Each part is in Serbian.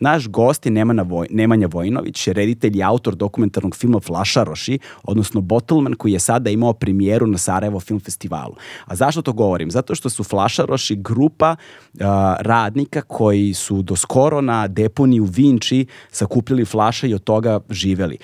Naš gost je Nemanja, Voj, Nemanja Vojinović, reditelj i autor dokumentarnog filma Flašaroši, odnosno Bottleman koji je sada imao premijeru na Sarajevo Film Festivalu. A zašto to govorim? Zato što su Flašaroši grupa uh, radnika koji su do skoro na u Vinči sakupljali flaša i od toga živeli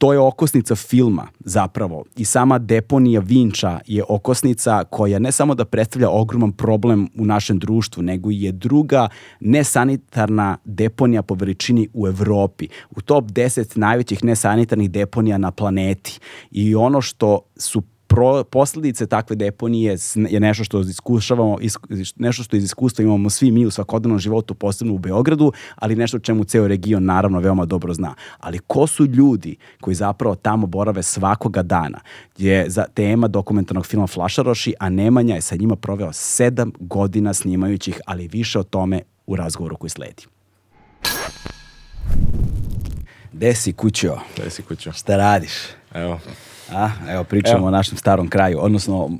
to je okosnica filma zapravo i sama deponija Vinča je okosnica koja ne samo da predstavlja ogroman problem u našem društvu, nego je druga nesanitarna deponija po veličini u Evropi. U top 10 najvećih nesanitarnih deponija na planeti. I ono što su pro, posledice takve deponije je nešto što iskušavamo, nešto što iz iskustva imamo svi mi u svakodnevnom životu, posebno u Beogradu, ali nešto čemu ceo region naravno veoma dobro zna. Ali ko su ljudi koji zapravo tamo borave svakoga dana? Je za tema dokumentarnog filma Flašaroši, a Nemanja je sa njima proveo sedam godina snimajućih, ali više o tome u razgovoru koji sledi. Gde si kućo? Gde si kućo? Šta radiš? Evo, A, evo, pričamo evo. o našem starom kraju, odnosno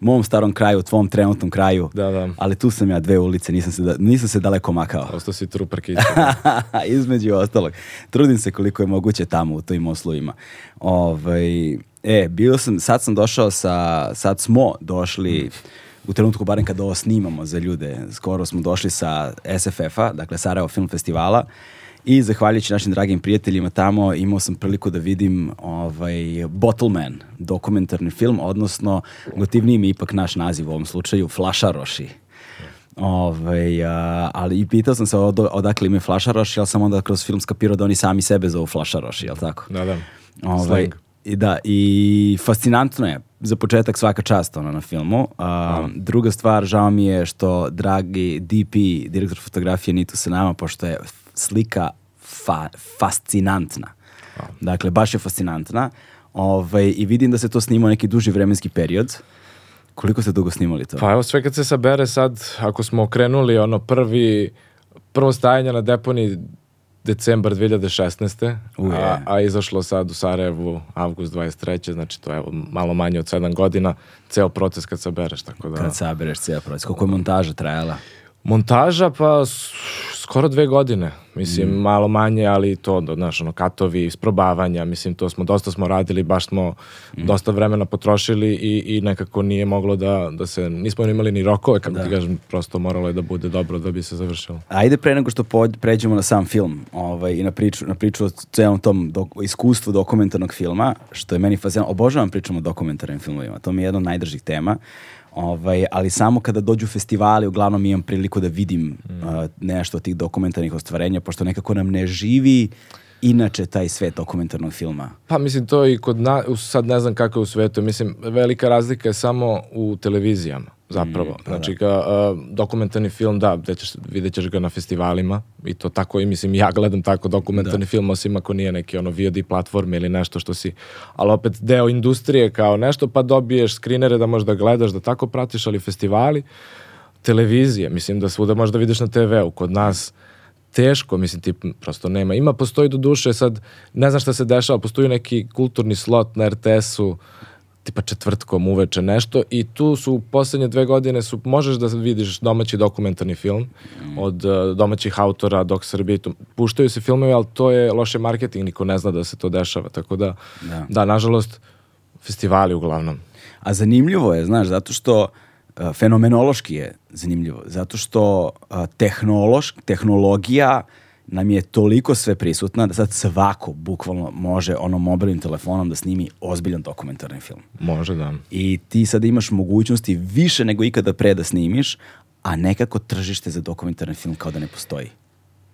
mom starom kraju, tvom trenutnom kraju. Da, da. Ali tu sam ja dve ulice, nisam se, da, nisam se daleko makao. Ostao si truparkić. Između ostalog. Trudim se koliko je moguće tamo u tojim oslovima. Ovaj, e, bio sam, sad sam došao sa, sad smo došli u trenutku barem kada ovo snimamo za ljude, skoro smo došli sa SFF-a, dakle Sarajevo Film Festivala, I zahvaljujući našim dragim prijateljima tamo imao sam priliku da vidim ovaj, Bottleman, dokumentarni film, odnosno gotivniji mi ipak naš naziv u ovom slučaju, Flašaroši. Ovaj, a, ali i pitao sam se od, odakle ime Flašaroši, ali sam onda kroz film skapirao da oni sami sebe zovu Flašaroši, jel tako? Da, da. Ovaj, i da, i fascinantno je, za početak svaka čast ono na filmu. A, druga stvar, žao mi je što dragi DP, direktor fotografije, nitu sa nama, pošto je slika fa, fascinantna. Dakle, baš je fascinantna. Ovaj, I vidim da se to snima neki duži vremenski period. Koliko ste dugo snimali to? Pa evo sve kad se sabere sad, ako smo krenuli ono prvi, prvo stajanje na deponi decembar 2016. A, a izašlo sad u Sarajevu avgust 23. Znači to je evo, malo manje od 7 godina. Ceo proces kad sabereš. Tako da... Kad sabereš ceo proces. Koliko je montaža trajala? Montaža pa skoro dve godine. Mislim, mm. malo manje, ali to, znaš, ono, katovi, isprobavanja, mislim, to smo, dosta smo radili, baš smo mm. dosta vremena potrošili i, i nekako nije moglo da, da se, nismo imali ni rokove, kako da. ti kažem, prosto moralo je da bude dobro da bi se završilo. Ajde pre nego što pređemo na sam film ovaj, i na priču, na priču o celom tom dok, iskustvu dokumentarnog filma, što je meni fascinantno, obožavam pričamo o dokumentarnim filmovima, to mi je jedna od najdržih tema. Ovaj, ali samo kada dođu festivali, uglavnom imam priliku da vidim mm. uh, nešto od tih dokumentarnih ostvarenja, pošto nekako nam ne živi inače taj svet dokumentarnog filma? Pa mislim to i kod na, sad ne znam kako je u svetu, mislim velika razlika je samo u televizijama zapravo. Mm, znači, da. Ka, uh, dokumentarni film, da, ćeš, vidjet ćeš ga na festivalima i to tako, i mislim, ja gledam tako dokumentarni da. film, osim ako nije neki ono VOD platforme ili nešto što si, ali opet deo industrije kao nešto, pa dobiješ skrinere da možda gledaš, da tako pratiš, ali festivali, televizije, mislim da svuda možda vidiš na TV-u, kod nas teško, mislim ti prosto nema. Ima, postoji do duše sad, ne znam šta se dešava, postoji neki kulturni slot na RTS-u, tipa četvrtkom uveče nešto i tu su poslednje dve godine su, možeš da vidiš domaći dokumentarni film mm. od uh, domaćih autora dok Srbije tu, puštaju se filmove, ali to je loše marketing, niko ne zna da se to dešava, tako da, da, da nažalost, festivali uglavnom. A zanimljivo je, znaš, zato što a, fenomenološki je zanimljivo, zato što a, tehnološ, tehnologija nam je toliko sve prisutna da sad svako bukvalno može ono mobilnim telefonom da snimi ozbiljan dokumentarni film. Može, da. I ti sad imaš mogućnosti više nego ikada pre da snimiš, a nekako tržište za dokumentarni film kao da ne postoji.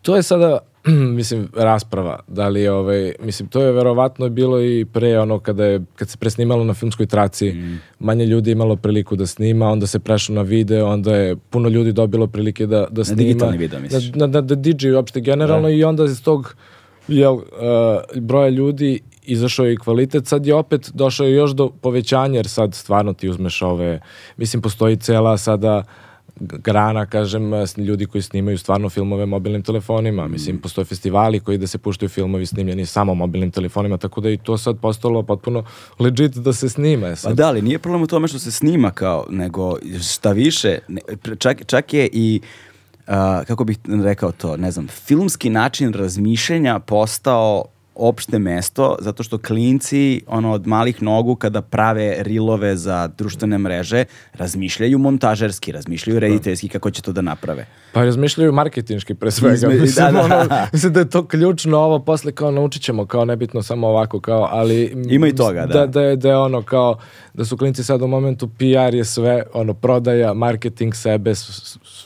To je sada, mislim, rasprava. Da li je, ovaj, mislim, to je verovatno bilo i pre ono kada je, kad se presnimalo na filmskoj traci, mm. manje ljudi imalo priliku da snima, onda se prešlo na video, onda je puno ljudi dobilo prilike da, da snima. Na digitalni video, misliš? Na, na, na, da DJ uopšte generalno da. i onda iz tog jel, uh, broja ljudi izašao je i kvalitet, sad je opet došao još do povećanja, jer sad stvarno ti uzmeš ove, mislim, postoji cela sada grana, kažem, ljudi koji snimaju stvarno filmove mobilnim telefonima. Mislim, postoje festivali koji da se puštaju filmovi snimljeni samo mobilnim telefonima, tako da i to sad postalo potpuno legit da se snima. Sad. Pa da, ali nije problem u tome što se snima kao, nego šta više, ne, čak, čak je i uh, kako bih rekao to, ne znam, filmski način razmišljanja postao opšte mesto zato što klinci ono od malih nogu kada prave rilove za društvene mreže razmišljaju montažerski, razmišljaju da. rediteljski kako će to da naprave. Pa razmišljaju marketinški pre svega. Izme, mislim, da, da. Ono, mislim da je to ključno ovo posle kao naučit ćemo kao nebitno samo ovako kao ali ima i toga da. Da, da, je, da je ono kao da su klinci sad u momentu PR je sve ono prodaja, marketing sebe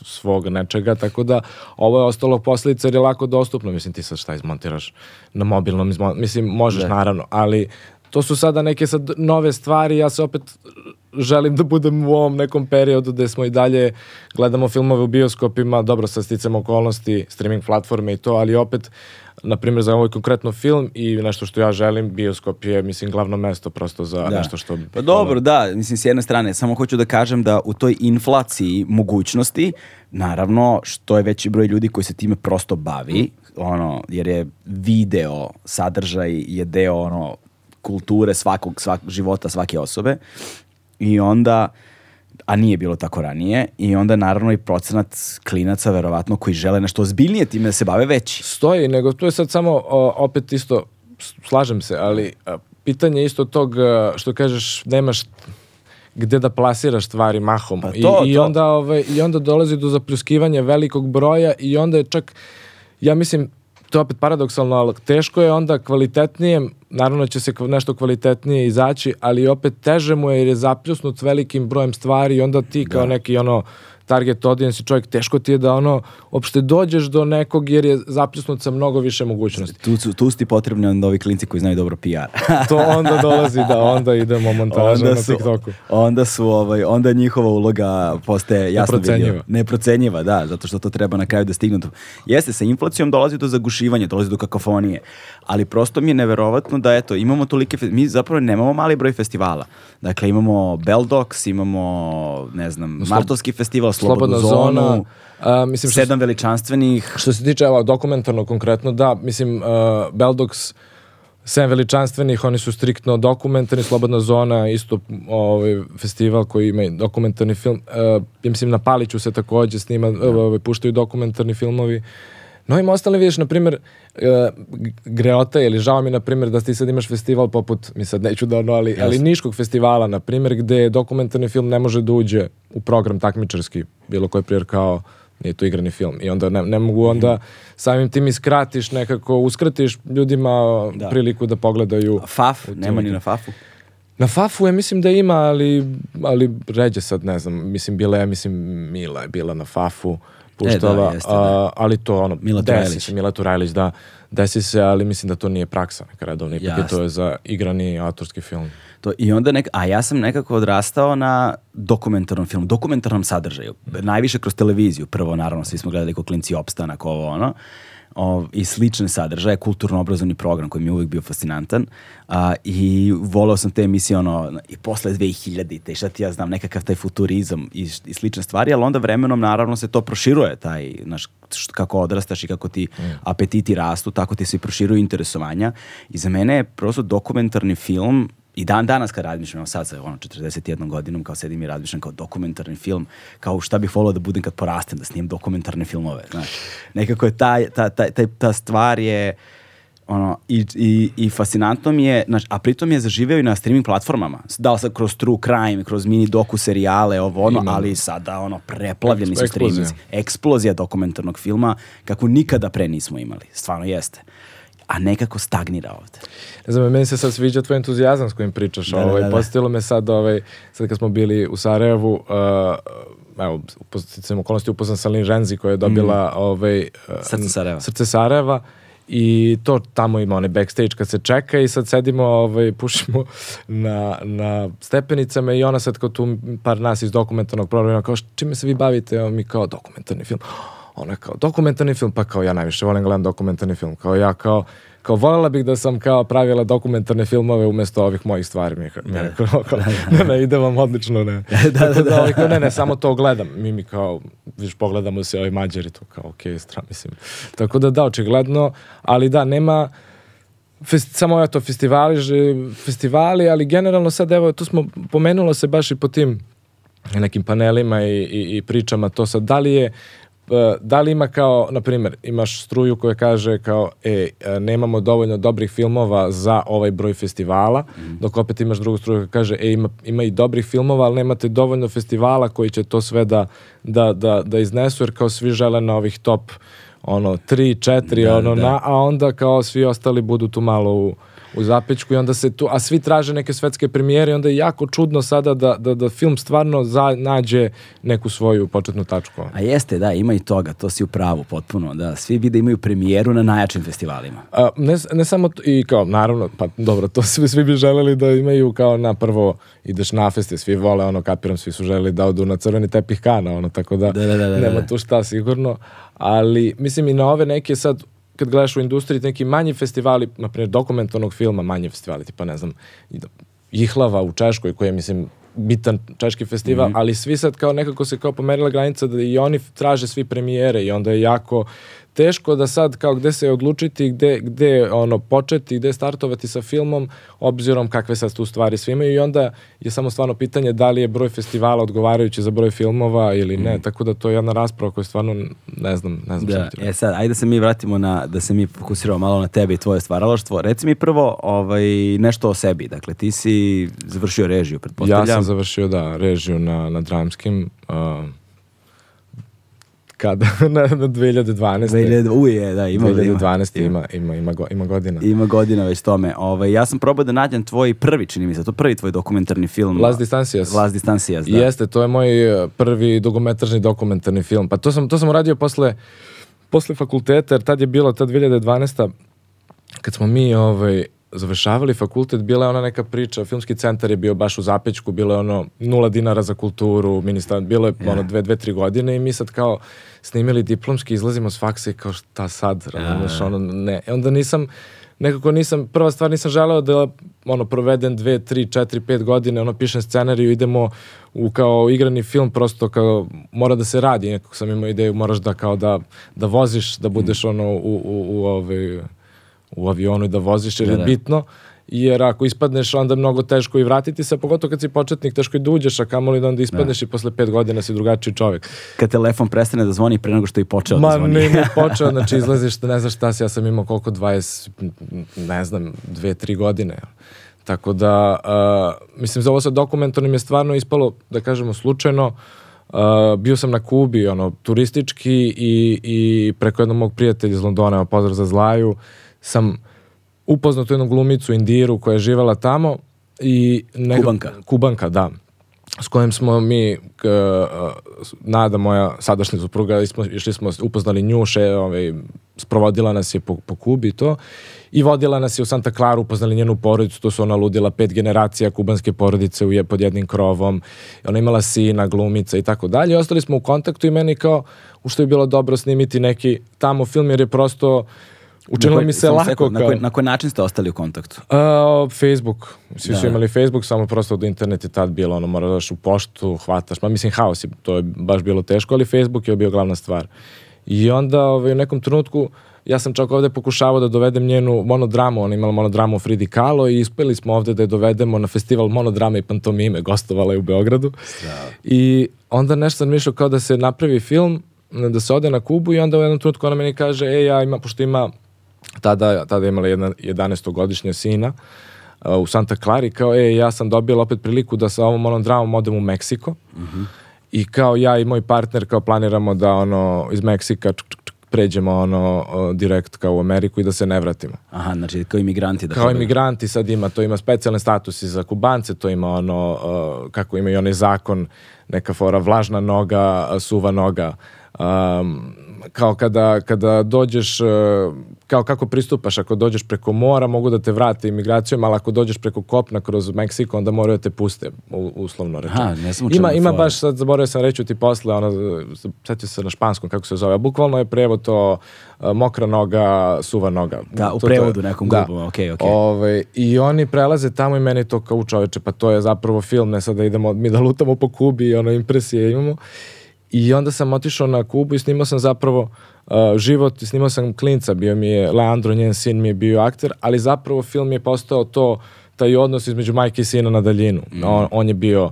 svog nečega tako da ovo je ostalo posledica jer je lako dostupno mislim ti sad šta izmontiraš na mobilnom izmo... mislim možeš da. naravno ali to su sada neke sad nove stvari ja se opet želim da budem u ovom nekom periodu gde smo i dalje gledamo filmove u bioskopima, dobro sa sticam okolnosti, streaming platforme i to, ali opet na primjer za ovaj konkretno film i nešto što ja želim, bioskop je mislim glavno mesto prosto za da. nešto što... Pa dobro, da, mislim s jedne strane, samo hoću da kažem da u toj inflaciji mogućnosti, naravno, što je veći broj ljudi koji se time prosto bavi, ono, jer je video sadržaj je deo ono kulture svakog, svakog života svake osobe. I onda a nije bilo tako ranije i onda naravno i procenat klinaca verovatno koji žele nešto ozbiljnije time da se bave veći. Stoji, nego to je sad samo o, opet isto slažem se, ali a, pitanje isto tog što kažeš nemaš gde da plasiraš stvari mahom. Pa to, I, i, onda, ovaj, i onda dolazi do zapljuskivanja velikog broja i onda je čak ja mislim to je opet paradoksalno, ali teško je onda kvalitetnije, naravno će se nešto kvalitetnije izaći, ali opet teže mu je jer je zapljusnut velikim brojem stvari i onda ti kao da. neki ono target audience čovjek, teško ti je da ono, opšte dođeš do nekog jer je zapljusnut sa mnogo više mogućnosti. Tu, su, tu su ti potrebni onda ovi klinci koji znaju dobro PR. to onda dolazi, da, onda idemo montaža onda su, na TikToku. Onda su, ovaj, onda njihova uloga postaje jasno vidljiva. Neprocenjiva, da, zato što to treba na kraju da stignu. Jeste, sa inflacijom dolazi do zagušivanja, dolazi do kakofonije, ali prosto mi je neverovatno da, eto, imamo tolike, mi zapravo nemamo mali broj festivala. Dakle, imamo Beldox, imamo, ne znam, Martovski festival, slobodna zonu, zona. A, mislim, sedam veličanstvenih. Što se tiče evo, dokumentarno konkretno, da, mislim, uh, Beldox Sem veličanstvenih, oni su striktno dokumentarni, Slobodna zona, isto ovaj, festival koji ima dokumentarni film. Uh, ja mislim, na Paliću se takođe snima, uh, ovaj, puštaju dokumentarni filmovi. No im ostale vidiš, na primjer, uh, Greota ili žao mi, na primjer, da ti sad imaš festival poput, mi sad neću da ono, ali, yes. ali Niškog festivala, na primjer, gde dokumentarni film ne može da uđe u program takmičarski, bilo koji primjer kao nije to igrani film i onda ne, ne mogu onda mm. samim tim iskratiš nekako, uskratiš ljudima da. priliku da pogledaju Faf, nema ni na Fafu Na Fafu je mislim da ima, ali, ali ređe sad, ne znam, mislim bila je, mislim Mila je bila na Fafu puštala, e, da, jeste, da. ali to ono, Mila desi se, Mila Turajlić, da, desi se, ali mislim da to nije praksa neka redovna, ipak je to je za igrani autorski film. To, I onda nek, a ja sam nekako odrastao na dokumentarnom filmu, dokumentarnom sadržaju, najviše kroz televiziju, prvo naravno svi smo gledali ko klinci opstanak, ovo ono, o, i slične sadržaje, kulturno-obrazovni program koji mi je uvijek bio fascinantan a, i volao sam te emisije ono, i posle 2000 i šta ti ja znam, nekakav taj futurizam i, i slične stvari, ali onda vremenom naravno se to proširuje, taj, naš, kako odrastaš i kako ti mm. apetiti rastu, tako ti se proširuju interesovanja i za mene je prosto dokumentarni film i dan danas kad razmišljam, sad sa ono 41 godinom kao sedim i razmišljam kao dokumentarni film, kao šta bih volao da budem kad porastem, da snijem dokumentarne filmove, znaš. Nekako je ta, ta, ta, ta, ta stvar je ono, i, i, i fascinantno mi je, znači, a pritom je zaživeo i na streaming platformama. Da li sad kroz True Crime, kroz mini doku serijale, ovo ono, Ima. ali sada ono, preplavljeni su streaming. Eksplozija dokumentarnog filma, kako nikada pre nismo imali. Stvarno jeste. A nekako stagnira ovde. Ne znam, meni se sad sviđa tvoj entuzijazam s kojim pričaš. Da, da, ovaj, da, da. Postavilo me sad, ovaj, sad kad smo bili u Sarajevu, uh, evo, upoznatim okolnosti upoznan sa Lin Renzi koja je dobila ovaj, uh, Srce Sarajeva. Srce Sarajeva i to tamo ima onaj backstage kad se čeka i sad sedimo, ovaj, pušimo na, na stepenicama i ona sad kao tu par nas iz dokumentarnog programa kao "Š- čime se vi bavite? Evo mi kao dokumentarni film. Ona kao dokumentarni film, pa kao ja najviše volim gledam dokumentarni film. Kao ja kao kao voljela bih da sam kao pravila dokumentarne filmove umjesto ovih mojih stvari. Mi kao, ne, kao, kao, ne, ne, ide vam odlično, ne. da, da, da. Kao, ne, ne, samo to gledam. Mi mi kao, viš, pogledamo se ovi mađari tu, kao, okej, stra, mislim. Tako da da, očigledno, ali da, nema, Fest, samo eto festivali, že- festivali, ali generalno sad evo tu smo pomenulo se baš i po tim nekim panelima i, i, i pričama to sad da li je da li ima kao, na primjer, imaš struju koja kaže kao, e, e, nemamo dovoljno dobrih filmova za ovaj broj festivala, dok opet imaš drugu struju koja kaže, e, ima, ima i dobrih filmova, ali nemate dovoljno festivala koji će to sve da, da, da, da iznesu, jer kao svi žele na ovih top ono, tri, četiri, Da, ono, da. na, a onda kao svi ostali budu tu malo u, u zapećku i onda se tu, a svi traže neke svetske premijere i onda je jako čudno sada da, da, da film stvarno za, nađe neku svoju početnu tačku. A jeste, da, ima i toga, to si u pravu potpuno, da. Svi bi da imaju premijeru na najjačim festivalima. A, ne, ne samo to, i kao naravno, pa dobro, to svi, svi bi želeli da imaju kao na prvo ideš na feste, svi vole ono, kapiram, svi su želeli da odu na crveni tepih kana, ono, tako da, Da, da, da, da, nema da. tu šta sigurno, ali mislim i na ove neke sad, kad gledaš u industriji, neki manji festivali, na primjer dokumentarnog filma, manji festivali, tipa ne znam, da- Jihlava u Češkoj, koji je, mislim, bitan češki festival, ali svi sad kao nekako se kao pomerila granica da i oni traže svi premijere i onda je jako teško da sad kao gde se odlučiti, gde, gde ono početi, gde startovati sa filmom, obzirom kakve sad tu stvari svi imaju i onda je samo stvarno pitanje da li je broj festivala odgovarajući za broj filmova ili ne, tako da to je jedna rasprava koju stvarno ne znam, ne znam Da, e sad, ajde da se mi vratimo na, da se mi fokusiramo malo na tebe i tvoje stvaralaštvo. Reci mi prvo ovaj, nešto o sebi. Dakle, ti si završio režiju, pretpostavljam. Ja sam završio, da, režiju na, na dramskim uh, kada? na, na 2012. 2000, uje, da, ima, 2012. ima, ima, ima, ima, go- ima godina. ima godina već tome. Ovaj, ja sam probao da nađem tvoj prvi, čini mi se, to prvi tvoj dokumentarni film. Las Distancias. Las Distancias, da. Jeste, to je moj uh, prvi dugometražni dokumentarni film. Pa to sam, to sam uradio posle, posle fakulteta, jer tad je bilo, tad 2012. kad smo mi ovaj, završavali fakultet, bila je ona neka priča, filmski centar je bio baš u Zapećku, bilo je ono nula dinara za kulturu, ministar, bilo je ono dve, dve, tri godine i mi sad kao snimili diplomski, izlazimo s faksa i kao šta sad, razumeš, ono, ne. I onda nisam, nekako nisam, prva stvar nisam želeo da ono provedem dve, tri, četiri, pet godine, ono pišem scenariju, idemo u kao igrani film, prosto kao mora da se radi, nekako sam imao ideju, moraš da kao da, da voziš, da budeš ono u, u, u, ovaj, u avionu i da voziš jer Da, je da. bitno, jer ako ispadneš onda je mnogo teško i vratiti se, pogotovo kad si početnik, teško i da uđeš, a kamoli da onda ispadneš i posle pet godina si drugačiji čovjek. Kad telefon prestane da zvoni pre nego što je i počeo da Ma zvoni. ne, ne počeo, znači izlaziš, ne znaš šta si, ja sam imao koliko, 20, ne znam, dve, tri godine. Tako da, uh, mislim, za ovo sa dokumentarnim je stvarno ispalo, da kažemo, slučajno. Uh, bio sam na Kubi, ono, turistički i, i preko jednog mog prijatelja iz Londona, pozdrav za Zlaju, sam upoznao tu jednu glumicu Indiru koja je živela tamo i nekako- Kubanka. Kubanka, da. S kojim smo mi k, uh, Nada moja sadašnja supruga išli smo upoznali nju še, ovaj, sprovodila nas je po, po Kubi to. I vodila nas je u Santa Clara upoznali njenu porodicu to su ona ludila pet generacija kubanske porodice u je, pod jednim krovom. Ona imala sina, glumica i tako dalje. Ostali smo u kontaktu i meni kao u što je bilo dobro snimiti neki tamo film jer je prosto učinilo Na koji- mi se lako sekund, na, kao- koji, na koji način ste ostali u kontaktu? a, Facebook. Svi Da. su imali Facebook, samo prosto od internet je tad bilo, ono, moraš u poštu, hvataš, ma mislim, haos je, to je baš bilo teško, ali Facebook je bio glavna stvar. I onda ovaj, u nekom trenutku, ja sam čak ovde pokušavao da dovedem njenu monodramu, ona imala monodramu u Fridi Kahlo i uspeli smo ovde da je dovedemo na festival monodrame i pantomime, gostovala je u Beogradu. I onda nešto sam mišljao kao da se napravi film, da se ode na Kubu i onda u jednom trenutku ona meni kaže, e, ja ima, pošto ima tada, tada je imala jedna 11-godišnja sina uh, u Santa Clari, kao, e, ja sam dobila opet priliku da sa ovom onom dramom odem u Meksiko i kao ja i moj partner kao planiramo da ono iz Meksika čuk, čuk, pređemo ono direkt kao u Ameriku i da se ne vratimo. Aha, znači kao imigranti. Da Kao imigranti sad ima, to ima specijalne statusi za Kubance, to ima ono, uh, kako ima i onaj zakon, neka fora vlažna noga, uh, suva noga. Um, kao kada, kada dođeš, uh, kao kako pristupaš, ako dođeš preko mora mogu da te vrate imigracijom, ali ako dođeš preko kopna kroz Meksiko, onda moraju da te puste, uslovno rečeno. Ima, ima baš, sad zaboravio sam reći ti posle, ono, setio se na španskom, kako se zove, a bukvalno je prevod to uh, mokra noga, suva noga. Da, u To- to- prevodu nekom da. grubom, okej, okej. Ovaj, I oni prelaze tamo i meni to kao čoveče, pa to je zapravo film, ne sad da idemo, mi da lutamo po Kubi i ono impresije imamo. I onda sam otišao na Kubu i snimao sam zapravo uh, život, snimao sam klinca, bio mi je Leandro, njen sin mi je bio akter, ali zapravo film je postao to, taj odnos između majke i sina na daljinu. On, on je bio uh,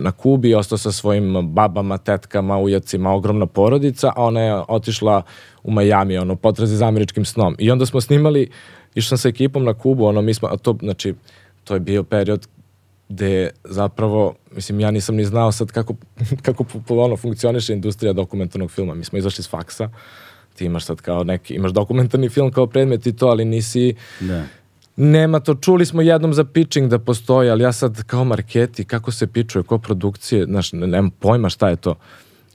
na Kubi, ostao sa svojim babama, tetkama, ujacima, ogromna porodica, a ona je otišla u Miami, ono, potrazi za američkim snom. I onda smo snimali, išao sam sa ekipom na Kubu, ono, mi smo, a to, znači, to je bio period gde zapravo, mislim, ja nisam ni znao sad kako, kako po- po- ono, funkcioniše industrija dokumentarnog filma. Mi smo izašli s faksa, ti imaš sad kao neki, imaš dokumentarni film kao predmet i to, ali nisi, Da. nema to, čuli smo jednom za pitching da postoji, ali ja sad kao marketi, kako se pičuje, ko produkcije, znaš, ne, nemam pojma šta je to.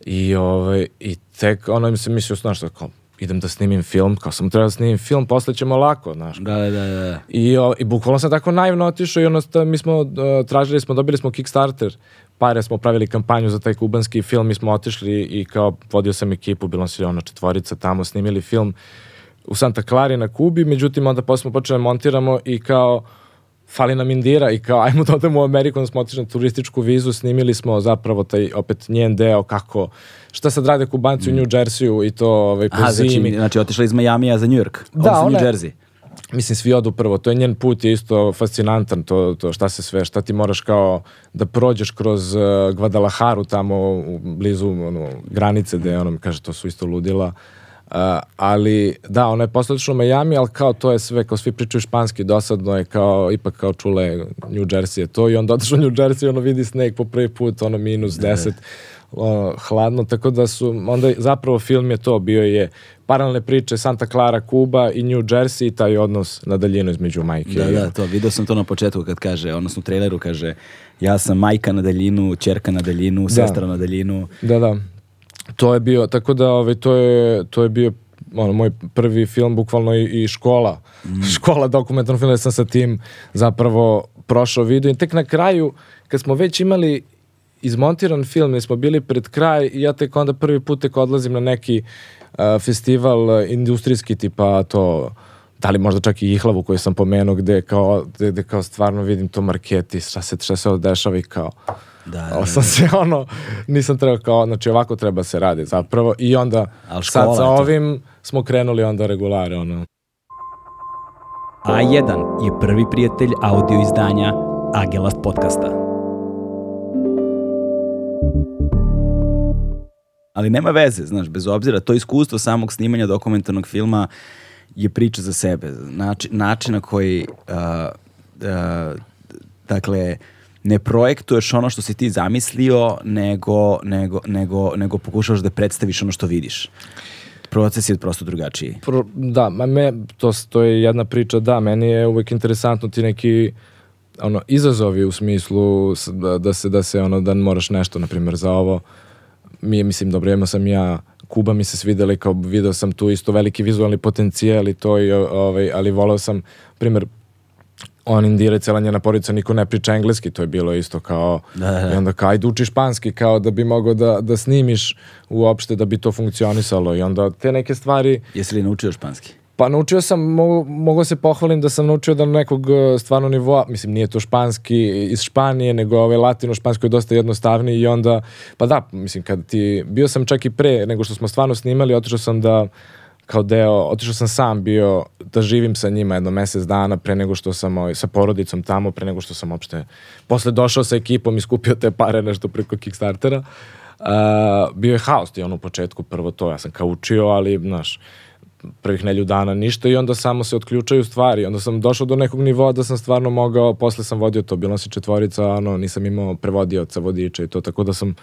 I, ovaj, i tek, ono mi se mislio, znaš, kao, idem da snimim film, kao sam trebao da snimim film, posle ćemo lako, znaš. Da, da, da. I, o, I bukvalno sam tako naivno otišao i ono, mi smo, uh, tražili smo, dobili smo Kickstarter, pare smo pravili kampanju za taj kubanski film, mi smo otišli i kao vodio sam ekipu, bilo je ono četvorica tamo, snimili film u Santa Clari na Kubi, međutim onda posle smo počeli da montiramo i kao fali nam Indira i kao ajmo da odemo u Ameriku, onda smo otišli na turističku vizu, snimili smo zapravo taj opet njen deo kako, šta sad rade kubanci u New Jerseyu i to ovaj, po Aha, znači, zimi. znači otišla iz Majamija za New York. Da, ona New je- Jersey. Mislim, svi odu prvo, to je njen put je isto fascinantan, to, to šta se sve, šta ti moraš kao da prođeš kroz uh, Guadalajaru tamo u blizu ono, granice gde ono, kaže, to su isto ludila. Uh, ali da, ona je posle otišla u Miami, ali kao to je sve, kao svi pričaju španski, dosadno je kao, ipak kao čule New Jersey je to i onda otišao u New Jersey, ono vidi sneg po prvi put, ono minus 10, ono, hladno, tako da su, onda zapravo film je to, bio je paralelne priče Santa Clara, Kuba i New Jersey i taj odnos na daljinu između majke. Da, i da, to, video sam to na početku kad kaže, odnosno u traileru kaže, ja sam majka na daljinu, čerka na daljinu, sestra na daljinu. Da, da. To je bio, tako da ovaj, to, je, to je bio ono, moj prvi film, bukvalno i, i škola. Škola dokumentarnog filma, sam sa tim zapravo prošao video i tek na kraju, kad smo već imali izmontiran film, jer smo bili pred kraj i ja tek onda prvi put tek odlazim na neki uh, festival uh, industrijski tipa to da li možda čak i Ihlavu koju sam pomenuo gde kao, gde, gde kao stvarno vidim to marketi, šta se, šta se dešava i kao Da, ali da, sam se ono, nisam trebao kao, znači ovako treba se radi zapravo i onda Al sad škola sa ovim smo krenuli onda regulare, ono. A1 je prvi prijatelj audio izdanja Agelast podcasta. Ali nema veze, znaš, bez obzira, to iskustvo samog snimanja dokumentarnog filma je priča za sebe. Način, način na koji, uh, uh, dakle, ne projektuješ ono što si ti zamislio, nego, nego, nego, nego pokušavaš da predstaviš ono što vidiš. Proces je prosto drugačiji. Pro, da, ma me, to, to je jedna priča, da, meni je uvek interesantno ti neki ono, izazovi u smislu da, da se, da se, ono, da moraš nešto, na primjer, za ovo. Mi je, mislim, dobro, imao sam ja, Kuba mi se svidela i kao video sam tu isto veliki vizualni potencijal i to, i, ovaj, ali volao sam, primjer, on indire cela njena porodica, niko ne priča engleski, to je bilo isto kao, Da, da, da. i onda kao, ajde uči španski, kao da bi mogao da, da snimiš uopšte da bi to funkcionisalo i onda te neke stvari, Jesi li naučio španski? pa naučio sam, mogu, mogu se pohvalim da sam naučio da nekog e, stvarno nivoa, mislim nije to španski iz Španije, nego ovaj latino špansko je dosta jednostavniji i onda, pa da, mislim kad ti, bio sam čak i pre nego što smo stvarno snimali, otišao sam da kao deo, otišao sam sam bio da živim sa njima jedno mesec dana pre nego što sam ovaj, sa porodicom tamo, pre nego što sam uopšte posle došao sa ekipom i skupio te pare nešto preko Kickstartera. Uh, bio je haos ti ono u početku, prvo to, ja sam kao učio, ali, znaš, prvih nelju dana ništa i onda samo se otključaju stvari. Onda sam došao do nekog nivoa da sam stvarno mogao, posle sam vodio to, bilo se četvorica, ono, nisam imao prevodioca, vodiča i to, tako da sam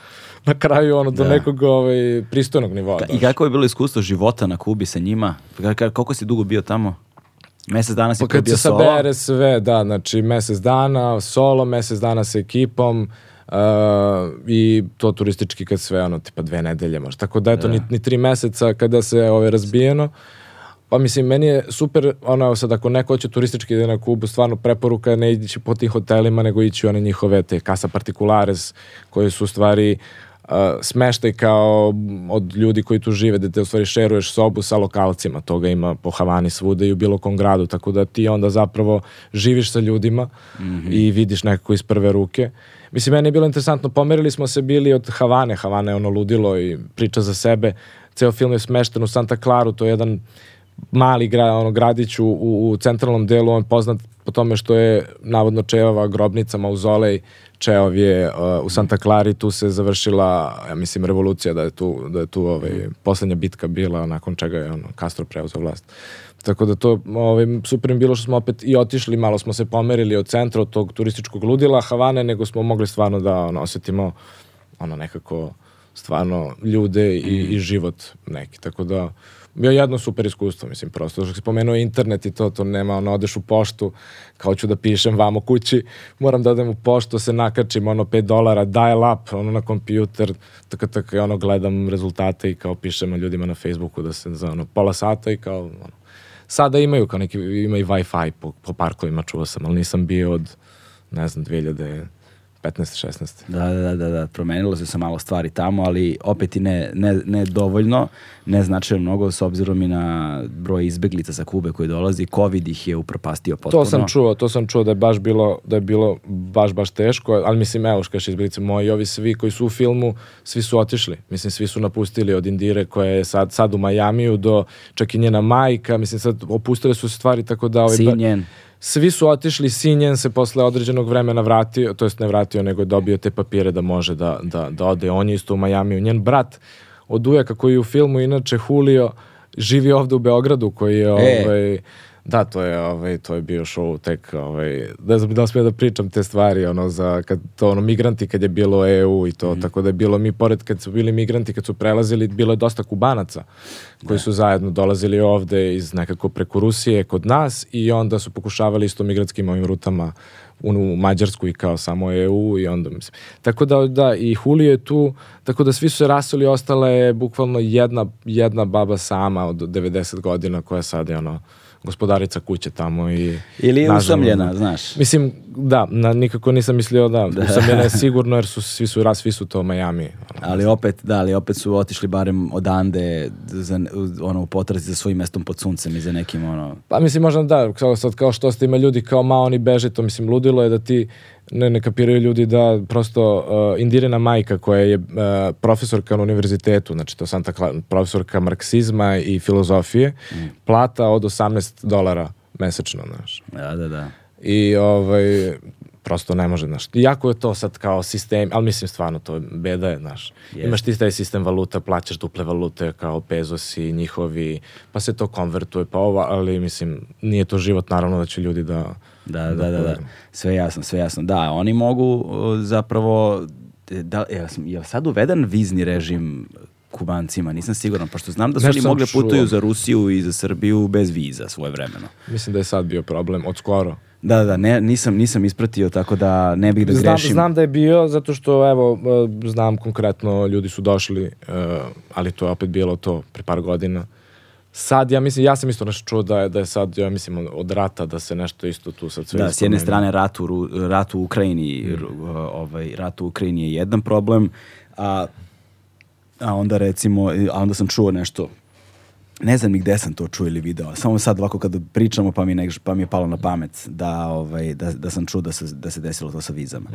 na kraju ono, do Da. nekog ovaj, pristojnog nivoa. Ka- I kako je bilo iskustvo života na Kubi sa njima? Ka- koliko si dugo bio tamo? Mesec dana si Pa prvi kad bio se solo? sabere sve, da, znači mesec dana solo, mesec dana sa ekipom uh, i to turistički kad sve, ono, tipa dve nedelje možda. Tako da, eto, ni, ni tri meseca kada se ove, razbijeno, Pa mislim, meni je super, ono, sad, ako neko hoće turistički da ide na Kubu, stvarno preporuka ne ići po tim hotelima, nego ići one njihove te casa particulares, koje su u stvari uh, smeštaj kao od ljudi koji tu žive, da te u stvari šeruješ sobu sa lokalcima, toga ima po Havani svuda i u bilo kom gradu, tako da ti onda zapravo živiš sa ljudima i vidiš nekako iz prve ruke. Mislim, meni je bilo interesantno, pomerili smo se bili od Havane, Havana je ono ludilo i priča za sebe, ceo film je smešten u Santa Claru, to je jedan mali gra, ono, gradić u, u, u centralnom delu, on je poznat po tome što je navodno Čeova grobnica, mauzolej Čeov je uh, u Santa Clari, tu se završila, ja mislim, revolucija, da je tu, da je tu ovaj, poslednja bitka bila, nakon čega je ono, Castro preuzeo vlast. Tako da to ovaj, super mi je bilo što smo opet i otišli, malo smo se pomerili od centra, od tog turističkog ludila Havane, nego smo mogli stvarno da ono, osetimo ono nekako stvarno ljude i, i život neki. Tako da bio je jedno super iskustvo, mislim, prosto. Što spomenuo internet i to, to nema, ono, odeš u poštu, kao ću da pišem vamo kući, moram da odem u poštu, se nakačim, ono, 5 dolara, dial up, ono, na kompjuter, tako, tako, ono, gledam rezultate i kao pišem ljudima na Facebooku da se za, ono, pola sata i kao, ono, sada imaju kao neki, ima i Wi-Fi po, po parkovima, čuo sam, ali nisam bio od, ne znam, 2015. 16. Da, da, da, da, promenilo se sa malo stvari tamo, ali opet i ne, ne, ne dovoljno, ne značajno mnogo s obzirom i na broj izbeglica sa Kube koji dolazi, COVID ih je upropastio potpuno. To sam čuo, to sam čuo da je baš bilo, da je bilo baš, baš teško, ali mislim, evo, škaš izblice moji, ovi svi koji su u filmu, svi su otišli. Mislim, svi su napustili od Indire koja je sad, sad u Majamiju do čak i njena majka, mislim, sad opustile su se stvari tako da... Ovaj, ba- Sinjen. Svi su otišli, Sinjen se posle određenog vremena vratio, to jest ne vratio, nego je dobio te papire da može da, da, da ode. On je isto u Majamiju. Njen brat od ujaka koji je u filmu, inače Julio, živi ovde u Beogradu, koji je... Ovaj, da, to je, ovaj, to je bio show tek, ovaj, ne znam da li smijem da pričam te stvari, ono, za, kad, to, ono, migranti kad je bilo EU i to, tako da je bilo mi, pored kad su bili migranti, kad su prelazili, bilo je dosta kubanaca koji su zajedno dolazili ovde iz nekako preko Rusije kod nas i onda su pokušavali isto migratskim ovim rutama u, u Mađarsku i kao samo EU i onda mislim. Tako da, da, i Julio je tu, tako da svi su se rasuli, ostala je bukvalno jedna, jedna baba sama od 90 godina koja sad je ono, gospodarica kuće tamo i... Ili je nažalost, usamljena, znaš. Mislim, da, na, nikako nisam mislio da, usamljena je sigurno jer su svi su raz, svi su to Miami. Ono. Ali opet, da, ali opet su otišli barem odande za, ono, u potrazi za svojim mestom pod suncem i za nekim, ono... Pa mislim možda da, kao, sad kao što ste ima ljudi kao ma oni beže, to mislim ludilo je da ti ne, ne kapiraju ljudi da prosto uh, Indirina majka koja je uh, profesorka na univerzitetu, znači to Santa Clara, profesorka marksizma i filozofije, plata od 18 dolara mesečno, znaš. Da, da, da. I ovaj, prosto ne može, znaš. Iako je to sad kao sistem, ali mislim stvarno to je beda je, znaš. Jest. Imaš ti taj sistem valuta, plaćaš duple valute kao pezosi njihovi, pa se to konvertuje, pa ovo, ali mislim, nije to život, naravno da će ljudi da... Da, da, da, da. Sve jasno, sve jasno. Da, oni mogu zapravo, da, je, je sad uveden vizni režim Kubancima, nisam siguran, pošto znam da su Nešto oni mogli putuju za Rusiju i za Srbiju bez viza svoje vremeno. Mislim da je sad bio problem, od skoro. Da, da, da, ne, nisam, nisam ispratio, tako da ne bih da Znam, grešim. znam da je bio, zato što, evo, uh, znam konkretno, ljudi su došli, uh, ali to je opet bilo to pre par godina. Sad, ja mislim, ja sam isto nešto čuo da je, da je sad, ja mislim, od rata da se nešto isto tu sad sve Da, s jedne strane rat u, rat u Ukrajini, r- ovaj, rat u Ukrajini je jedan problem, a, a onda recimo, a onda sam čuo nešto, ne znam ni gde sam to čuo ili video, samo sad ovako kada pričamo pa mi, nek, pa mi je palo na pamet da, ovaj, da, da sam čuo da se, da se desilo to sa vizama.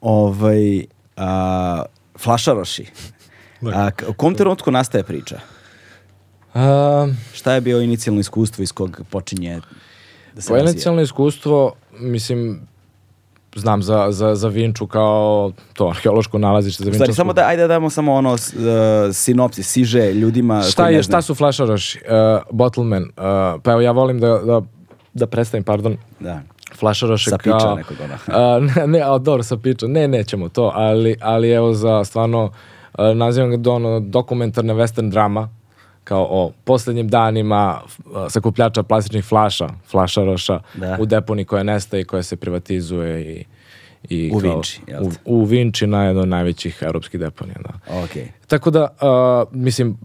Ovaj, a, flašaroši. A, k- u kom trenutku nastaje priča? A, Šta je bio inicijalno iskustvo iz kog počinje da se inicijalno iskustvo, mislim, znam za, za, za Vinču kao to arheološko nalazište za Vinčansku. Stvari, samo da, ajde da damo samo ono uh, sinopsis, siže ljudima Šta je, šta su flašaroši? Uh, Bottleman. Uh, pa evo ja volim da, da, da predstavim, pardon, Da. flašaroše Sa kao... piča nekog, ono. A, ne, ne, a, dobro, sa piča. Ne, nećemo to, ali, ali evo za stvarno, a, nazivam ga do, ono, dokumentarna western drama, kao o posljednjim danima sakupljača plastičnih flaša, flašaroša, Da. u deponi koja nestaje i koja se privatizuje i i U kao- Vinči, jel u, u Vinči na jedno od najvećih europskih deponija, da. Okej. Tako da, uh, mislim,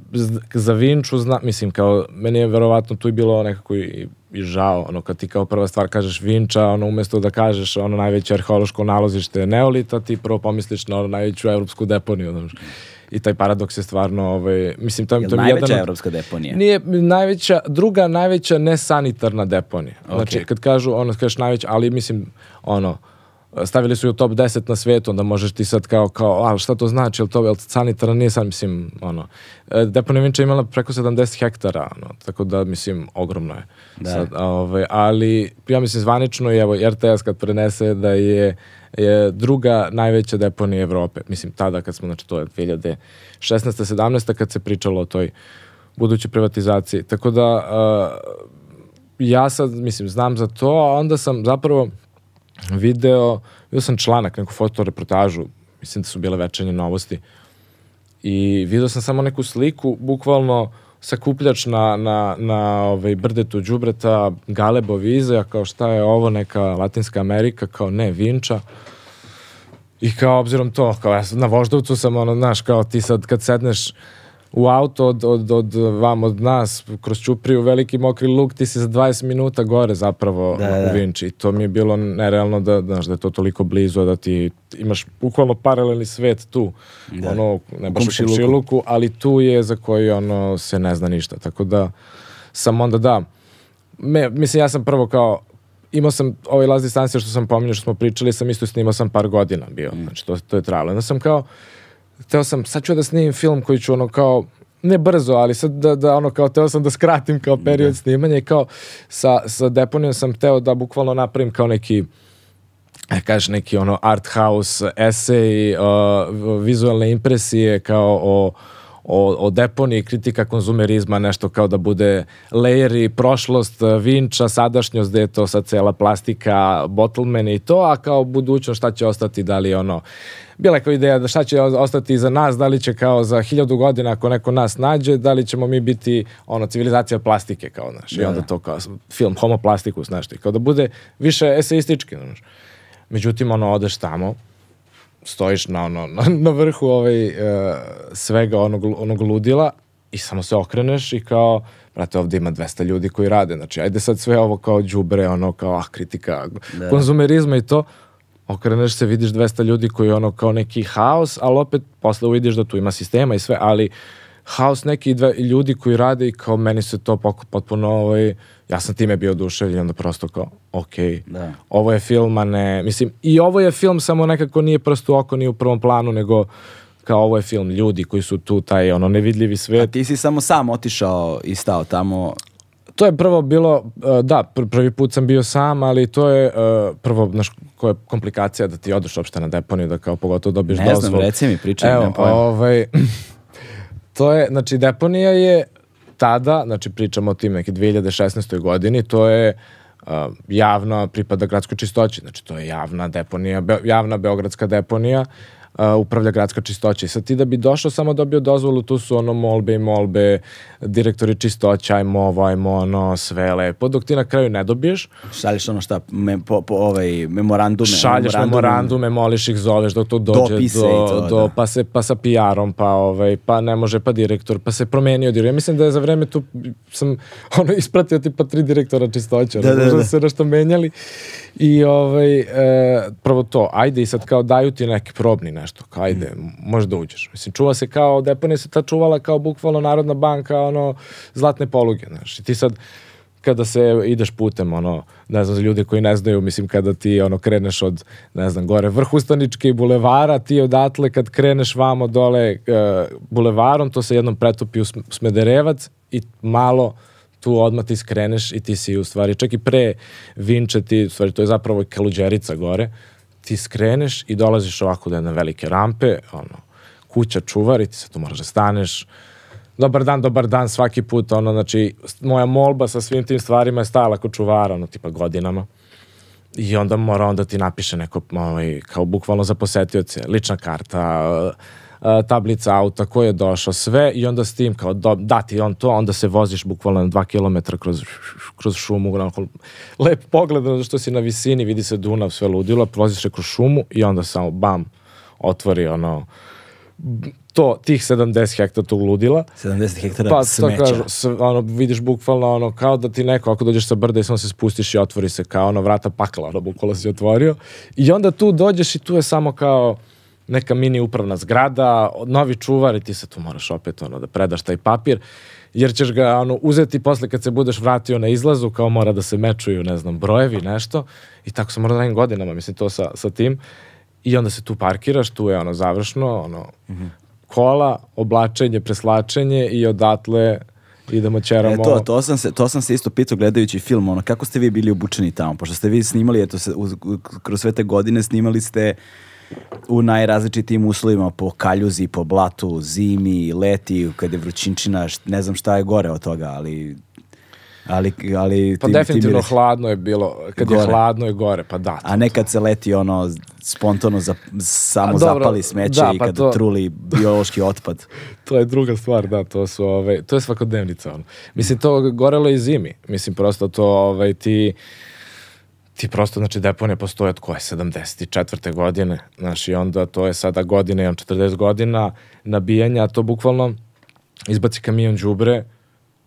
za Vinču, zna, mislim, kao, meni je verovatno tu i bilo nekako i, i žao, ono, kad ti kao prva stvar kažeš Vinča, ono, umjesto da kažeš ono najveće arheološko naložište Neolita, ti prvo pomisliš na ono najveću evropsku deponiju, znaš. I taj paradoks je stvarno, ovaj, mislim, to, je- to je najveća jedan od- evropska deponija? nije najveća, druga najveća nesanitarna deponija. Znači, kad kažu, ono, kažeš najveća, ali mislim, ono, stavili su ju u top 10 na svijetu, onda možeš ti sad kao, kao, ali šta to znači, jel to, jel sanitarna, nije sad, mislim, ono, e, deponija Vinča je imala preko 70 hektara, ono, tako da, mislim, ogromno je. Da. Sad, ovaj, ali, ja mislim, zvanično, i evo, RTS kad prenese da je, je druga najveća deponija Evrope. Mislim, tada kad smo, znači, to je 2016. 17. kad se pričalo o toj budućoj privatizaciji. Tako da, uh, ja sad, mislim, znam za to, a onda sam zapravo video, vidio sam članak, neku fotoreportažu, mislim da su bile večernje novosti, i vidio sam samo neku sliku, bukvalno sakupljač na, na, na ovaj, brdetu đubreta, galebo vize, kao šta je ovo, neka Latinska Amerika, kao ne, Vinča. I kao, obzirom to, kao ja na voždovcu sam, ono, znaš, kao ti sad kad sedneš u auto od, od, od vam, od nas, kroz Ćupriju, veliki mokri luk, ti si za 20 minuta gore zapravo Da, u da. Vinči. I to mi je bilo nerealno da, znaš, da je to toliko blizu, da ti imaš bukvalno paralelni svet tu. Da. Ono, ne baš u komšiluku. ali tu je za koji ono se ne zna ništa. Tako da sam onda da, me, mislim ja sam prvo kao imao sam ovaj last distancija što sam pominjao što smo pričali, sam isto snimao sam par godina bio, znači to, to je trajalo. Onda sam kao, teo sam, sad ću da snimim film koji ću ono kao, ne brzo, ali sad da, da ono kao, teo sam da skratim kao period snimanja i kao sa, sa deponijom sam teo da bukvalno napravim kao neki e, kažeš neki ono art house esej, uh, vizualne impresije kao o, o, o deponiji, kritika konzumerizma, nešto kao da bude lejeri, prošlost, uh, vinča, sadašnjost, gde je to sad cela plastika, bottleman i to, a kao budućnost šta će ostati, da li ono, bila je kao ideja da šta će ostati za nas, da li će kao za hiljadu godina ako neko nas nađe, da li ćemo mi biti ono civilizacija plastike kao znaš, i onda to kao film Homo plasticus, znaš ti, kao da bude više eseistički, znaš. Međutim, ono, odeš tamo, stojiš na, ono, na, na vrhu ovaj, e, svega onog, onog ludila i samo se okreneš i kao, brate, ovdje ima 200 ljudi koji rade. Znači, ajde sad sve ovo kao đubre, ono, kao, ah, kritika konzumerizma i to. Okreneš se, vidiš 200 ljudi koji ono kao neki haos, ali opet posle vidiš da tu ima sistema i sve, ali haos neki dve, ljudi koji rade i kao meni se to potpuno, ovaj, ja sam time bio oduševljen, onda prosto kao, ok, Da. ovo je film, a ne, mislim, i ovo je film, samo nekako nije prst u oko, ni u prvom planu, nego kao ovo je film ljudi koji su tu, taj ono nevidljivi A svet. ti si samo sam otišao i stao tamo. To je prvo bilo, uh, da, pr- prvi put sam bio sam, ali to je uh, prvo, znaš, koja je komplikacija da ti odeš uopšte na deponiju, da kao pogotovo dobiješ Ne znam, dozvolu. reci mi, pričaj, Evo, ovaj, to je, znači, deponija je tada, znači pričamo o tim neki 2016. godini, to je uh, javna, pripada gradskoj čistoći, znači to je javna deponija, be- javna beogradska deponija, uh, upravlja gradska čistoća. I sad ti da bi došao samo dobio dozvolu, tu su ono molbe i molbe, direktori čistoća, ajmo ovo, ajmo ono, sve lepo, dok ti na kraju ne dobiješ, Šalješ ono šta, me, po, po, ovaj, memorandume. šalješ memorandume, moliš ih, zoveš dok to dođe Dopise do, i to, do da. pa se pa sa PR-om, pa ovaj pa ne može pa direktor, pa se promenio direktor. Ja mislim da je za vreme tu sam ono ispratio tipa tri direktora čistoće, Da, da, možda da. su se nešto menjali. I ovaj e, prvo to, ajde i sad kao daju ti neki probni nešto, kao ajde, Mm. možeš da uđeš. Mislim čuva se kao deponija se ta čuvala kao bukvalno Narodna banka, ono zlatne poluge, znaš. I ti sad kada se ideš putem, ono, ne znam, za ljude koji ne znaju, mislim, kada ti, ono, kreneš od, ne znam, gore vrh Ustaničke i bulevara, ti odatle kad kreneš vamo dole e, bulevarom, to se jednom pretopi u Sm- Smederevac i malo tu odmah ti skreneš i ti si u stvari, čak i pre Vinče ti, u stvari to je zapravo Kaluđerica gore, ti skreneš i dolaziš ovako do jedne velike rampe, ono, kuća čuvar i ti se tu moraš da staneš, dobar dan, dobar dan svaki put, ono, znači, moja molba sa svim tim stvarima je stajala kod čuvara, ono, tipa godinama. I onda mora onda ti napiše neko, ovaj, kao bukvalno za posetioce, lična karta, uh, tablica auta, ko je došao, sve i onda s tim kao do, dati on to, onda se voziš bukvalno na dva kilometra kroz, kroz šumu, onako, lep pogled, što si na visini, vidi se Dunav, sve ludilo, se kroz šumu i onda samo bam, otvori ono, to, tih 70 hektara tog ludila. 70 hektara Pa, smeća. to kažu, s, ono, vidiš bukvalno ono, kao da ti neko, ako dođeš sa brda i samo se spustiš i otvori se kao ono vrata pakla, ono, bukvalno si otvorio. I onda tu dođeš i tu je samo kao neka mini upravna zgrada, novi čuvar i ti se tu moraš opet ono, da predaš taj papir jer ćeš ga ono, uzeti posle kad se budeš vratio na izlazu, kao mora da se mečuju, ne znam, brojevi, nešto. I tako sam morao da radim godinama, mislim, to sa, sa tim. I onda se tu parkiraš, tu je ono završno, ono, kola, oblačenje, preslačenje i odatle idemo ćeramo. E to, to sam, se, to sam se isto pitao gledajući film, ono, kako ste vi bili obučeni tamo, pošto ste vi snimali, eto, se, uz, kroz sve te godine snimali ste u najrazličitijim uslovima, po kaljuzi, po blatu, zimi, leti, kad je vrućinčina, ne znam šta je gore od toga, ali... Ali, ali Pa ti- ti mi definitivno reci- hladno je bilo, kad je Gore. hladno je gore, pa da. A ne kad se leti ono spontano za, samo A, dobro, zapali smeće da, i pa kad to- truli biološki otpad. To je druga stvar, da, to su, ovaj, to je svakodnevnica, ono. Mislim, to gorelo i zimi. Mislim, prosto to, ovaj, ti, ti prosto, znači, deponije postoje od koje, 74. godine, znači, onda to je sada godine, imam 40 godina nabijanja, to bukvalno izbaci kamion đubre,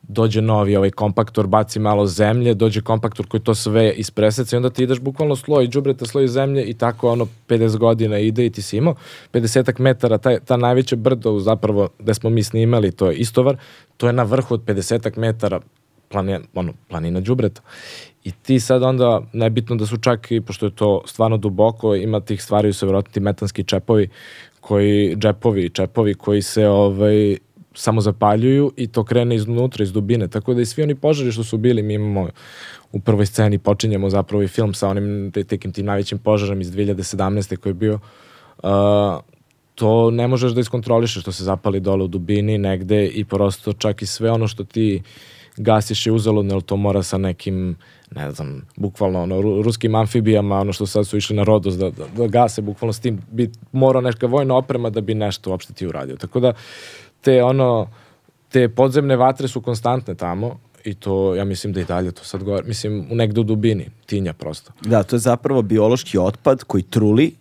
dođe novi ovaj kompaktor, baci malo zemlje, dođe kompaktor koji to sve ispreseca i onda ti ideš bukvalno sloj đubreta, sloj zemlje i tako ono 50 godina ide i ti si imao 50 metara, taj, ta najveća brdo zapravo gde smo mi snimali, to je istovar, to je na vrhu od 50 metara planina, ono, planina đubreta. I ti sad onda, nebitno da su čak i, pošto je to stvarno duboko, ima tih stvari su vjerojatno ti metanski čepovi, koji, džepovi, čepovi koji se ovaj, samo zapaljuju i to krene iznutra, iz dubine. Tako da i svi oni požari što su bili, mi imamo u prvoj sceni, počinjemo zapravo i film sa onim te- tekim tim najvećim požarom iz 2017. koji je bio, uh, to ne možeš da iskontrolišeš, što se zapali dole u dubini negde i prosto čak i sve ono što ti gasiš je uzaludno, jer to mora sa nekim, ne znam, bukvalno ono, ru- ruskim amfibijama, ono što sad su išli na Rodos da, da, da gase, bukvalno s tim bi morao neka vojna oprema da bi nešto uopšte ti uradio. Tako da, te ono, te podzemne vatre su konstantne tamo i to, ja mislim da i dalje to sad gore, mislim, u negde u dubini, tinja prosto. Da, to je zapravo biološki otpad koji truli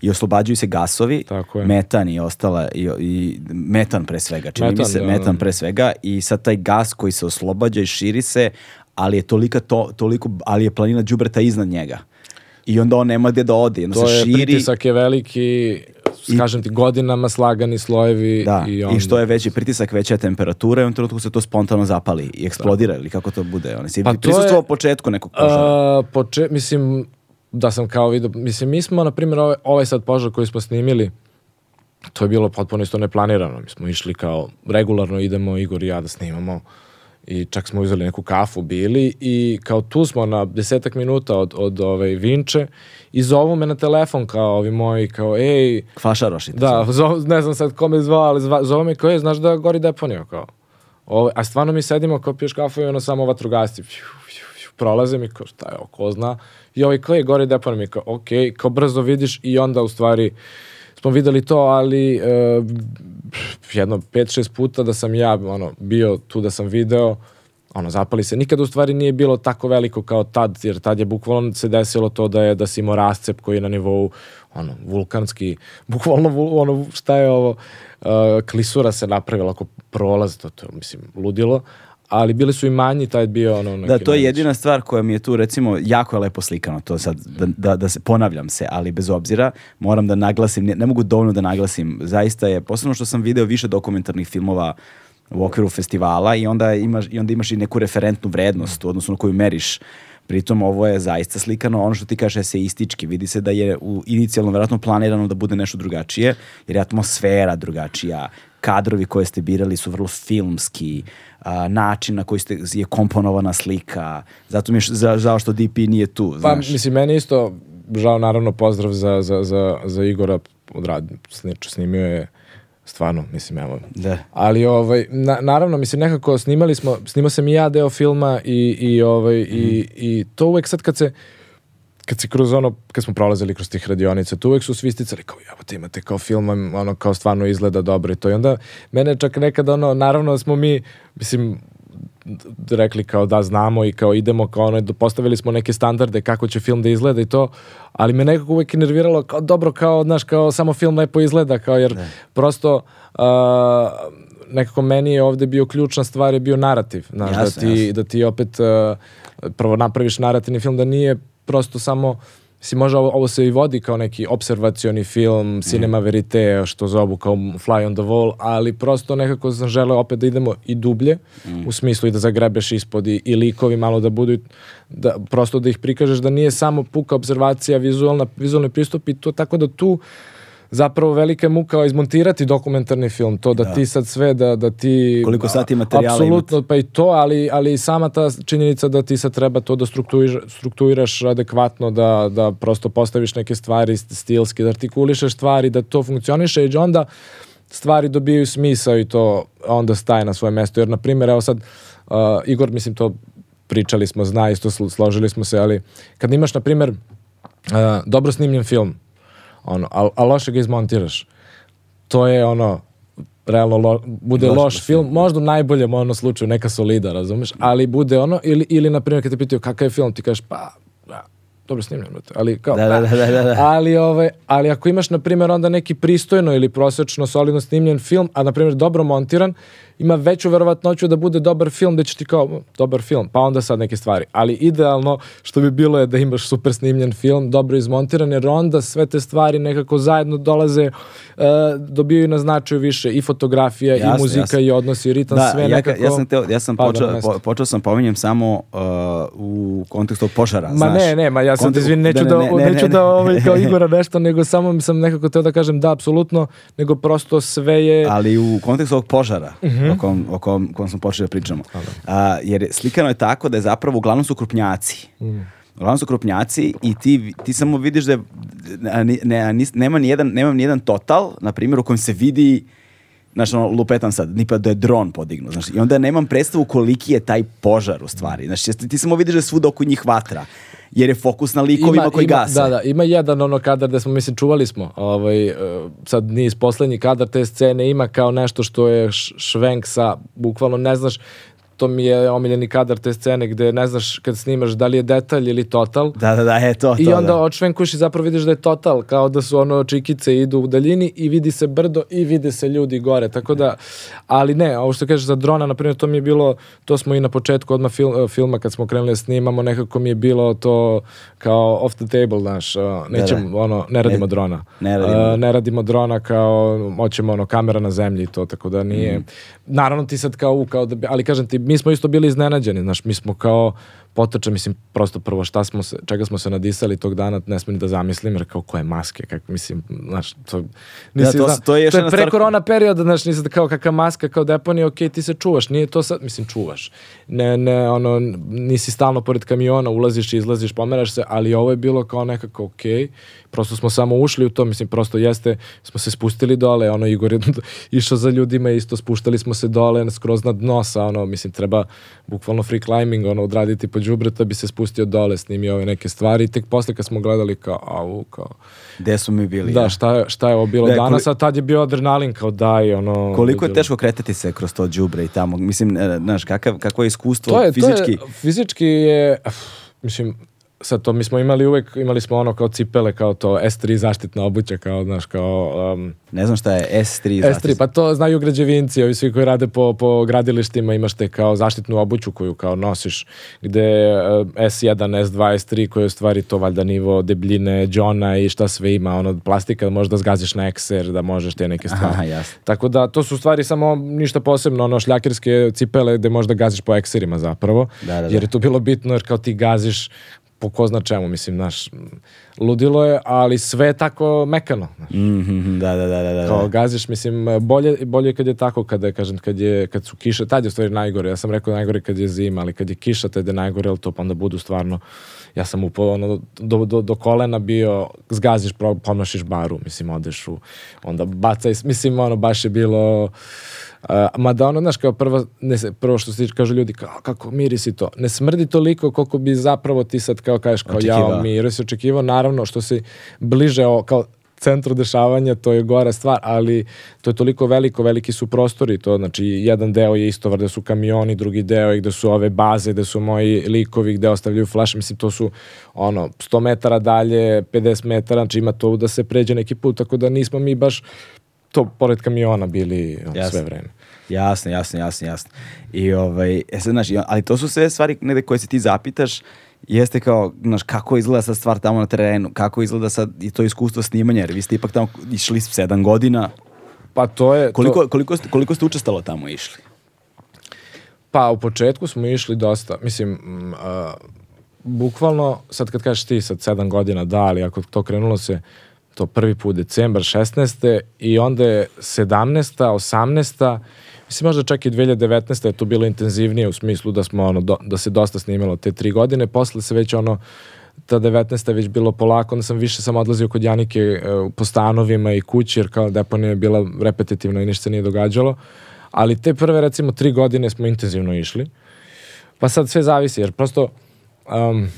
i oslobađaju se gasovi, Mm. Tako je. metan i ostala, i, i metan pre svega, čini mi Metan, se, da, metan da. pre svega i sad taj gas koji se oslobađa i širi se, ali je tolika to, toliko, ali je planina đubreta iznad njega. I onda on nema gde da ode, onda To se je, širi. pritisak je veliki, kažem ti, godinama slagani slojevi Da, i i, onda... što je veći pritisak, veća je temperatura i u trenutku se to spontano zapali i eksplodira ili kako to bude. Oni si Pa to prisustvovao je- početku nekog požara. A, poče, mislim, da sam kao vidio, mislim, mi smo, na primjer, ovaj, ovaj sad požar koji smo snimili, to je bilo potpuno isto neplanirano. Mi smo išli kao, regularno idemo, Igor i ja da snimamo i čak smo uzeli neku kafu bili i kao tu smo na desetak minuta od, od ove Vinče i zovu me na telefon kao ovi moji, kao ej, Kvašaroši. da, zov, ne znam sad kome zvao, ali zva, zove me kao je, znaš da gori deponija, kao. Ovo, a stvarno mi sedimo kao piješ kafu i ono samo vatrogasci, prolaze mi kao šta je ko zna. I ovaj kao je gori deponija, mi kao ok, kao brzo vidiš i onda u stvari smo videli to, ali e, jedno 5-6 puta da sam ja ono, bio tu da sam video, ono, zapali se. Nikada u stvari nije bilo tako veliko kao tad, jer tad je bukvalno se desilo to da je da si imao rascep koji je na nivou ono, vulkanski, bukvalno ono, šta je ovo, uh, klisura se napravila ako prolaz, to, to mislim, ludilo, ali bili su i manji, taj je bio ono... Da, neki to je jedina stvar koja mi je tu, recimo, jako je lepo slikano, to sad, da, da, da se ponavljam se, ali bez obzira, moram da naglasim, ne, ne mogu dovoljno da naglasim, zaista je, posebno što sam video više dokumentarnih filmova u okviru festivala i onda imaš, i onda imaš i neku referentnu vrednost u odnosu na koju meriš. Pritom ovo je zaista slikano, ono što ti kaže eseistički, vidi se da je u inicijalno verovatno planirano da bude nešto drugačije, jer je atmosfera drugačija, kadrovi koje ste birali su vrlo filmski, a, način na koji ste, je komponovana slika, zato mi je za- žao što DP nije tu, Pa, znaš. mislim, meni isto, žao naravno pozdrav za, za, za, za Igora odrad, snimio je stvarno, mislim, evo. Da. Ali, ovaj, na, naravno, mislim, nekako snimali smo, snimao sam i ja deo filma i, i, ovaj, i, i to uvek sad kad se, kad se kroz ono, kad smo prolazili kroz tih radionica, tu uvek su svi sticali kao, evo te imate kao film, ono, kao stvarno izgleda dobro i to. I onda, mene čak nekad, ono, naravno smo mi, mislim, rekli kao da znamo i kao idemo kao ono, postavili smo neke standarde kako će film da izgleda i to, ali me nekako uvek nerviralo kao dobro, kao, znaš, kao samo film lepo izgleda, kao jer prosto uh, nekako meni je ovde bio ključna stvar je bio narativ, znaš, Jasno, da, ti, jasno. da ti opet uh, prvo napraviš narativni film da nije prosto samo Mislim, možda ovo, ovo se i vodi kao neki observacioni film, cinema verite, što zovu kao fly on the wall, ali prosto nekako sam želeo opet da idemo i dublje, u smislu i da zagrebeš ispod i, i likovi malo da budu, da, prosto da ih prikažeš da nije samo puka observacija, vizualna, vizualni pristup i to tako da tu zapravo velika je muka izmontirati dokumentarni film, to da, ti sad sve, da, da ti... Koliko sati materijala Apsolutno, pa i to, ali, ali i sama ta činjenica da ti sad treba to da struktuiraš, struktuiraš adekvatno, da, da prosto postaviš neke stvari stilski, da artikulišeš stvari, da to funkcioniše i onda stvari dobijaju smisao i to onda staje na svoje mesto. Jer, na primjer, evo sad, uh, Igor, mislim, to pričali smo, zna, isto sl- složili smo se, ali kad imaš, na primjer, uh, dobro snimljen film, ono, a, a loše ga izmontiraš, to je ono, realno lo, bude Loš loš, film, možda u najboljem ono slučaju neka solida, razumeš, ali bude ono, ili, ili na primjer kad te pitaju kakav je film, ti kažeš pa, da, dobro snimljen, ali kao, Da, da, pa, da, da, da. ali, ovaj, ali ako imaš, na primjer, onda neki pristojno ili prosečno solidno snimljen film, a na primjer dobro montiran, ima veću verovatnoću da bude dobar film, da će ti kao, "Mm, dobar film, pa onda sad neke stvari. Ali idealno što bi bilo je da imaš super snimljen film, dobro izmontiran, jer onda sve te stvari nekako zajedno dolaze, uh, dobijaju na značaju više i fotografija, Jasno, i muzika, jasno. i odnos, i ritam, Da, sve ja, nekako... ja sam, teo, ja sam počeo, po, počeo sam pominjem samo uh, u kontekstu požara, Ma znaš. ne, ne, ma ja sad Kontek- izvin, neću da, neću da ovaj, kao Igora nešto, nego samo sam nekako teo da kažem da, apsolutno, nego prosto sve je... ali u kontekstu ovog požara Mhm. o, kom, o kom, kom smo počeli da pričamo. A, jer je- slikano je tako da je zapravo uglavnom su krupnjaci. Mhm. Uglavnom su krupnjaci i ti, ti samo vidiš da je, ne, nis- nema, nijedan, nema nijedan total, na primjer, u kojem se vidi Znaš, ono, lupetam sad, nipa da je dron podignut, znaš, i onda nemam predstavu koliki je taj požar u stvari, znaš, ti- samo vidiš da je svuda oko njih vatra, jer je fokus na likovima koji gase. Da, da, ima jedan ono kadar da smo, mislim, čuvali smo, ovaj, e, sad niz poslednji kadar te scene ima kao nešto što je švenk sa, bukvalno ne znaš, to mi je omiljeni kadar te scene gde ne znaš kad snimaš da li je detalj ili total. Da, da, da, e, to, to, I onda da. odšvenkuješ i zapravo vidiš da je total, kao da su ono čikice idu u daljini i vidi se brdo i vide se ljudi gore, tako da, ali ne, ovo što kažeš za drona, na primjer, to mi je bilo, to smo i na početku odmah fil, filma kad smo krenuli da snimamo, nekako mi je bilo to kao off the table, znaš, uh, nećemo, ono, ne radimo Ne- drona. ne radimo. Uh, ne radimo drona kao, hoćemo ono, kamera na zemlji i to, tako da nije, Mm. naravno ti sad kao, kao da ali kažem ti, mi smo isto bili iznenađeni, znaš, mi smo kao, potoče, mislim, prosto prvo šta smo se, čega smo se nadisali tog dana, ne smijem ni da zamislim, jer kao koje maske, kako, mislim, znaš, to, nisi to zna- to je to je pre stvar- korona perioda, znaš, nisi da kao kakva maska, kao deponija, ok, ti se čuvaš, nije to sad, mislim, čuvaš, ne, ne, ono, nisi stalno pored kamiona, ulaziš i izlaziš, pomeraš se, ali ovo je bilo kao nekako ok, prosto smo samo ušli u to, mislim, prosto jeste, smo se spustili dole, ono, Igor je išao za ljudima isto, spuštali smo se dole, skroz na dno sa, ono, mislim, treba bukvalno free climbing, ono, odraditi po đubreta, bi se spustio dole, snimio ove neke stvari i tek posle kad smo gledali kao, au, kao, Gde smo mi bili? da, šta je, šta je ovo bilo Da, danas, koli- a tad je bio adrenalin kao daj, ono... Koliko je teško kretati se kroz to đubre i tamo? Mislim, e, znaš, kakav, kakvo je iskustvo to je, fizički? To je, fizički je, mislim, sad to mi smo imali uvek, imali smo ono kao cipele, kao to S3 zaštitna obuća, kao, znaš, kao... Um, Ne znam šta je S3. S3, pa to znaju građevinci, ovi svi koji rade po, po gradilištima, imaš te kao zaštitnu obuću koju kao nosiš, gde eh, S1, S2, S3, koji je u stvari to valjda nivo debljine, džona i šta sve ima, ono, plastika, da možeš da zgaziš na ekser, da možeš te neke stvari. Aha, jasno. Tako da to su stvari samo ništa posebno, ono šljakerske cipele gde možda gaziš po ekserima zapravo, Da, da, da. jer je to bilo bitno jer kao ti gaziš po ko zna čemu, mislim, znaš, ludilo je, ali sve je tako mekano. Znaš. Mhm, da, da, da, da, da. Kao gaziš, mislim, bolje, bolje kad je tako, kada, kažem, kad, je, kad su kiše, tad je u stvari najgore, ja sam rekao najgore kad je zima, ali kad je kiša, tad je najgore, ali to pa onda budu stvarno, ja sam upao ono, do, do, do kolena bio, zgaziš, pomašiš baru, mislim, odeš u, onda bacaj, mislim, ono, baš je bilo, Uh, mada ono, znaš, kao prvo, ne, prvo što se kažu ljudi, kao, kako mirisi to. Ne smrdi toliko koliko bi zapravo ti sad kao kažeš, kao Očekivao. ja miris očekivao, naravno što se bliže o, kao centru dešavanja, to je gora stvar, ali to je toliko veliko, veliki su prostori, to znači jedan deo je isto gde su kamioni, drugi deo je gde su ove baze, gde su moji likovi, gde ostavljaju flaše, mislim to su ono 100 metara dalje, 50 metara, znači ima to da se pređe neki put, tako da nismo mi baš to pored kamiona bili Jasno. sve vreme. Jasno, jasno, jasno, jasno. I ovaj, e sad, znaš, on- ali to su sve stvari negde koje se ti zapitaš, jeste kao, znaš, kako izgleda sad stvar tamo na terenu, kako izgleda sad i to iskustvo snimanja, jer vi ste ipak tamo išli sedam godina. Pa to je... Koliko, to, koliko, ste, koliko ste učestalo tamo išli? Pa u početku smo išli dosta, mislim, a, bukvalno, sad kad kažeš ti sad sedam godina, da, ali ako to krenulo se to prvi put decembar 16. i onda je 17. 18. Mislim možda čak i 2019. je to bilo intenzivnije u smislu da smo ono, do, da se dosta snimalo te tri godine, posle se već ono ta 19. je već bilo polako, onda sam više sam odlazio kod Janike e, po stanovima i kući, jer kao deponija je bila repetitivna i ništa se nije događalo. Ali te prve, recimo, tri godine smo intenzivno išli. Pa sad sve zavisi, jer prosto um,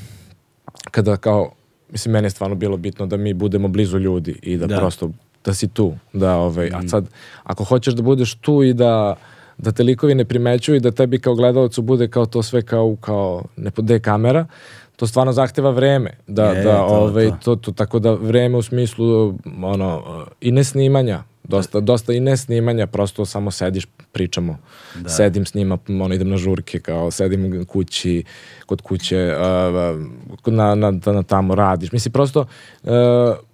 kada kao, mislim, meni je stvarno bilo bitno da mi budemo blizu ljudi i da, Da. prosto, da si tu, da, ovaj, a sad, ako hoćeš da budeš tu i da da te likovi ne primećuju i da tebi kao gledalcu bude kao to sve kao, kao ne pod kamera, to stvarno zahteva vreme. Da, Je, da, to, ovaj, to. to, to, tako da vreme u smislu ono, i ne snimanja, dosta, dosta i ne snimanja, prosto samo sediš, pričamo. Sedim s njima, ono, idem na žurke, kao sedim kući, kod kuće, uh, na, na, na, na tamo radiš. Mislim, prosto uh,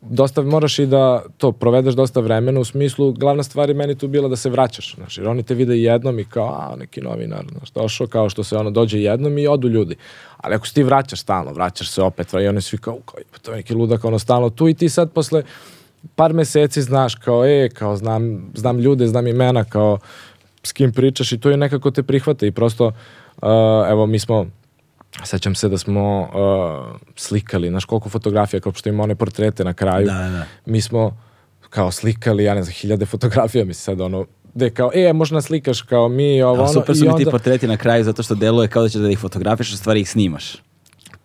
dosta moraš i da to provedeš dosta vremena u smislu, glavna stvar je meni tu bila da se vraćaš, znaš, jer oni te vide jednom i kao, a, neki novinar, znaš, došao kao što se ono dođe jednom i odu ljudi. Ali ako se ti vraćaš stalno, vraćaš se opet, i oni svi kao, kao "Pa to je neki ludak, ono, stalno tu i ti sad posle par meseci znaš kao, e, kao znam, znam ljude, znam imena, kao s kim pričaš i to je nekako te prihvate i prosto, uh, evo, mi smo, sećam se da smo uh, slikali, znaš koliko fotografija, kao što ima one portrete na kraju, Da, da. mi smo kao slikali, ja ne znam, hiljade fotografija, mi se sad ono, gde kao, e, možda slikaš kao mi, ovo, ono, super su mi ti portreti na kraju zato što deluje kao da ćeš da ih fotografiš, a stvari ih snimaš.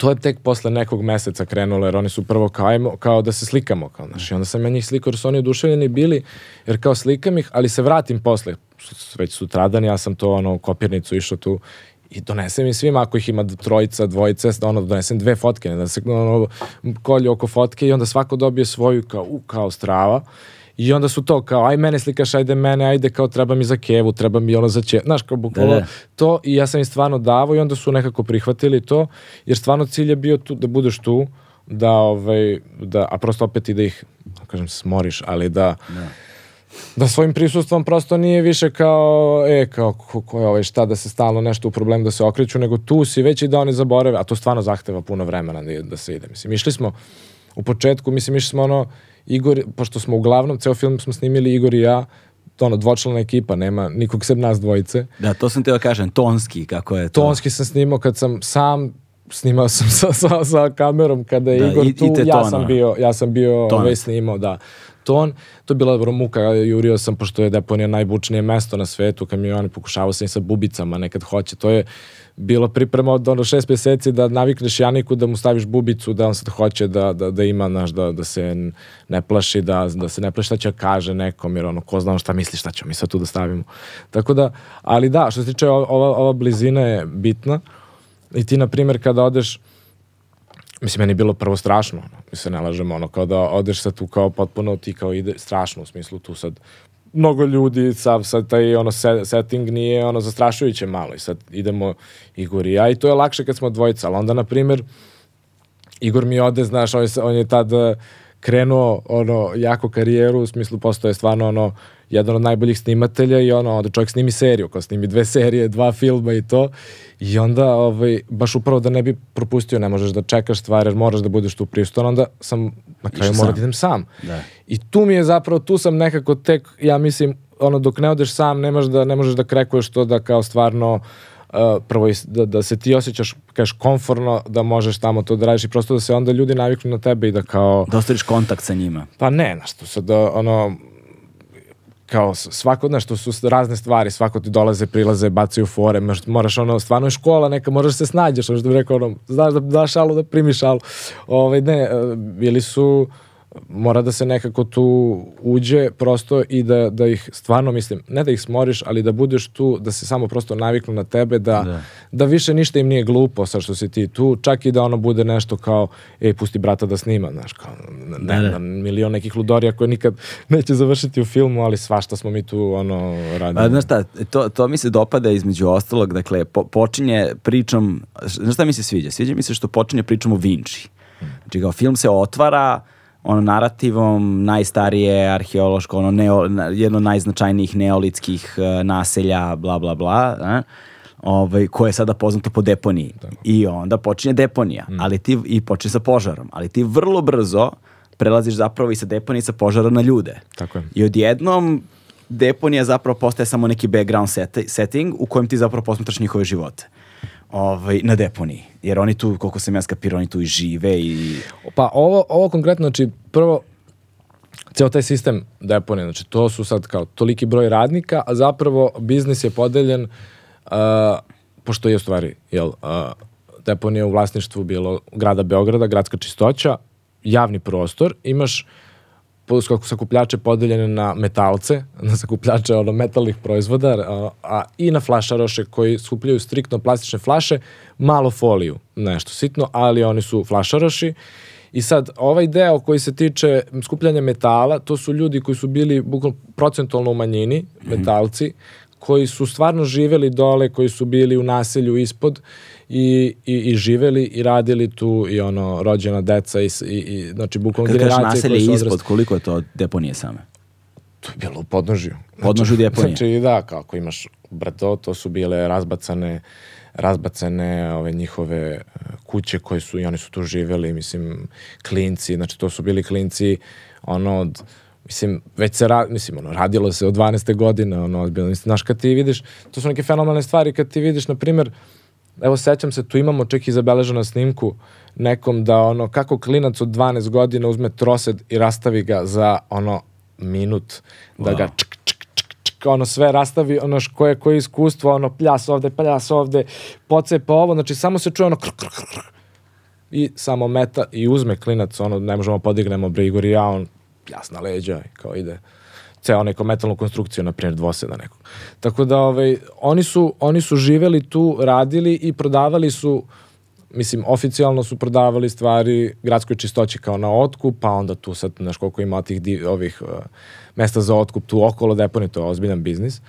To je tek posle nekog meseca krenulo, jer oni su prvo kao, kao da se slikamo, kao, znaš, i onda sam ja njih slikao, jer su oni oduševljeni bili, jer kao slikam ih, ali se vratim posle, već sutradan, ja sam to, ono, kopirnicu išao tu i donesem im svima, ako ih ima trojica, dvojica, ono, donesem dve fotke, da se ono, kolju oko fotke i onda svako dobije svoju, kao, u, kao strava, I onda su to kao, aj mene slikaš, ajde mene, ajde kao treba mi za kevu, treba mi ono za će, znaš, kao bukvalno Da, da. to i ja sam im stvarno davao i onda su nekako prihvatili to, jer stvarno cilj je bio tu, da budeš tu, da, ovaj, da, a prosto opet i da ih, da kažem, smoriš, ali da, da svojim prisustvom prosto nije više kao, e, kao, ko, ko je ovaj, šta, da se stalno nešto u problem da se okreću, nego tu si već i da oni zaborave, a to stvarno zahteva puno vremena da, da se ide. Mislim, išli smo u početku, mislim, išli smo ono, Igor, pošto smo uglavnom, ceo film smo snimili Igor i ja, to ono, dvočlana ekipa, nema nikog sem nas dvojice. Da, to sam teo kažem, tonski, kako je to. Tonski sam snimao kad sam sam snimao sam sa, sa, sa kamerom kada je Da, Igor i- i tu, te ja sam bio, ja sam bio ovaj snimao, da. Ton, to je bila dobro muka, jurio sam, pošto je deponija najbučnije mesto na svetu, kamioni, pokušavao sam i sa bubicama, nekad hoće, to je bilo priprema od ono šest mjeseci da navikneš Janiku da mu staviš bubicu, da on sad hoće da, da, da ima, znaš, da, da se ne plaši, da, da se ne plaši šta će da kaže nekom, jer ono, ko zna šta misli, šta ćemo mi sad tu da stavimo. Tako da, ali da, što se tiče ova, ova blizina je bitna. I ti, na primjer, kada odeš, mislim, meni je bilo prvo strašno, ono, mi se ne lažemo, ono, kao da odeš sad tu kao potpuno ti kao ide, strašno u smislu tu sad mnogo ljudi, sad, sad taj ono se- setting nije ono zastrašujuće malo i sad idemo Igor i ja i to je lakše kad smo dvojica, ali onda na primjer Igor mi ode, znaš, on je, on je tad eh, krenuo ono jako karijeru, u smislu postoje stvarno ono jedan od najboljih snimatelja i ono, da čovjek snimi seriju, kao snimi dve serije, dva filma i to. I onda, ovaj, baš upravo da ne bi propustio, ne možeš da čekaš stvari, jer moraš da budeš tu pristojan, onda sam na kraju morao da idem sam. Da. I tu mi je zapravo, tu sam nekako tek, ja mislim, ono, dok ne odeš sam, nemaš da, ne možeš da krekuješ to da kao stvarno, uh, prvo da, da se ti osjećaš, kažeš, konforno da možeš tamo to da radiš i prosto da se onda ljudi naviknu na tebe i da kao, Da ostvariš kontakt sa njima. pa ne, znaš, to sad, da, ono, kao svako, znaš, to su razne stvari, svako ti dolaze, prilaze, bacaju fore, moraš, ono, stvarno je škola neka, moraš se snađeš, što bi rekao, ono, znaš da daš šalu, da primiš šalu. Ovaj, ne, e, bili su, mora da se nekako tu uđe prosto i da, da ih stvarno mislim, ne da ih smoriš, ali da budeš tu, da se samo prosto naviknu na tebe, da, Da. da. više ništa im nije glupo sad što si ti tu, čak i da ono bude nešto kao, ej, pusti brata da snima, znaš, kao, ne, Da, da. da, milion nekih ludorija koje nikad neće završiti u filmu, ali svašta smo mi tu ono radili. A, znaš šta, to, to mi se dopada između ostalog, dakle, po, počinje pričom, znaš šta mi se sviđa? Sviđa mi se što počinje pričom o Vinci. Znači, kao film se otvara ono narativom najstarije arheološko, ono neo, jedno od najznačajnijih neolitskih e, naselja, bla, bla, bla, a? ovaj, koje je sada poznato po deponiji. I onda počinje deponija, ali ti, i počne sa požarom, ali ti vrlo brzo prelaziš zapravo i sa deponije sa požara na ljude. Tako je. I odjednom deponija zapravo postaje samo neki background seti- setting u kojem ti zapravo posmatraš njihove živote. Ovaj, na deponiji. Jer oni tu, koliko sam ja skapirao, oni tu i žive i... Pa ovo, ovo konkretno, znači prvo, ceo taj sistem deponije, znači to su sad kao toliki broj radnika, a zapravo biznis je podeljen, uh, pošto je u stvari, jel, uh, deponija u vlasništvu bilo grada Beograda, gradska čistoća, javni prostor, imaš sakupljače podeljene na metalce, na sakupljače ono, metalnih proizvoda, a, a i na flašaroše koji skupljaju striktno plastične flaše, malo foliju, nešto sitno, ali oni su flašaroši. I sad, ovaj deo koji se tiče skupljanja metala, to su ljudi koji su bili bukvalno procentualno u manjini, metalci, koji su stvarno živeli dole, koji su bili u naselju ispod i, i, i živeli i radili tu i ono rođena deca i, i, i znači bukvalno generacije naselje koje su ispod, odrasle. koliko je to deponije same? To je bilo u podnožju. Podnožju deponije. Znači, da, kako imaš brdo, to su bile razbacane razbacane ove njihove e, kuće koje su i oni su tu živeli, mislim, klinci, znači to su bili klinci ono od Mislim, već se, ra, mislim, ono, radilo se od 12. godine, ono, ozbiljno. Mislim, znaš, kad ti vidiš, to su neke fenomenalne stvari, kad ti vidiš, na primjer, evo, sećam se, tu imamo čak i zabeleženo na snimku nekom da, ono, kako klinac od 12 godina uzme trosed i rastavi ga za, ono, minut, da ga čk, čk, čk, čk, ono, sve rastavi, ono, koje, koje iskustvo, ono, pljas ovde, pljas ovde, pocepa ovo, znači, samo se čuje ono, kr, kr, kr, kr, i samo meta i uzme klinac, ono, ne možemo podignemo bre Igor i ja, on jasna leđa kao ide ceo neku metalnu konstrukciju, na primjer dvoseda nekog. Tako da ovaj, oni, su, oni su živeli tu, radili i prodavali su mislim, oficijalno su prodavali stvari gradskoj čistoći kao na otkup, pa onda tu sad, znaš koliko ima tih div, ovih uh, mesta za otkup tu okolo deponije, to je ozbiljan biznis.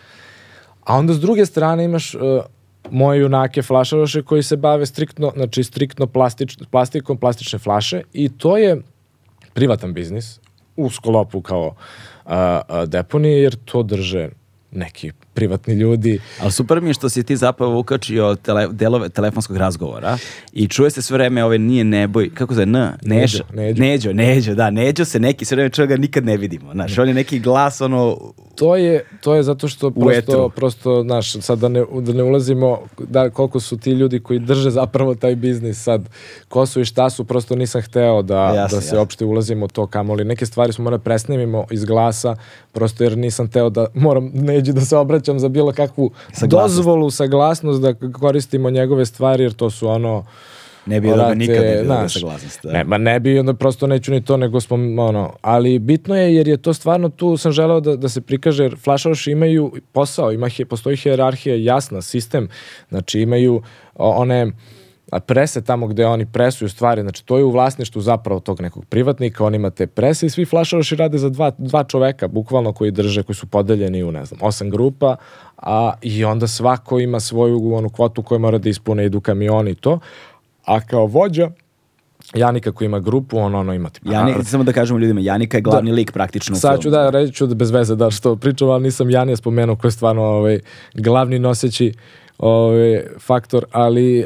A onda s druge strane imaš uh, moje junake flašaroše koji se bave striktno, znači striktno plastič, plastikom, plastične flaše i to je privatan biznis u sklopu kao uh, uh, deponije jer to drže neki privatni ljudi. Ali super mi je što si ti zapravo ukačio tele, delove telefonskog razgovora i čuje se sve vreme ove nije neboj, kako se N? Nežo. Neđo. Neđo, Neđo, da, Neđo se neki, sve vreme čovjek ga nikad ne vidimo. Znaš, on je neki glas, ono, To je, to je zato što prosto, prosto, znaš, sad da ne, da ne ulazimo da, koliko su ti ljudi koji drže zapravo taj biznis sad, ko su i šta su, prosto nisam hteo da, Jasno, da se jasno. opšte ulazimo to kamoli. Neke stvari smo morali presnimimo iz glasa, prosto jer nisam hteo da moram neđi da se obraćam za bilo kakvu Saglasnost. dozvolu, saglasnost da koristimo njegove stvari, jer to su ono, ne bi Brate, nikad ne bi dobio znaš, saglasnost. da. Ne, ma ne bi, onda prosto neću ni to, nego smo, ono, ali bitno je jer je to stvarno tu sam želeo da, da se prikaže, jer flašaroši imaju posao, ima, postoji hijerarhija jasna, sistem, znači imaju one a, prese tamo gde oni presuju stvari, znači to je u vlasništvu zapravo tog nekog privatnika, on ima te prese i svi flašaroši rade za dva, dva čoveka, bukvalno koji drže, koji su podeljeni u, ne znam, osam grupa, a, i onda svako ima svoju onu kvotu koju mora da ispune, idu kamioni i to, a kao vođa Janika koji ima grupu, on ono ima tipa... Janika, samo da kažemo ljudima, Janika je glavni lik praktično Sad ću da reći ću da bez veze da što pričam, ali nisam Janija spomenuo koji je stvarno ovaj, glavni noseći ovaj, faktor, ali e,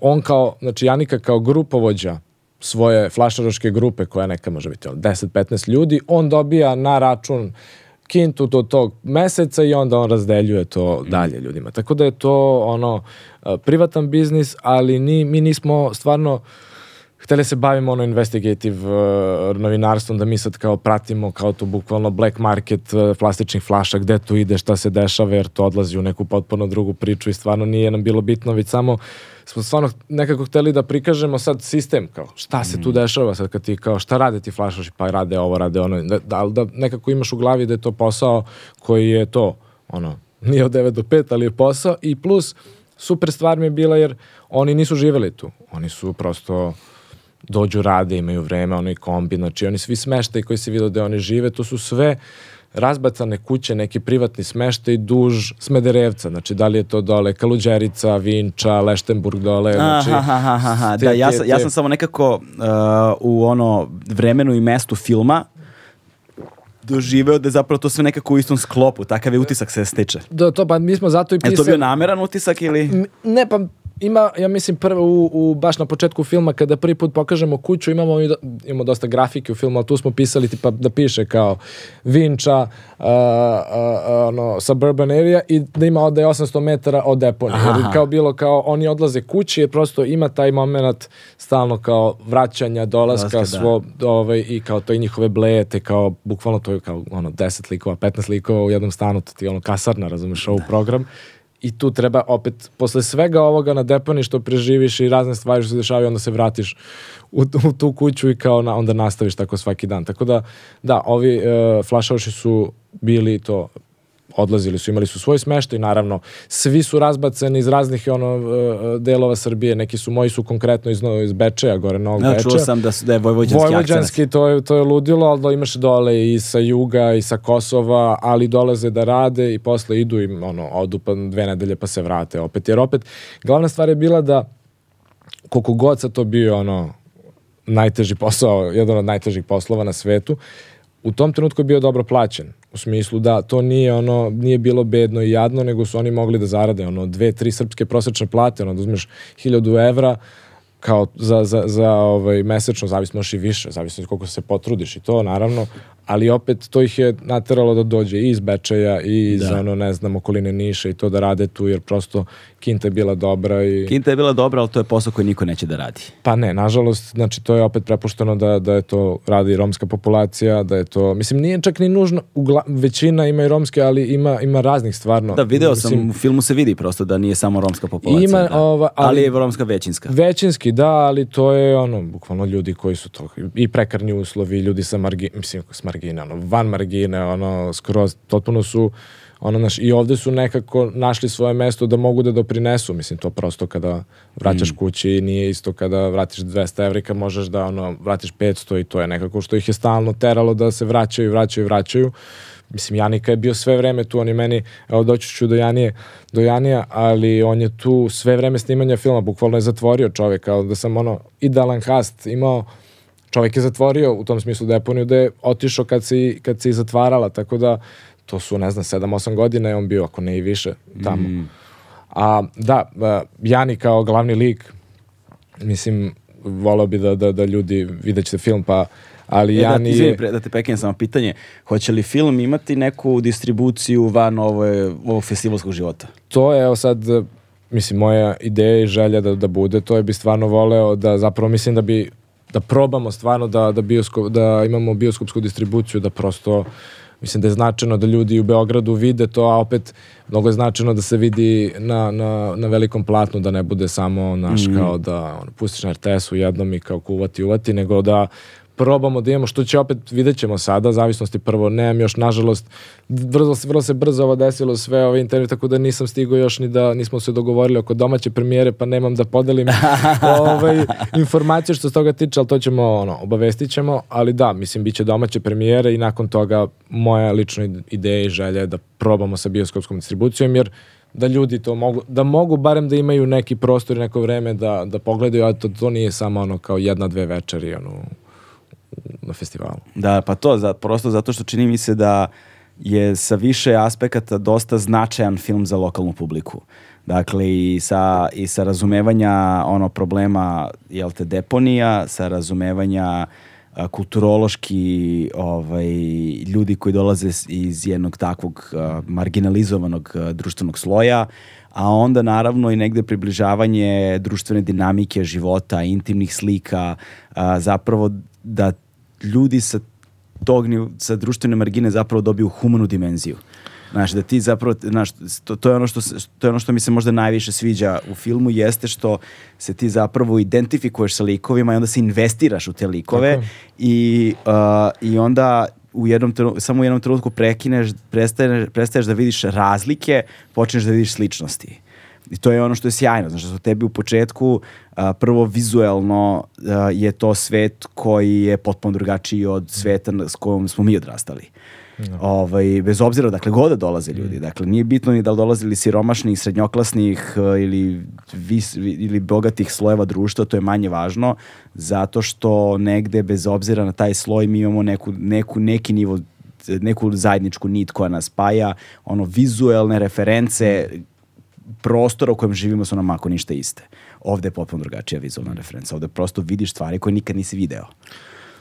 on kao, znači Janika kao grupovođa svoje flašaroške grupe koja neka može biti ono, 10-15 ljudi, on dobija na račun kintu do tog meseca i onda on razdeljuje to dalje ljudima. Tako da je to ono e, privatan biznis, ali ni, mi nismo stvarno hteli se bavimo ono investigative uh, novinarstvom, da mi sad kao pratimo kao to bukvalno black market uh, plastičnih flaša, gde to ide, šta se dešava, jer to odlazi u neku potpuno drugu priču i stvarno nije nam bilo bitno, već samo smo stvarno nekako hteli da prikažemo sad sistem, kao šta se tu dešava sad kad ti kao šta rade ti flašaši, pa rade ovo, rade ono, da, da, da nekako imaš u glavi da je to posao koji je to, ono, nije od 9 do 5, ali je posao i plus super stvar mi je bila jer oni nisu živeli tu, oni su prosto dođu rade, imaju vreme, onaj kombi, znači oni svi smeštaj koji se vidio da oni žive, to su sve razbacane kuće, neki privatni smeštaj duž Smederevca, znači da li je to dole Kaluđerica, Vinča, Leštenburg dole, znači... Aha, aha, aha, aha. te- Da, ja sam, ja sam samo nekako uh, u ono vremenu i mestu filma doživeo da je zapravo to sve nekako u istom sklopu, takav je utisak se stiče. Da, to, pa mi smo zato i Je to pisali... bio nameran utisak ili... Ne, pa ima, ja mislim, prvo u, u, baš na početku filma, kada prvi put pokažemo kuću, imamo, imamo dosta grafike u filmu, ali tu smo pisali tipa da piše kao Vinča, uh, uh, ono, suburban area i da ima od 800 metara od deponije. Jer kao bilo kao, oni odlaze kući jer prosto ima taj moment stalno kao vraćanja, dolaska, Dolaska, da. svo, ovaj, i kao to i njihove blejete, kao bukvalno to je kao ono 10 likova, 15 likova u jednom stanu, to ti je ono kasarna, razumeš, ovu program. I tu treba opet, posle svega ovoga na deponi što preživiš i razne stvari što se dešavaju, onda se vratiš u, u tu kuću i kao na, onda nastaviš tako svaki dan. Tako da, da, ovi uh, flašauši su bili to odlazili su, imali su svoj smeštaj, naravno, svi su razbacani iz raznih ono, e, delova Srbije, neki su moji su konkretno iz, iz Bečeja, gore Novog Ja, Bečeja. čuo sam da, su, da je vojvođanski, Vojvođanski, to je, to je ludilo, ali da imaš dole i sa juga i sa Kosova, ali dolaze da rade i posle idu i ono, odu pa dve nedelje pa se vrate opet. Jer opet, glavna stvar je bila da koliko god sa to bio ono najteži posao, jedan od najtežih poslova na svetu, u tom trenutku je bio dobro plaćen. U smislu da to nije ono nije bilo bedno i jadno, nego su oni mogli da zarade ono dve, tri srpske prosečne plate, ono da uzmeš 1000 evra kao za, za, za ovaj, mesečno, zavisno još i više, zavisno od koliko se potrudiš i to naravno, ali opet to ih je nateralo da dođe i iz Bečeja i iz Da. ono, ne znam, okoline Niša i to da rade tu, jer prosto kinta je bila dobra i... Kinta je bila dobra, ali to je posao koji niko neće da radi. Pa ne, nažalost, znači to je opet prepušteno da, da je to radi romska populacija, da je to, mislim nije čak ni nužno, ugla, većina ima i romske, ali ima, ima raznih stvarno. Da, video sam, Mislim, u filmu se vidi prosto da nije samo romska populacija. Ima, da. ova, ali, ali- je romska većinska. Većinski da, ali to je ono, bukvalno ljudi koji su to, i prekarni uslovi, ljudi sa margine, mislim, s margine, ono, van margine, ono, skroz, potpuno su, ono, naš, i ovde su nekako našli svoje mesto da mogu da doprinesu, mislim, to prosto kada vraćaš kući, nije isto kada vratiš 200 evrika, možeš da, ono, vratiš 500 i to je nekako što ih je stalno teralo da se vraćaju, vraćaju, vraćaju. Mislim, Janika je bio sve vreme tu, on je meni, evo doći ću do Janije, do Janija, ali on je tu sve vreme snimanja filma, bukvalno je zatvorio čovjek, kao da sam ono idealan cast imao, čovjek je zatvorio u tom smislu deponiju da je otišao kad se, kad se i zatvarala, tako da to su, ne znam, 7-8 godina je on bio, ako ne i više, tamo. A da, Jani kao glavni lik, mislim, volao bi da, da, da ljudi vidjet ćete film, pa ali E, da, Jani ti, izvini, pre- da te peknem samo pitanje, hoće li film imati neku distribuciju van ove, ovog festivalskog života? to je evo sad mislim moja ideja i želja da, da bude to je bi stvarno voleo da zapravo mislim da bi da probamo stvarno da, da, bioskop, da imamo bioskopsku distribuciju da prosto mislim da je značajno da ljudi u Beogradu vide to a opet mnogo je značajno da se vidi na, na, na velikom platnu da ne bude samo naš kao da ono, pustiš na RTS-u jednom i kao kuvati uvati nego da probamo da imamo, što će opet, vidjet ćemo sada, zavisnosti prvo, nemam još, nažalost, vrlo, vrlo se brzo ovo desilo sve ove intervju, tako da nisam stigao još ni da nismo se dogovorili oko domaće premijere, pa nemam da podelim ovaj, informacije što se toga tiče, ali to ćemo, ono, obavestit ćemo, ali da, mislim, bit će domaće premijere i nakon toga moja lična ideja i želja je da probamo sa bioskopskom distribucijom, jer da ljudi to mogu, da mogu barem da imaju neki prostor i neko vreme da, da pogledaju, a to, to nije samo ono kao jedna, dve večeri ono, na festivalu. Da, pa to, za, prosto zato što čini mi se da je sa više aspekata dosta značajan film za lokalnu publiku. Dakle, i sa, i sa razumevanja ono problema, jel te, deponija, sa razumevanja a, kulturološki ovaj, ljudi koji dolaze iz jednog takvog a, marginalizovanog a, društvenog sloja, a onda naravno i negde približavanje društvene dinamike života, intimnih slika, zapravo da ljudi sa tog sa društvene margine zapravo dobiju humanu dimenziju. Znaš, da ti zapravo, znaš, to, to, je ono što, to je ono što mi se možda najviše sviđa u filmu, jeste što se ti zapravo identifikuješ sa likovima i onda se investiraš u te likove Tako. i, uh, i onda u jednom trenutku, samo u jednom trenutku prekineš, prestaješ, prestaješ da vidiš razlike, počneš da vidiš sličnosti. I to je ono što je sjajno, znači što tebi u početku a, prvo vizuelno a, je to svet koji je potpuno drugačiji od sveta s kojom smo mi odrastali. No. Ovaj, bez obzira dakle god da dolaze ljudi. Dakle, nije bitno ni da li dolazili siromašnih, srednjoklasnih ili, vis, ili bogatih slojeva društva, to je manje važno, zato što negde bez obzira na taj sloj mi imamo neku, neku, neki nivo neku zajedničku nit koja nas spaja, ono vizuelne reference prostora u kojem živimo su nam ako ništa iste. Ovde je potpuno drugačija vizualna referenca. Ovde prosto vidiš stvari koje nikad nisi video.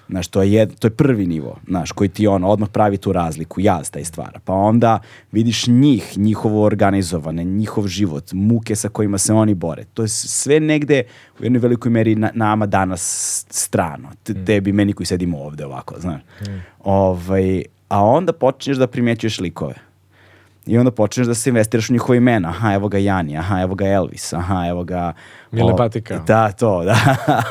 Znaš, to je, jed, to je prvi nivo, znaš, koji ti ono, odmah pravi tu razliku, jaz taj stvara. Pa onda vidiš njih, njihovo organizovane, njihov život, muke sa kojima se oni bore. To je sve negde u jednoj velikoj meri na, nama danas strano. Te, mm. Tebi, meni koji sedimo ovde ovako, znaš. Mm. Ovaj, a onda počneš da primećuješ likove I onda počneš da se investiraš u njihove imena. Aha, evo ga Jani, aha, evo ga Elvis, aha, evo ga... Mile Patika. Da, to, da.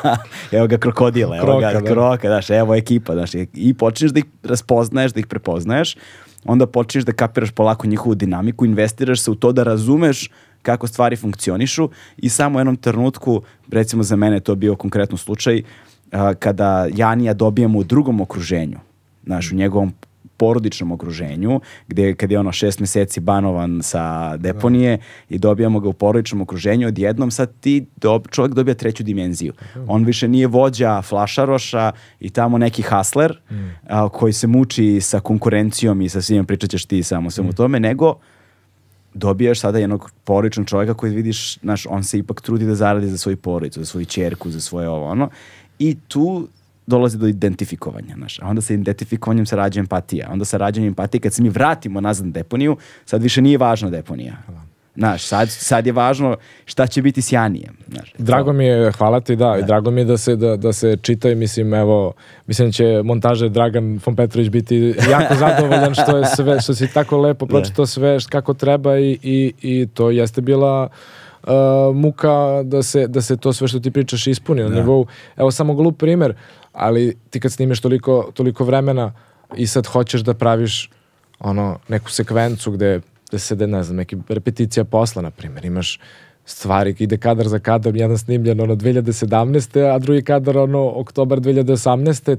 evo ga Krokodile, evo Kroka, ga da. Kroka, daš, evo ekipa, daš. I počneš da ih raspoznaješ, da ih prepoznaješ, onda počneš da kapiraš polako njihovu dinamiku, investiraš se u to da razumeš kako stvari funkcionišu i samo u jednom trenutku, recimo za mene to bio konkretno slučaj, kada Janija dobijemo u drugom okruženju, znaš, u njegovom porodičnom okruženju, gde kad je ono šest meseci banovan sa deponije i dobijamo ga u porodičnom okruženju, odjednom sad ti dob, čovjek dobija treću dimenziju. On više nije vođa flašaroša i tamo neki hasler mm. a, koji se muči sa konkurencijom i sa svima pričat ćeš ti samo svemu mm. tome, nego dobijaš sada jednog porodičnog čovjeka koji vidiš, znaš, on se ipak trudi da zaradi za svoju porodicu, za svoju čerku, za svoje ovo ono. I tu dolazi do identifikovanja, znaš. A onda sa identifikovanjem se rađa empatija. Onda sa rađanjem empatije, kad se mi vratimo nazad na deponiju, sad više nije važna deponija. Znaš, sad, sad je važno šta će biti sjajnije. Znaš, drago mi je, hvala ti, da, da. i drago mi je da se, da, da se čita i mislim, evo, mislim da će montaže Dragan von Petrović biti jako zadovoljan što je sve, što si tako lepo da. pročitao sve kako treba i, i, i to jeste bila uh, muka da se, da se to sve što ti pričaš ispuni na da. nivou. Evo samo glup primer, ali ti kad snimeš toliko, toliko vremena i sad hoćeš da praviš ono, neku sekvencu gde, gde se da ne znam, neki repeticija posla, na primjer, imaš stvari, ide kadar za kadar, jedan snimljen ono 2017. a drugi kadar ono oktobar 2018.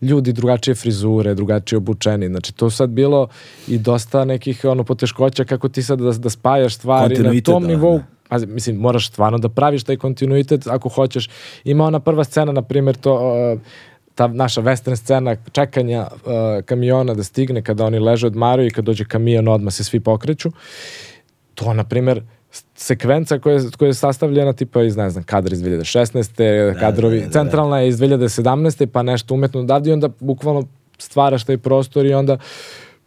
Ljudi drugačije frizure, drugačije obučeni. Znači to sad bilo i dosta nekih ono poteškoća kako ti sad da, da spajaš stvari na tom da, nivou. Da. mislim, moraš stvarno da praviš taj kontinuitet ako hoćeš. Ima ona prva scena, na primjer, to, uh, ta naša western scena čekanja uh, kamiona da stigne kada oni leže odmaraju i kad dođe kamion odmah se svi pokreću. To, na primjer, sekvenca koja je, koja je sastavljena tipa iz, ne znam, kadar iz 2016. Da, kadrovi, da, da, da, centralna je iz 2017. pa nešto umetno odavde i onda bukvalno stvaraš taj prostor i onda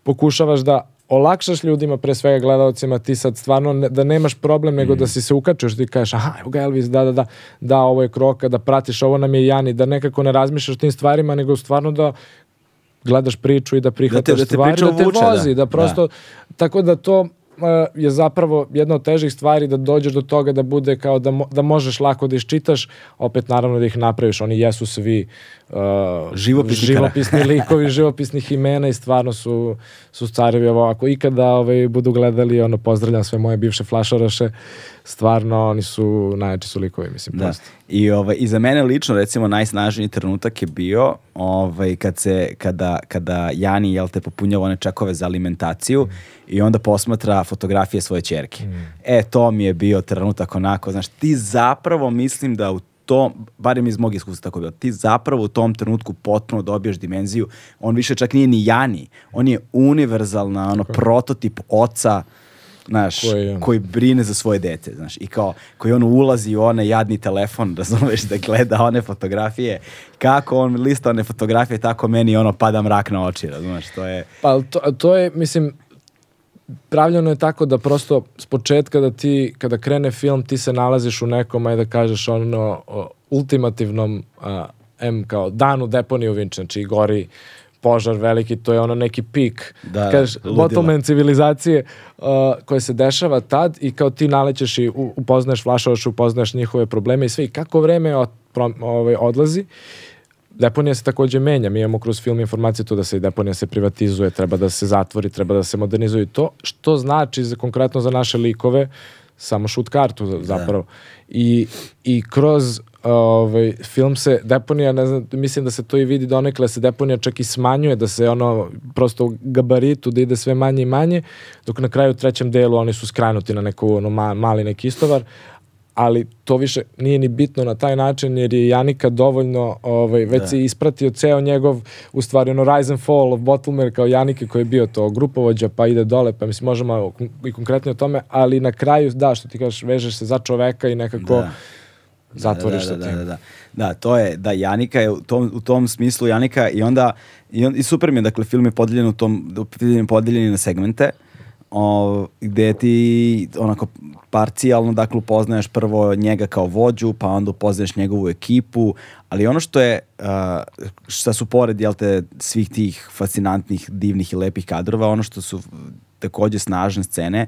pokušavaš da olakšaš ljudima, pre svega gledalcima, ti sad stvarno ne, da nemaš problem, nego mm. da si se ukačeš, ti kažeš, aha, evo ga Elvis, da, da, da, da, ovo je kroka, da pratiš, ovo nam je Jani, da nekako ne razmišljaš tim stvarima, nego stvarno da gledaš priču i da prihvataš da te, da te stvari, da te vuče, vozi, da, da prosto, da. tako da to je zapravo jedna od težih stvari da dođeš do toga da bude kao da, mo, da možeš lako da iščitaš, opet naravno da ih napraviš, oni jesu svi uh, živopisni, živopisni likovi, živopisnih imena i stvarno su, su carevi ovo, ako ikada ovaj, budu gledali, ono, pozdravljam sve moje bivše flašaraše, stvarno oni su najjači su likovi, mislim, da. I, ovaj, I za mene lično, recimo, najsnažniji trenutak je bio ovaj, kad se, kada, kada Jani, jel te, popunjava one čekove za alimentaciju i onda posmatra fotografije svoje čerke. E, to mi je bio trenutak onako, znaš, ti zapravo mislim da u tom, barem iz mog iskustva tako bilo, ti zapravo u tom trenutku potpuno dobiješ dimenziju, on više čak nije ni Jani, on je univerzalna, ono, prototip oca, znaš, Koji koji brine za svoje dete, znaš, i kao, koji on ulazi u onaj jadni telefon, razumeš, da gleda one fotografije, kako on lista one fotografije, tako meni ono pada mrak na oči, razumeš, to je, Pa to, to je, mislim, pravljeno je tako da prosto s početka da ti, kada krene film, ti se nalaziš u nekom, ajde da kažeš, ono, o, ultimativnom, a, M kao danu u Vinči, znači gori požar veliki, to je ono neki pik, Da, kažeš, bottleman civilizacije uh, koje se dešava tad i kao ti nalećeš i u- upoznaješ Flašovaš, upoznaješ njihove probleme i sve. I kako vreme od, pro- ovaj, odlazi, Deponija se takođe menja, mi imamo kroz film informacije to da se deponija se privatizuje, treba da se zatvori, treba da se modernizuje to, što znači za, konkretno za naše likove, samo šut kartu za- zapravo. I, I kroz ovaj, film se deponija, ne znam, mislim da se to i vidi donekle, se deponija čak i smanjuje, da se ono prosto u gabaritu da ide sve manje i manje, dok na kraju u trećem delu oni su skranuti na neku ono, ma- mali neki istovar, ali to više nije ni bitno na taj način jer je Janika dovoljno ovaj, već se ispratio ceo njegov u stvari ono rise and fall of Bottlemer kao Janike koji je bio to grupovođa pa ide dole pa mislim možemo i konkretnije o tome ali na kraju da što ti kažeš vežeš se za čoveka i nekako Da. zatvoriš da, da. Da, da, da. Da, to je, da, Janika je u tom, u tom smislu Janika i onda, i, on, i super mi je, dakle, film je podeljen u tom, film je podeljen na segmente, o, gde ti onako parcijalno, dakle, upoznaješ prvo njega kao vođu, pa onda upoznaješ njegovu ekipu, ali ono što je, uh, šta su pored, jel te, svih tih fascinantnih, divnih i lepih kadrova, ono što su takođe snažne scene,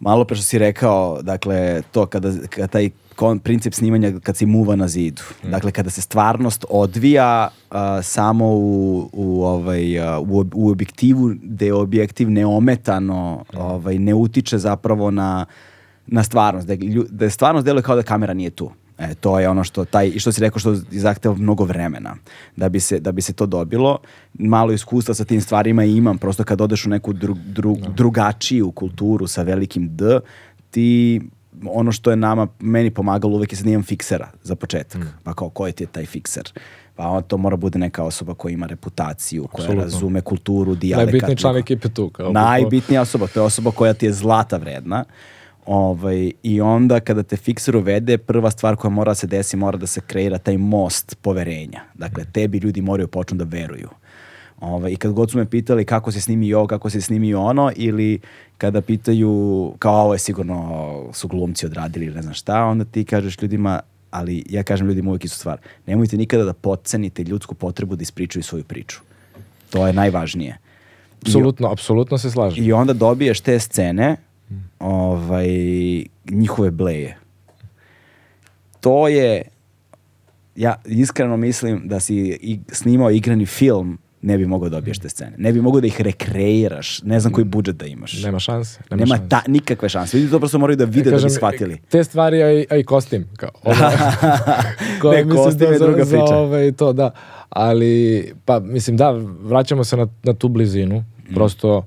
malo pre što si rekao, dakle, to kada, kada taj kon, princip snimanja kad se muva na zidu. Dakle, kada se stvarnost odvija a, samo u, u, ovaj, a, u, u objektivu, gde objektiv neometano ovaj, ne utiče zapravo na, na stvarnost. Da, je lju- da je stvarnost deluje kao da kamera nije tu. E, to je ono što taj, i što si rekao što zahteva mnogo vremena da bi, se, da bi se to dobilo. Malo iskustva sa tim stvarima imam, prosto kad odeš u neku dru, dru, drugačiju kulturu sa velikim D, ti ono što je nama, meni pomagalo uvek je sad imam fiksera za početak. Pa kao, ko je ti je taj fikser? Pa on to mora bude neka osoba koja ima reputaciju, koja Apsolutno. razume kulturu, dijalekat. Najbitniji član ekipe tu. Kao Najbitnija osoba, to je osoba koja ti je zlata vredna. Ovaj, I onda kada te fikser uvede, prva stvar koja mora da se desi, mora da se kreira taj most poverenja. Dakle, tebi ljudi moraju počnu da veruju. Ovaj, I kad god su me pitali kako se snimi ovo, kako se snimi ono, ili kada pitaju kao ovo je sigurno su glumci odradili ili ne znam šta, onda ti kažeš ljudima, ali ja kažem ljudima uvijek istu stvar. Nemojte nikada da potcenite ljudsku potrebu da ispričaju svoju priču. To je najvažnije. I- Apsolutno, apsolutno se slažem. i onda dobiješ te scene ovaj, njihove bleje. To je, ja iskreno mislim da si snimao igrani film, ne bi mogao dobiješ te scene. Ne bi mogao da ih rekreiraš. Ne znam koji budžet da imaš. Nema šanse. Nema, Nema šanse. ta, nikakve šanse. Ljudi to prosto moraju da vide da bi Kažem, shvatili. Te stvari, a i, a i kostim. Kao, kao, Ne, kostim da je za- druga za priča. ovaj, to, da. Ali, pa, mislim, da, vraćamo se na, na tu blizinu. Mm. Prosto,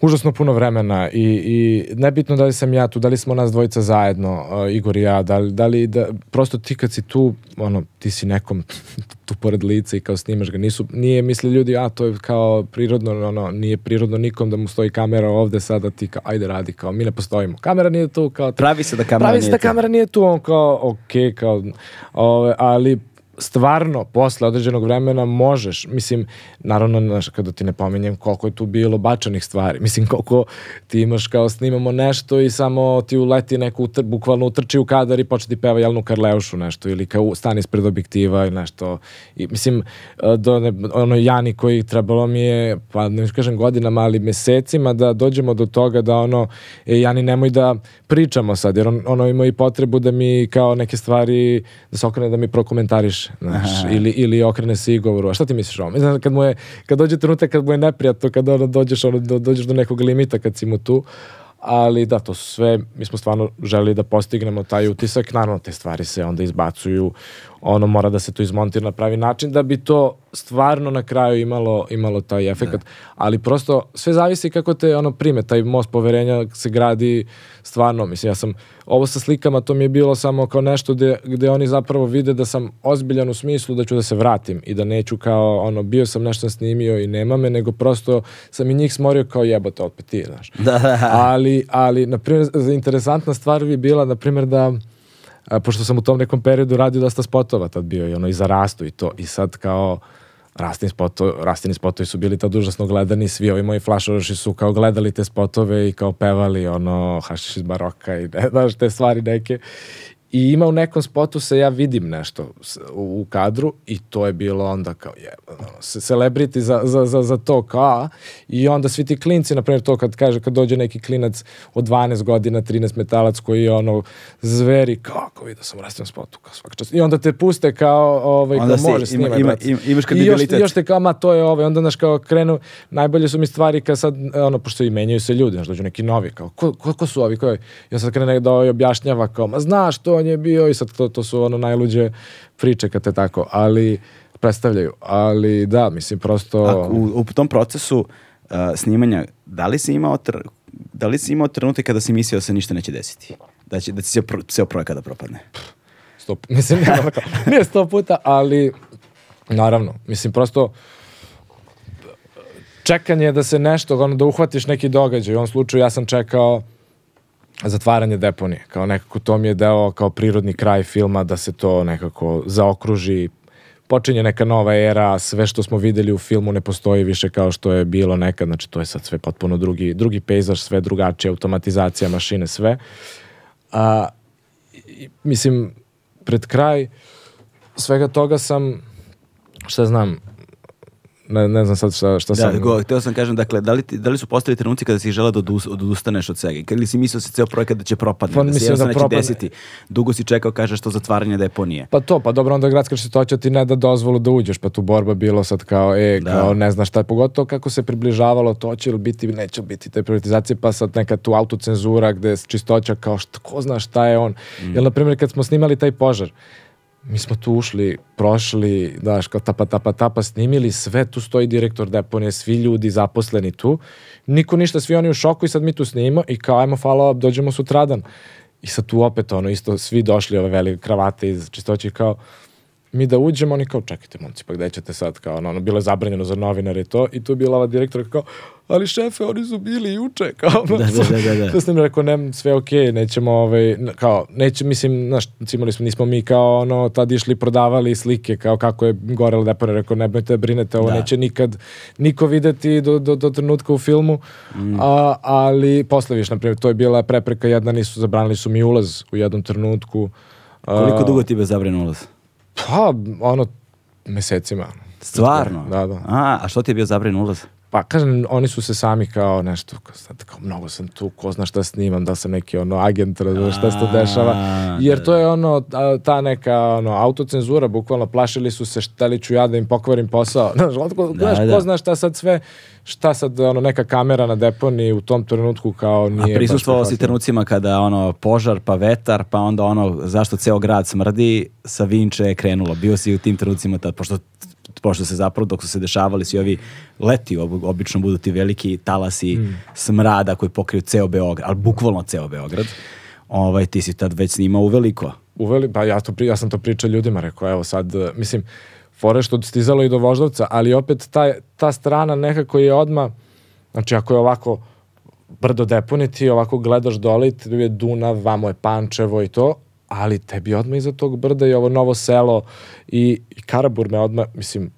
užasno puno vremena i, i nebitno da li sam ja tu, da li smo nas dvojica zajedno, uh, Igor i ja, da li, da li da, prosto ti kad si tu, ono, ti si nekom tu pored lica i kao snimaš ga, nisu, nije misli ljudi, a to je kao prirodno, ono, nije prirodno nikom da mu stoji kamera ovde sada ti kao, ajde radi, kao mi ne postojimo. Kamera nije tu, kao Pravi se da kamera Pravi se nije da tu. kamera nije tu, on kao, ok, kao, ove, ali stvarno, posle određenog vremena možeš, mislim, naravno, znaš, kada ti ne pominjem koliko je tu bilo bačanih stvari, mislim, koliko ti imaš kao snimamo nešto i samo ti uleti neku, utr, bukvalno utrči u kadar i počne ti peva Jelnu Karleušu nešto, ili kao stani ispred objektiva i nešto, i mislim, e, do, ne, ono Jani koji trebalo mi je, pa ne kažem godinama, ali mesecima da dođemo do toga da ono, e, Jani nemoj da pričamo sad, jer on, ono ima i potrebu da mi kao neke stvari, da se okrene da mi prokomentariš, znaš, ili, ili okrene se i govoru, a šta ti misliš o ovome? Znaš, kad mu je, kad dođe trenutak kad mu je neprijatno, kad ono dođeš, ono, do, dođeš do nekog limita kad si mu tu, ali da, to sve, mi smo stvarno želi da postignemo taj utisak, naravno te stvari se onda izbacuju, ono mora da se to izmontira na pravi način da bi to stvarno na kraju imalo, imalo taj efekt, da. ali prosto sve zavisi kako te ono prime, taj most poverenja se gradi stvarno, mislim ja sam, ovo sa slikama to mi je bilo samo kao nešto gde, gde oni zapravo vide da sam ozbiljan u smislu da ću da se vratim i da neću kao ono, bio sam nešto snimio i nema me, nego prosto sam i njih smorio kao jebote opet ti, znaš. Da. Ali, ali, na primjer, interesantna stvar bi bila, na primjer, da a, pošto sam u tom nekom periodu radio dosta spotova tad bio i ono i za rastu i to. I sad kao Rastini, spoto, rastini spotovi su bili tad užasno gledani, svi ovi moji flašoroši su kao gledali te spotove i kao pevali ono hašiš iz baroka i ne znaš te stvari neke I ima u nekom spotu se ja vidim nešto u, kadru i to je bilo onda kao je, celebrity za, za, za, za to kao i onda svi ti klinci, na primjer to kad kaže kad dođe neki klinac od 12 godina, 13 metalac koji je ono zveri, kako vidio sam u rastvenom spotu kao svaka čast. I onda te puste kao ovaj, onda kao može snimati. Ima, ima, imaš kredibilitet. I još, još te kao, ma to je ovaj, onda znaš kao krenu, najbolje su mi stvari kad sad, ono, pošto i menjaju se ljudi, znaš, dođu neki novi, kao, ko, ko, ko su ovi, ko je? I on sad krene da ovaj objašnjava kao, ma znaš, to on je bio i sad to, to su ono najluđe priče kad te tako, ali predstavljaju. Ali da, mislim, prosto... A, u, u tom procesu uh, snimanja, da li si imao, tr... da li si imao trenutak kada si mislio da se ništa neće desiti? Da će, da će se pro, ceo projekat da propadne? Sto, mislim, nije sto puta, ali naravno, mislim, prosto čekanje da se nešto, ono, da uhvatiš neki događaj. U ovom slučaju ja sam čekao zatvaranje deponije. Kao nekako to mi je deo kao prirodni kraj filma da se to nekako zaokruži počinje neka nova era, sve što smo videli u filmu ne postoji više kao što je bilo nekad, znači to je sad sve potpuno drugi, drugi pejzaž, sve drugačije, automatizacija, mašine, sve. A, mislim, pred kraj svega toga sam, šta znam, ne, ne znam sad šta, šta da, sam... Go, htio sam kažem, dakle, da li, ti, da li su postali trenuci kada si želeo da odustaneš od svega? Ili si mislio da se ceo projekat da će propadne, pa, da se da neće desiti? Dugo si čekao, kažeš, to zatvaranje deponije. Pa to, pa dobro, onda gradska čistoća ti ne da dozvolu da uđeš, pa tu borba bilo sad kao, e, da. kao ne znaš šta je, pogotovo kako se približavalo to će li biti, neće biti te privatizacije, pa sad neka tu autocenzura gde čistoća kao, šta, ko zna šta je on. Mm. Jel, na primjer, kad smo snimali taj požar, mi smo tu ušli, prošli, daš, kao tapa, tapa, tapa, snimili, sve tu stoji direktor deponije, svi ljudi zaposleni tu, niko ništa, svi oni u šoku i sad mi tu snimamo i kao, ajmo, up, dođemo sutradan. I sad tu opet, ono, isto, svi došli ove velike kravate iz čistoće kao, mi da uđemo, oni kao, čekajte, momci, pa gde ćete sad, kao, ono, ono bilo je zabranjeno za novinare to, i tu je bila ova direktora kao, ali šefe, oni su bili juče, kao, da, da, da, da. da. sam rekao, ne, sve okej, okay, nećemo, ovaj, kao, neće, mislim, znaš, imali smo, nismo mi kao, ono, tad išli prodavali slike, kao kako je gorelo depone, rekao, ne bojte brinete, ovo da. neće nikad niko videti do, do, do trenutka u filmu, mm. a, ali posle viš, na primjer, to je bila prepreka jedna, nisu, zabranili su mi ulaz u jednom trenutku. Koliko dugo ti be zabran ulaz? Pa, ono, mesecima. Stvarno? Da, da. A, a što ti je bio zabran ulaz? Pa kažem, oni su se sami kao nešto, kao, sad, kao mnogo sam tu, ko zna šta snimam, da sam neki ono agent, razumiješ šta se to dešava. Jer to je ono, ta neka ono, autocenzura, bukvalno plašili su se šta li ću ja da im pokvarim posao. Znaš, ko, da, da. ko zna šta sad sve, šta sad ono, neka kamera na deponiji u tom trenutku kao nije... A prisustvovao si trenucima kada ono požar, pa vetar, pa onda ono zašto ceo grad smrdi, sa Vinče je krenulo. Bio si u tim trenucima tad, pošto pošto se zapravo dok su se dešavali svi ovi leti, obično budu ti veliki talasi mm. smrada koji pokriju ceo Beograd, ali bukvalno ceo Beograd. Ovaj, ti si tad već snimao uveliko. Uveli, pa ja, to, ja sam to pričao ljudima, rekao, evo sad, mislim, fore što stizalo i do Voždovca, ali opet ta, ta strana nekako je odma, znači ako je ovako brdo deponiti, ovako gledaš dole, tu je Dunav, vamo je Pančevo i to, ali tebi odmah iza tog brda je ovo novo selo i, i Karabur me odmah, mislim,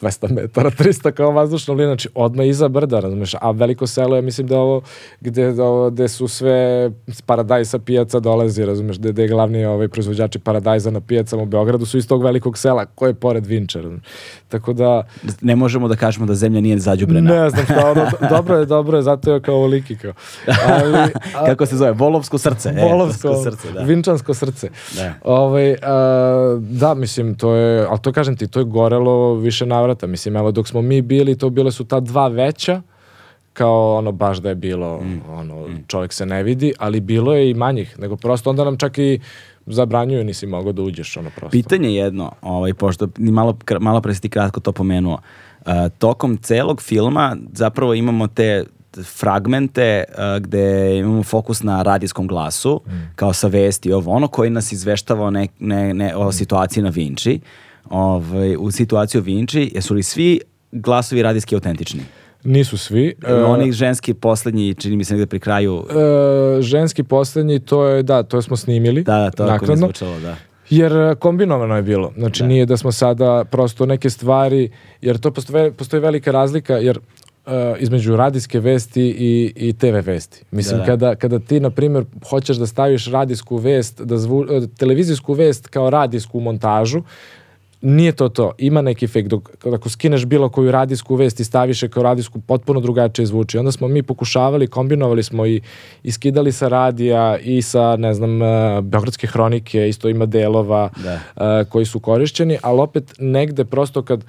200 metara, 300 kao vazdušna linija, znači odmah iza brda, razumeš, a veliko selo je, mislim da ovo, gde, da ovo, gde su sve paradajsa pijaca dolazi, razumeš, gde, gde je glavni ovaj, proizvođači paradajza na pijacama u Beogradu su iz tog velikog sela, koje je pored Vinča, razumeš. Tako da... Ne možemo da kažemo da zemlja nije zađubrena. Ne znam šta, ono, dobro je, dobro je, zato je kao ovoliki, kao. Ali, a, Kako se zove? Volovsko srce. Volovsko, e, srce, da. Vinčansko srce. Da. Ovaj, a, da, mislim, to je, ali to kažem ti, to je gorelo više navrata. Mislim, evo, dok smo mi bili, to bile su ta dva veća, kao ono baš da je bilo Mm. ono čovjek se ne vidi, ali bilo je i manjih, nego prosto onda nam čak i zabranjuju nisi mogao da uđeš ono prosto. Pitanje je jedno, ovaj, pošto ni malo, malo pre si ti kratko to pomenuo. Uh, tokom celog filma zapravo imamo te fragmente uh, gde imamo fokus na radijskom glasu, kao sa vesti ovo ono, koji nas izveštava o, ne, ne, ne, o situaciji na Vinči. Ovaj, u situaciji o Vinči, jesu li svi glasovi radijski autentični? Nisu svi. E, Oni ženski poslednji, čini mi se negde pri kraju, E, ženski poslednji, to je, da, to smo snimili. da, da, to ako mi je zvučalo, da. Jer e, kombinovano je bilo. Znači nije da smo sada prosto neke stvari, jer to postoje, postoji velika razlika, jer e, između radijske vesti i, i TV vesti. Mislim, Da, da. Kada, kada ti, na primjer, hoćeš da staviš radijsku vest, da zvu, e, televizijsku vest kao radijsku montažu, nije to to. Ima neki fake. Dok, ako skineš bilo koju radijsku vest i staviš je kao radijsku, potpuno drugačije zvuči. Onda smo mi pokušavali, kombinovali smo i, i skidali sa radija i sa, ne znam, uh, Beogradske hronike, isto ima delova Da. uh, koji su korišćeni, ali opet negde prosto kad,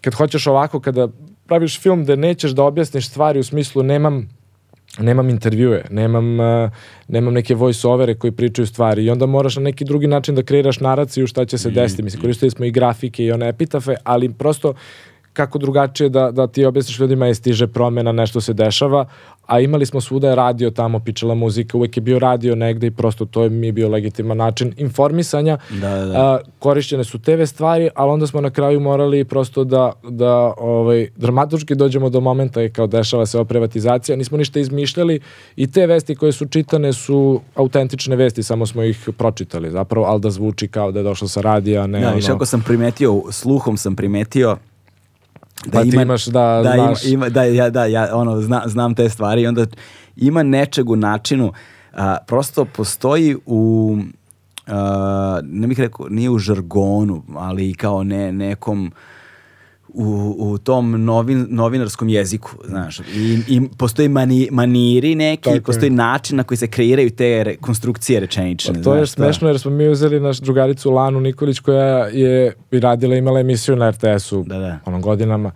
kad hoćeš ovako, kada praviš film da nećeš da objasniš stvari u smislu nemam nemam intervjue, nemam, uh, nemam neke voice-overe koji pričaju stvari i onda moraš na neki drugi način da kreiraš naraciju šta će se desiti. Mislim, koristili smo i grafike i one epitafe, ali prosto kako drugačije da, da ti objasniš ljudima je stiže promena, nešto se dešava, a imali smo svuda je radio tamo, pičala muzika, uvek je bio radio negde i prosto to je mi je bio legitiman način informisanja. Da, da, da. A, korišćene su TV stvari, ali onda smo na kraju morali prosto da, da ovaj, dramatučki dođemo do momenta i kao dešava se ova privatizacija, nismo ništa izmišljali i te vesti koje su čitane su autentične vesti, samo smo ih pročitali zapravo, ali da zvuči kao da je došlo sa radija, ne Da, ono... ako sam primetio, sluhom sam primetio Pa ti imaš da da, znaš- ima, ima, da, ja, da, ja ono, zna, znam te stvari i onda ima nečeg u načinu, a, prosto postoji u, a, ne bih rekao, nije u žargonu, ali kao ne, nekom, u, u tom novin, novinarskom jeziku, znaš, i, i postoji mani, maniri neki, Tako je. postoji način na koji se kreiraju te re, konstrukcije rečenične. Pa to je znaš, da. smešno jer smo mi uzeli naš drugaricu Lanu Nikolić koja je i radila, imala emisiju na RTS-u Da, da. ono godinama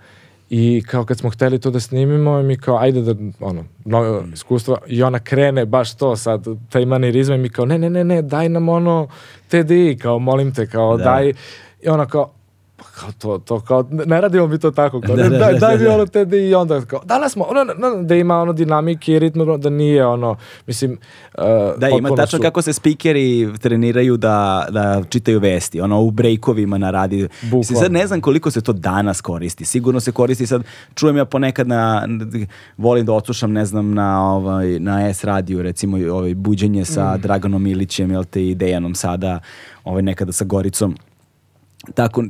i kao kad smo hteli to da snimimo mi kao ajde da ono novo iskustvo i ona krene baš to sad taj manirizam i mi kao ne ne ne ne daj nam ono TDI kao molim te kao Da. daj i ona kao pa kao to, to kao, ne radimo mi to tako, kao, Da, da, daj, da, daj da, mi da. ono TDI i onda kao, danas smo, ono, no, da ima ono dinamike i ritmu, da nije ono, mislim, uh, Da, ima tačno su- kako se spikeri treniraju da, da čitaju vesti, ono u brejkovima na radiju. Mislim, sad ne znam koliko se to danas koristi. Sigurno se koristi sad, čujem ja ponekad na, volim da odslušam, ne znam, na, ovaj, na S radiju, recimo ovaj, buđenje sa Mm. Draganom Ilićem, jel te, i Dejanom sada, ovaj, nekada sa Goricom. Tako,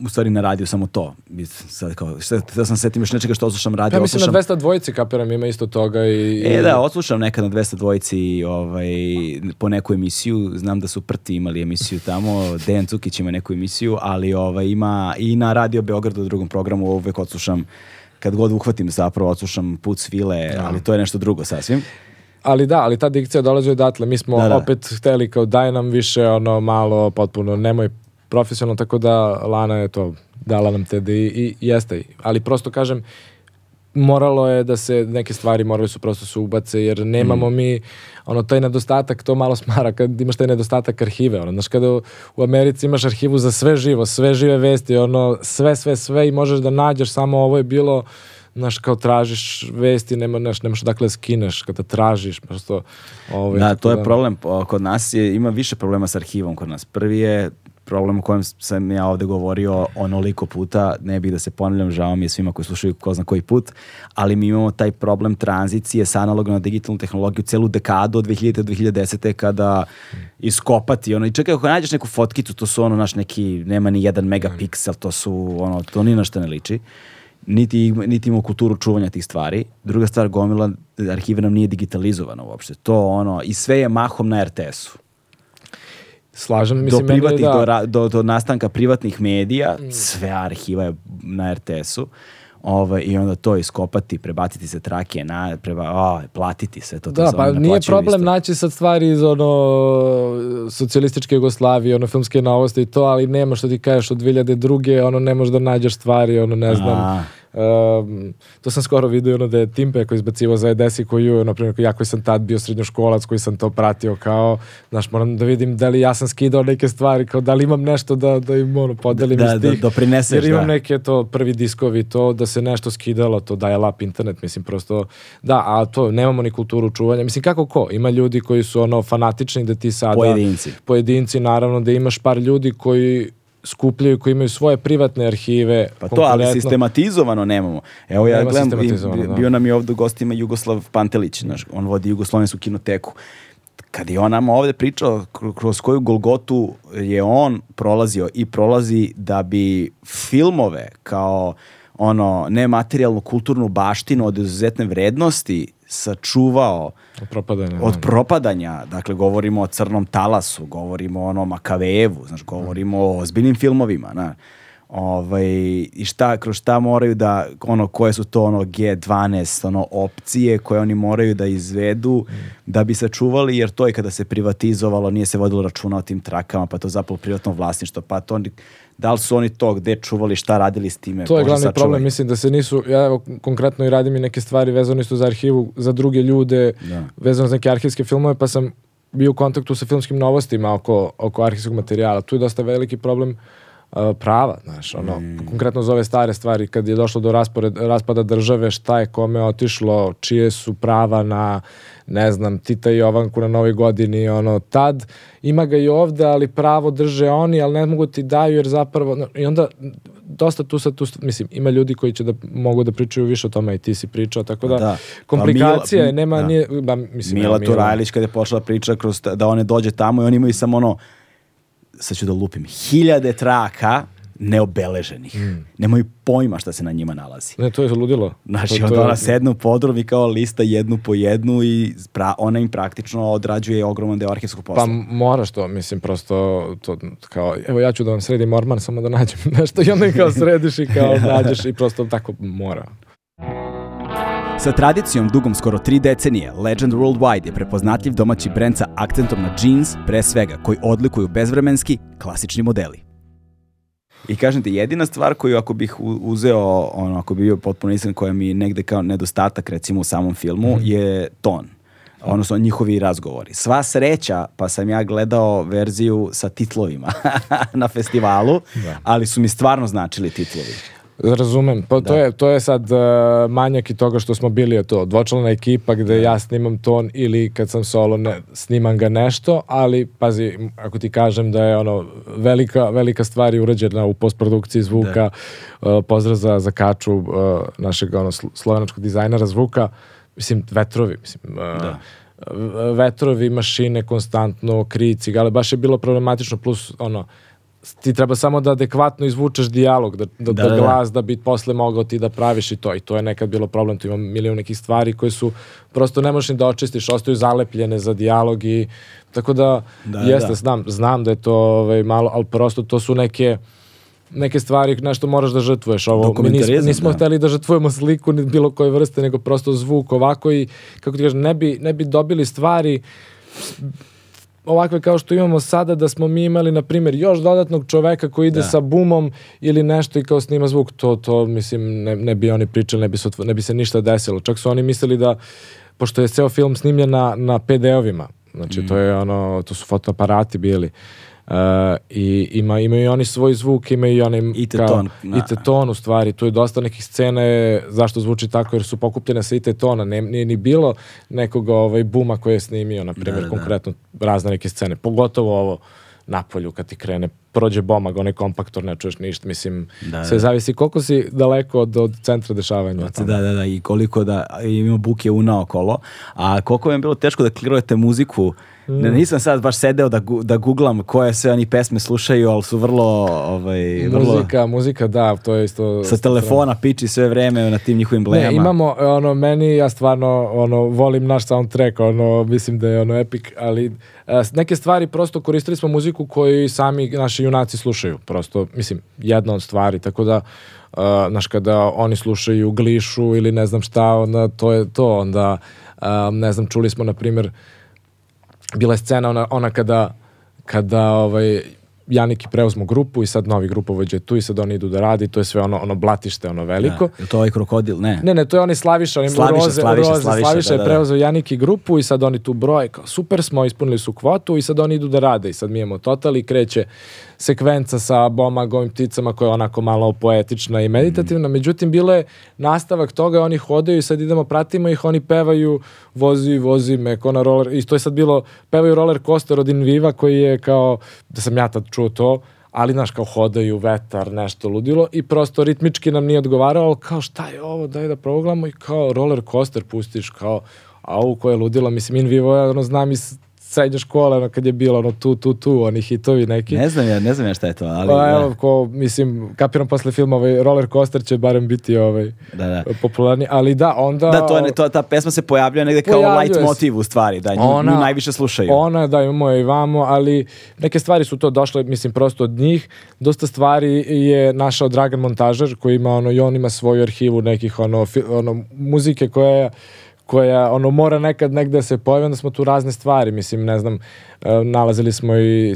u stvari na radiju samo to. Sad kao, da sam se setim još nečega što odslušam radio, Ja mislim odslušam- na 200 dvojici kapiram ima isto toga i... E da, odslušam nekad na 200 dvojici ovaj, po neku emisiju, znam da su Prti imali emisiju tamo, Dejan Cukić ima neku emisiju, ali ovaj, ima i na Radio Beogradu u drugom programu uvek odslušam kad god uhvatim zapravo odslušam put svile, ali to je nešto drugo sasvim. Ali da, ali ta dikcija dolazi odatle. Mi smo Da, da. opet hteli kao daj nam više ono malo potpuno, nemoj profesionalno, tako da Lana je to dala nam te i, i jeste. Ali prosto kažem, moralo je da se neke stvari morali su prosto se ubace jer nemamo mi ono taj nedostatak to malo smara kad imaš taj nedostatak arhive ono znaš kada u, u Americi imaš arhivu za sve živo sve žive vesti ono sve sve sve i možeš da nađeš samo ovo je bilo znaš kao tražiš vesti nema znaš nemaš dakle da skineš kada tražiš prosto ovaj Da, to je problem. Po- Kod nas je, ima više problema s arhivom kod nas. Prvi je problem o kojem sam ja ovde govorio onoliko puta, ne bih da se ponavljam, žao mi je svima koji slušaju ko zna koji put, ali mi imamo taj problem tranzicije s analogom na digitalnu tehnologiju celu dekadu od 2000. do 2010. kada iskopati, ono, i čekaj, ako nađeš neku fotkicu, to su ono, naš neki, nema ni jedan megapiksel, to su, ono, to ni na šta ne liči niti, niti imamo kulturu čuvanja tih stvari. Druga stvar, gomila arhive nam nije digitalizovana uopšte. To ono, i sve je mahom na RTS-u. Slažem Do, mislim je privatnih, da, Mm. do, ra- do, do nastanka privatnih medija, sve arhiva je na RTS-u. Ovaj, I onda to iskopati, prebaciti se trake, na, preba, a, platiti sve to. to Da, pa nije problem isto. naći sad stvari iz ono socijalističke Jugoslavije, ono filmske novosti i to, ali nema što ti kažeš od 2002. ono ne možeš da nađeš stvari, ono ne znam, A. Um, to sam skoro vidio ono da je Timpe koji izbacivo za Edesi koju, na primjer, ja koji sam tad bio srednjoškolac, koji sam to pratio kao, znaš, moram da vidim da li ja sam skidao neke stvari, kao da li imam nešto da, da im ono, podelim Da, iz da, tih. doprineseš, Jer imam da. neke to prvi diskovi, to da se nešto skidalo, to daje lap internet, mislim, prosto, da, a to, nemamo ni kulturu čuvanja, mislim, kako ko? Ima ljudi koji su ono fanatični da ti sada... Pojedinci. Pojedinci, naravno, da imaš par ljudi koji skupljaju, koji imaju svoje privatne arhive. Pa to, ali sistematizovano nemamo. Evo ja Nema gledam, sistematizovano, i- da. bio nam je ovdje gostima Jugoslav Pantelić, znaš, on vodi Jugoslovensku kinoteku. Kad je on nama ovdje pričao kro- kroz koju Golgotu je on prolazio i prolazi da bi filmove kao ono nematerijalnu kulturnu baštinu od izuzetne vrednosti sačuvao Propadanje. od da. propadanja, dakle govorimo o Crnom talasu, govorimo o onom Makavejevu, znaš, govorimo o ozbiljnim filmovima, na. Ovaj, i šta, kroz šta moraju da, ono, koje su to ono G12, ono, opcije koje oni moraju da izvedu da bi sačuvali, jer to je kada se privatizovalo, nije se vodilo računa o tim trakama, pa to zapravo privatno vlasništvo, pa to oni, da li su oni to gde čuvali, šta radili s time? To je glavni sačuvaj. problem, mislim da se nisu, ja evo konkretno i radim i neke stvari vezano isto za arhivu, za druge ljude, Da. vezano za neke arhivske filmove, pa sam bio u kontaktu sa filmskim novostima oko, oko arhivskog materijala. Tu je dosta veliki problem uh, prava, znaš, ono, Mm. konkretno za ove stare stvari, kad je došlo do raspored, raspada države, šta je kome otišlo, čije su prava na, ne znam, Tita i Jovanku na novoj godini, ono, tad ima ga i ovde, ali pravo drže oni, ali ne mogu ti daju, jer zapravo, no, i onda dosta tu sad, tu, mislim, ima ljudi koji će da mogu da pričaju više o tome i ti si pričao, tako da, Da. komplikacija Pa je, Mila- nema, da. nije, ba, mislim, Mila evo, Turajlić kada je počela priča kroz da one dođe tamo i oni imaju samo ono sad ću da lupim hiljade traka neobeleženih. Mm. Nemaju pojma šta se na njima nalazi. Ne, to je ludilo. Znači, to, onda je- ona sedne u podrum i kao lista jednu po jednu i pra- ona im praktično odrađuje ogroman deo arhivskog posla. Pa moraš to, mislim, prosto to kao, evo ja ću da vam sredim orman, samo da nađem nešto i onda im kao središ i kao nađeš i prosto tako mora. Sa tradicijom dugom skoro tri decenije, Legend Worldwide je prepoznatljiv domaći brend sa akcentom na jeans, pre svega, koji odlikuju bezvremenski, klasični modeli. I kažem ti, jedina stvar koju ako bih uzeo, ono, ako bi bio potpuno iskren, koja mi negde kao nedostatak recimo u samom filmu, je ton. Odnosno njihovi razgovori. Sva sreća, pa sam ja gledao verziju sa titlovima na festivalu, ali su mi stvarno značili titlovi. Razumem, pa to, je, to je sad uh, manjak i toga što smo bili je to dvočlana ekipa gde ja snimam ton ili kad sam solo ne, snimam ga nešto, ali pazi, ako ti kažem da je ono velika, velika stvar je urađena u postprodukciji zvuka, uh, pozdrav za, za Kaču, uh, našeg ono, slo- slovenačkog dizajnera zvuka, mislim, vetrovi, mislim, uh, Da. vetrovi, mašine konstantno, krici, ali baš je bilo problematično, plus ono, ti treba samo da adekvatno izvučeš dijalog, da, da, Da, da, da, da. glas da bi posle mogao ti da praviš i to. I to je nekad bilo problem, tu ima milion nekih stvari koje su prosto ne možeš ni da očistiš, ostaju zalepljene za dijalog i tako da, Da, jeste, da. znam, znam da je to ovaj, malo, ali prosto to su neke neke stvari nešto moraš da žrtvuješ. Ovo, mi nismo, Dokumentarizam, nismo da. hteli da žrtvujemo sliku ni bilo koje vrste, nego prosto zvuk ovako i, kako ti kažem, ne bi, ne bi dobili stvari ovakve kao što imamo sada da smo mi imali na primjer još dodatnog čoveka koji ide Da. sa bumom ili nešto i kao snima zvuk to to mislim ne, ne bi oni pričali ne bi se ne bi se ništa desilo čak su oni mislili da pošto je ceo film snimljen na na PD-ovima znači to je ono to su fotoaparati bili Uh, i ima, imaju i oni svoj zvuk, imaju i onaj IT kao- ton, da. IT ton u stvari, tu je dosta nekih scena je, zašto zvuči tako, jer su pokupljene sa IT tona, ne, nije ni bilo nekog ovaj, buma koji je snimio, na primjer, da, da. konkretno razne neke scene, pogotovo ovo napolju kad ti krene, prođe bomag, onaj kompaktor, ne čuješ ništa, mislim, Da, sve da. zavisi koliko si daleko od, od centra dešavanja. Znači, da, da, da, i koliko da ima buke una okolo, a koliko je bilo teško da klirujete muziku, ne, nisam sad baš sedeo da, gu- da googlam koje sve oni pesme slušaju, ali su vrlo, ovaj, vrlo Muzika, muzika, da, to je isto... sa telefona piči sve vreme na tim njihovim Ne, blemama. imamo, ono, meni, ja stvarno, ono, volim naš soundtrack, ono, mislim da je, ono, epic, ali e, neke stvari, prosto koristili smo muziku koju sami naši junaci slušaju, prosto, mislim, jedna od stvari, tako da, uh, znaš, kada oni slušaju glišu ili ne znam šta, onda to je to, onda, um, ne znam, čuli smo, na primjer, bila je scena ona, ona kada, kada ovaj, Janiki preuzmu grupu i sad novi grupovođa je tu i sad oni idu da radi, to je sve ono, ono blatište, ono veliko. Da. Je to ovaj krokodil? Ne. Ne, ne, to je oni Slaviša, oni Slaviša, roze, Slaviša, roze, Slaviša, Slaviša, da, je da, da. preuzeo Janiki grupu i sad oni tu broje, kao super smo, ispunili su kvotu i sad oni idu da rade i sad mi imamo total i kreće sekvenca sa boma, govim pticama koja je onako malo poetična i meditativna, međutim bilo je nastavak toga, oni hodaju i sad idemo, pratimo ih, oni pevaju vozi, vozi me, ko na roller, i to je sad bilo, pevaju roller coaster od Inviva koji je kao, da sam ja tad čuo to, ali znaš kao hodaju, vetar, nešto ludilo i prosto ritmički nam nije odgovarao, kao šta je ovo, daj da proglamo i kao roller coaster pustiš, kao a ovo koje je ludilo, mislim, in vivo, ja ono znam iz srednje škole, ono kad je bilo ono tu, tu, tu, oni hitovi neki. Ne znam ja, ne znam ja šta je to, ali... Pa da. evo, ko, mislim, kapiram posle filma, ovaj roller coaster će barem biti ovaj, Da, da. popularni, ali da, onda... Da, to ne- to, ta pesma se pojavljuje negde kao light se. motiv u stvari, da, nju, nju najviše slušaju. Ona, da, imamo je i vamo, ali neke stvari su to došle, mislim, prosto od njih. Dosta stvari je našao Dragan Montažer, koji ima, ono, i on ima svoju arhivu nekih, ono, fi, ono muzike koja je koja ono mora nekad negde da se pojavi, onda smo tu razne stvari, mislim, ne znam, e, nalazili smo i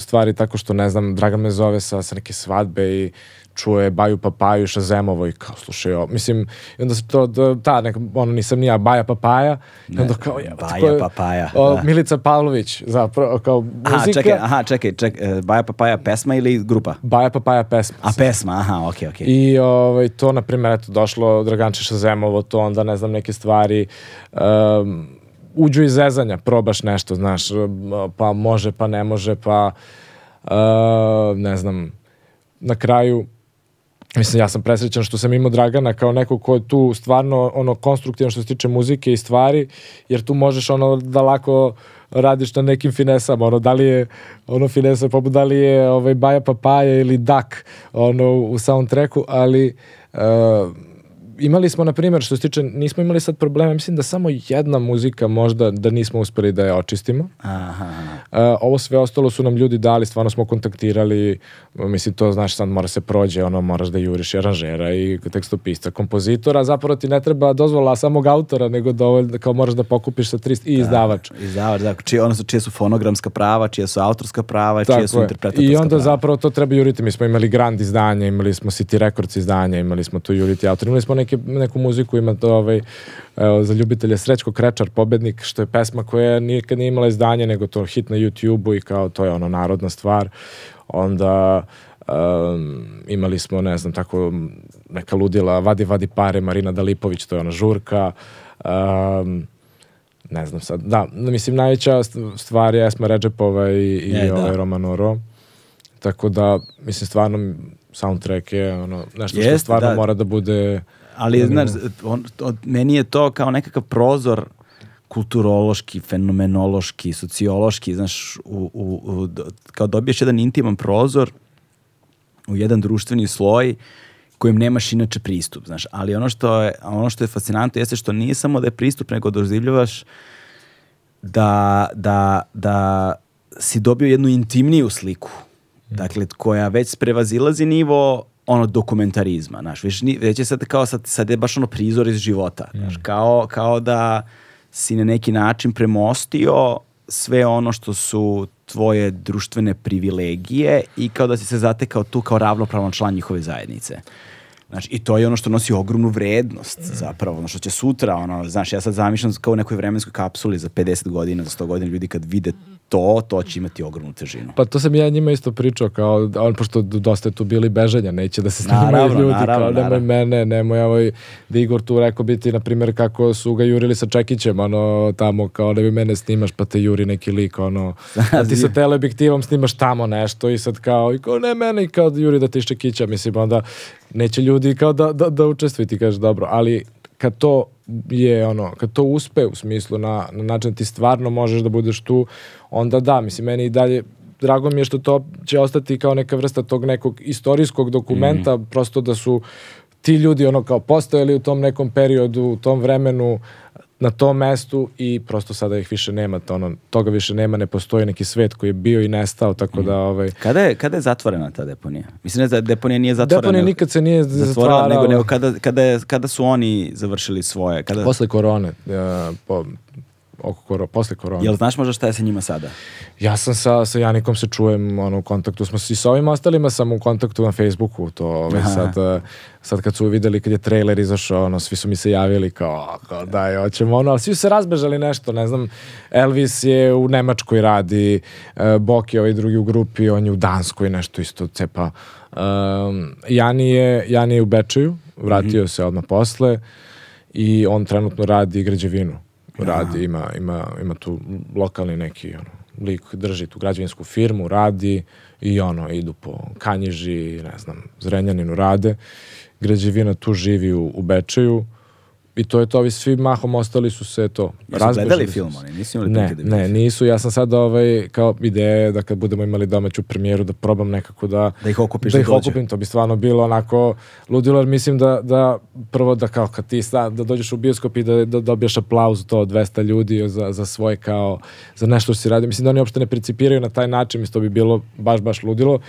stvari tako što, ne znam, Dragan me zove sa, sa neke svadbe i čuje Baju Papaju Šazemovo i kao slušaj mislim, i onda se to, da, ta, neka, ono, nisam ni ja, Baja Papaja, i onda kao, je, Baja Papaja, o, da. Milica Pavlović, zapravo, kao Aha, muzika, čekaj, aha, čekaj, čekaj, e, Baja Papaja pesma ili grupa? Baja Papaja pesma. A pesma, aha, okej, okej. I ovaj, to, na primjer, eto, došlo Draganče Šazemovo, to onda, ne znam, neke stvari, um, uđu iz zezanja, probaš nešto, znaš, pa može, pa ne može, pa, uh, ne znam, na kraju, Mislim, ja sam presrećan što sam imao Dragana kao neko ko je tu stvarno ono konstruktivan što se tiče muzike i stvari, jer tu možeš ono da lako radiš na nekim finesama, ono da li je ono finesa poput da li je ovaj Baja Papaja ili Dak ono u soundtracku, ali uh, imali smo na primjer što se tiče nismo imali sad problema, mislim da samo jedna muzika možda da nismo uspeli da je očistimo. Aha, Uh, ovo sve ostalo su nam ljudi dali, stvarno smo kontaktirali, mislim to znaš sad mora se prođe, ono moraš da juriš i aranžera i tekstopisca, kompozitora, zapravo ti ne treba dozvola samog autora, nego dovoljno, kao moraš da pokupiš sa 300 i izdavač. izdavač, da, čije, odnosno čije su fonogramska prava, čije su autorska prava, čije Tako su je. interpretatorska I onda prava. zapravo to treba juriti. Mi smo imali Grand izdanje, imali smo City Records izdanje, imali smo tu juriti autor. Imali smo neke, neku muziku, ima to ovaj, evo, za ljubitelje Srećko Krečar, pobednik, što je pesma koja nikad nije imala izdanje, nego to hit na YouTube-u i kao to je ono narodna stvar. Onda um, imali smo, ne znam, tako neka ludila, Vadi, vadi pare, Marina Dalipović, to je ona žurka. Um, ne znam sad, da, mislim najveća st- stvar je Esma Redžepova i, i E, da. ovaj Roman Oro. Tako da, mislim, stvarno soundtrack je ono, nešto što Jeste, stvarno da. mora da bude Ali, na znaš, on, od, meni je to kao nekakav prozor kulturološki, fenomenološki, sociološki, znaš, u, u, u, kao dobiješ jedan intiman prozor u jedan društveni sloj kojem nemaš inače pristup, znaš, ali ono što je, ono što je fascinantno jeste što nije samo da je pristup, nego doživljavaš da, da, da si dobio jednu intimniju sliku, dakle, koja već prevazilazi nivo ono dokumentarizma, znaš, već, već je sad kao sad, sad je baš ono prizor iz života, znaš, kao, kao da si na neki način premostio sve ono što su tvoje društvene privilegije i kao da si se zatekao tu kao ravnopravan član njihove zajednice. Znaš, i to je ono što nosi ogromnu vrednost zapravo, ono što će sutra, ono, znaš, ja sad zamišljam kao u nekoj vremenskoj kapsuli za 50 godina, za 100 godina, ljudi kad vide to, to će imati ogromnu težinu. Pa to sam ja njima isto pričao, kao, on, pošto dosta je tu bili bežanja, neće da se snimaju Naravno, ljudi, naravno, kao nemoj naravno. mene, nemoj ovaj, da Igor tu rekao biti, na primjer, kako su ga jurili sa Čekićem, ono, tamo, kao, nemoj mene snimaš, pa te juri neki lik, ono, da ti sa teleobjektivom snimaš tamo nešto i sad kao, i kao, ne mene, i kao juri da ti iz Čekića, mislim, onda neće ljudi kao da, da, da učestvuju, ti kažeš, dobro, ali kad to je ono, kad to uspe u smislu na, na način da ti stvarno možeš da budeš tu, onda da, mislim, meni i dalje drago mi je što to će ostati kao neka vrsta tog nekog istorijskog dokumenta, prosto da su ti ljudi ono kao postojali u tom nekom periodu, u tom vremenu, na tom mestu i prosto sada ih više nema, to ono, toga više nema, ne postoji neki svet koji je bio i nestao, tako da ovaj, Kada je, kada je zatvorena ta deponija? Mislim da deponija nije zatvorena. deponija nikad se nije zatvorila, zatvarala. nego, nego kada, kada, je, kada su oni završili svoje, kada, Posle korone, e, po, oko koro, posle korona. Jel znaš možda šta je sa njima sada? Ja sam sa, sa Janikom se čujem ono, u kontaktu, smo i sa ovim ostalima sam u kontaktu na Facebooku, to ovaj, sad, eh, sad kad su videli kad je trailer izašao, ono, svi su mi se javili kao, kao daj, hoćemo ono, ali svi su se razbežali nešto, ne znam, Elvis je u Nemačkoj radi, uh, Bok je ovaj drugi u grupi, on je u Danskoj nešto isto cepa. Um, Jani, je, Jani je u Bečeju, vratio mm -hmm. se odmah posle i on trenutno radi građevinu. Radi, ima, ima, ima tu lokalni neki ono, lik drži tu građevinsku firmu, radi i ono, idu po Kanjiži, ne znam, Zrenjaninu rade. Građevina tu živi u, u Bečeju I to je to, ovi svi mahom ostali su se to Jesu gledali film oni? Nisu imali ne, da ne, nisu. Ja sam sad ovaj, kao ideja da kad budemo imali domaću premijeru da probam nekako da... Da ih okupiš da, da ih dođe. okupim. To bi stvarno bilo onako ludilo, jer mislim da, da prvo da kao kad ti sta, da dođeš u bioskop i da, da dobiješ aplauz to od 200 ljudi za, za svoje kao, za nešto što si radi. Mislim da oni uopšte ne principiraju na taj način, mislim to bi bilo baš, baš ludilo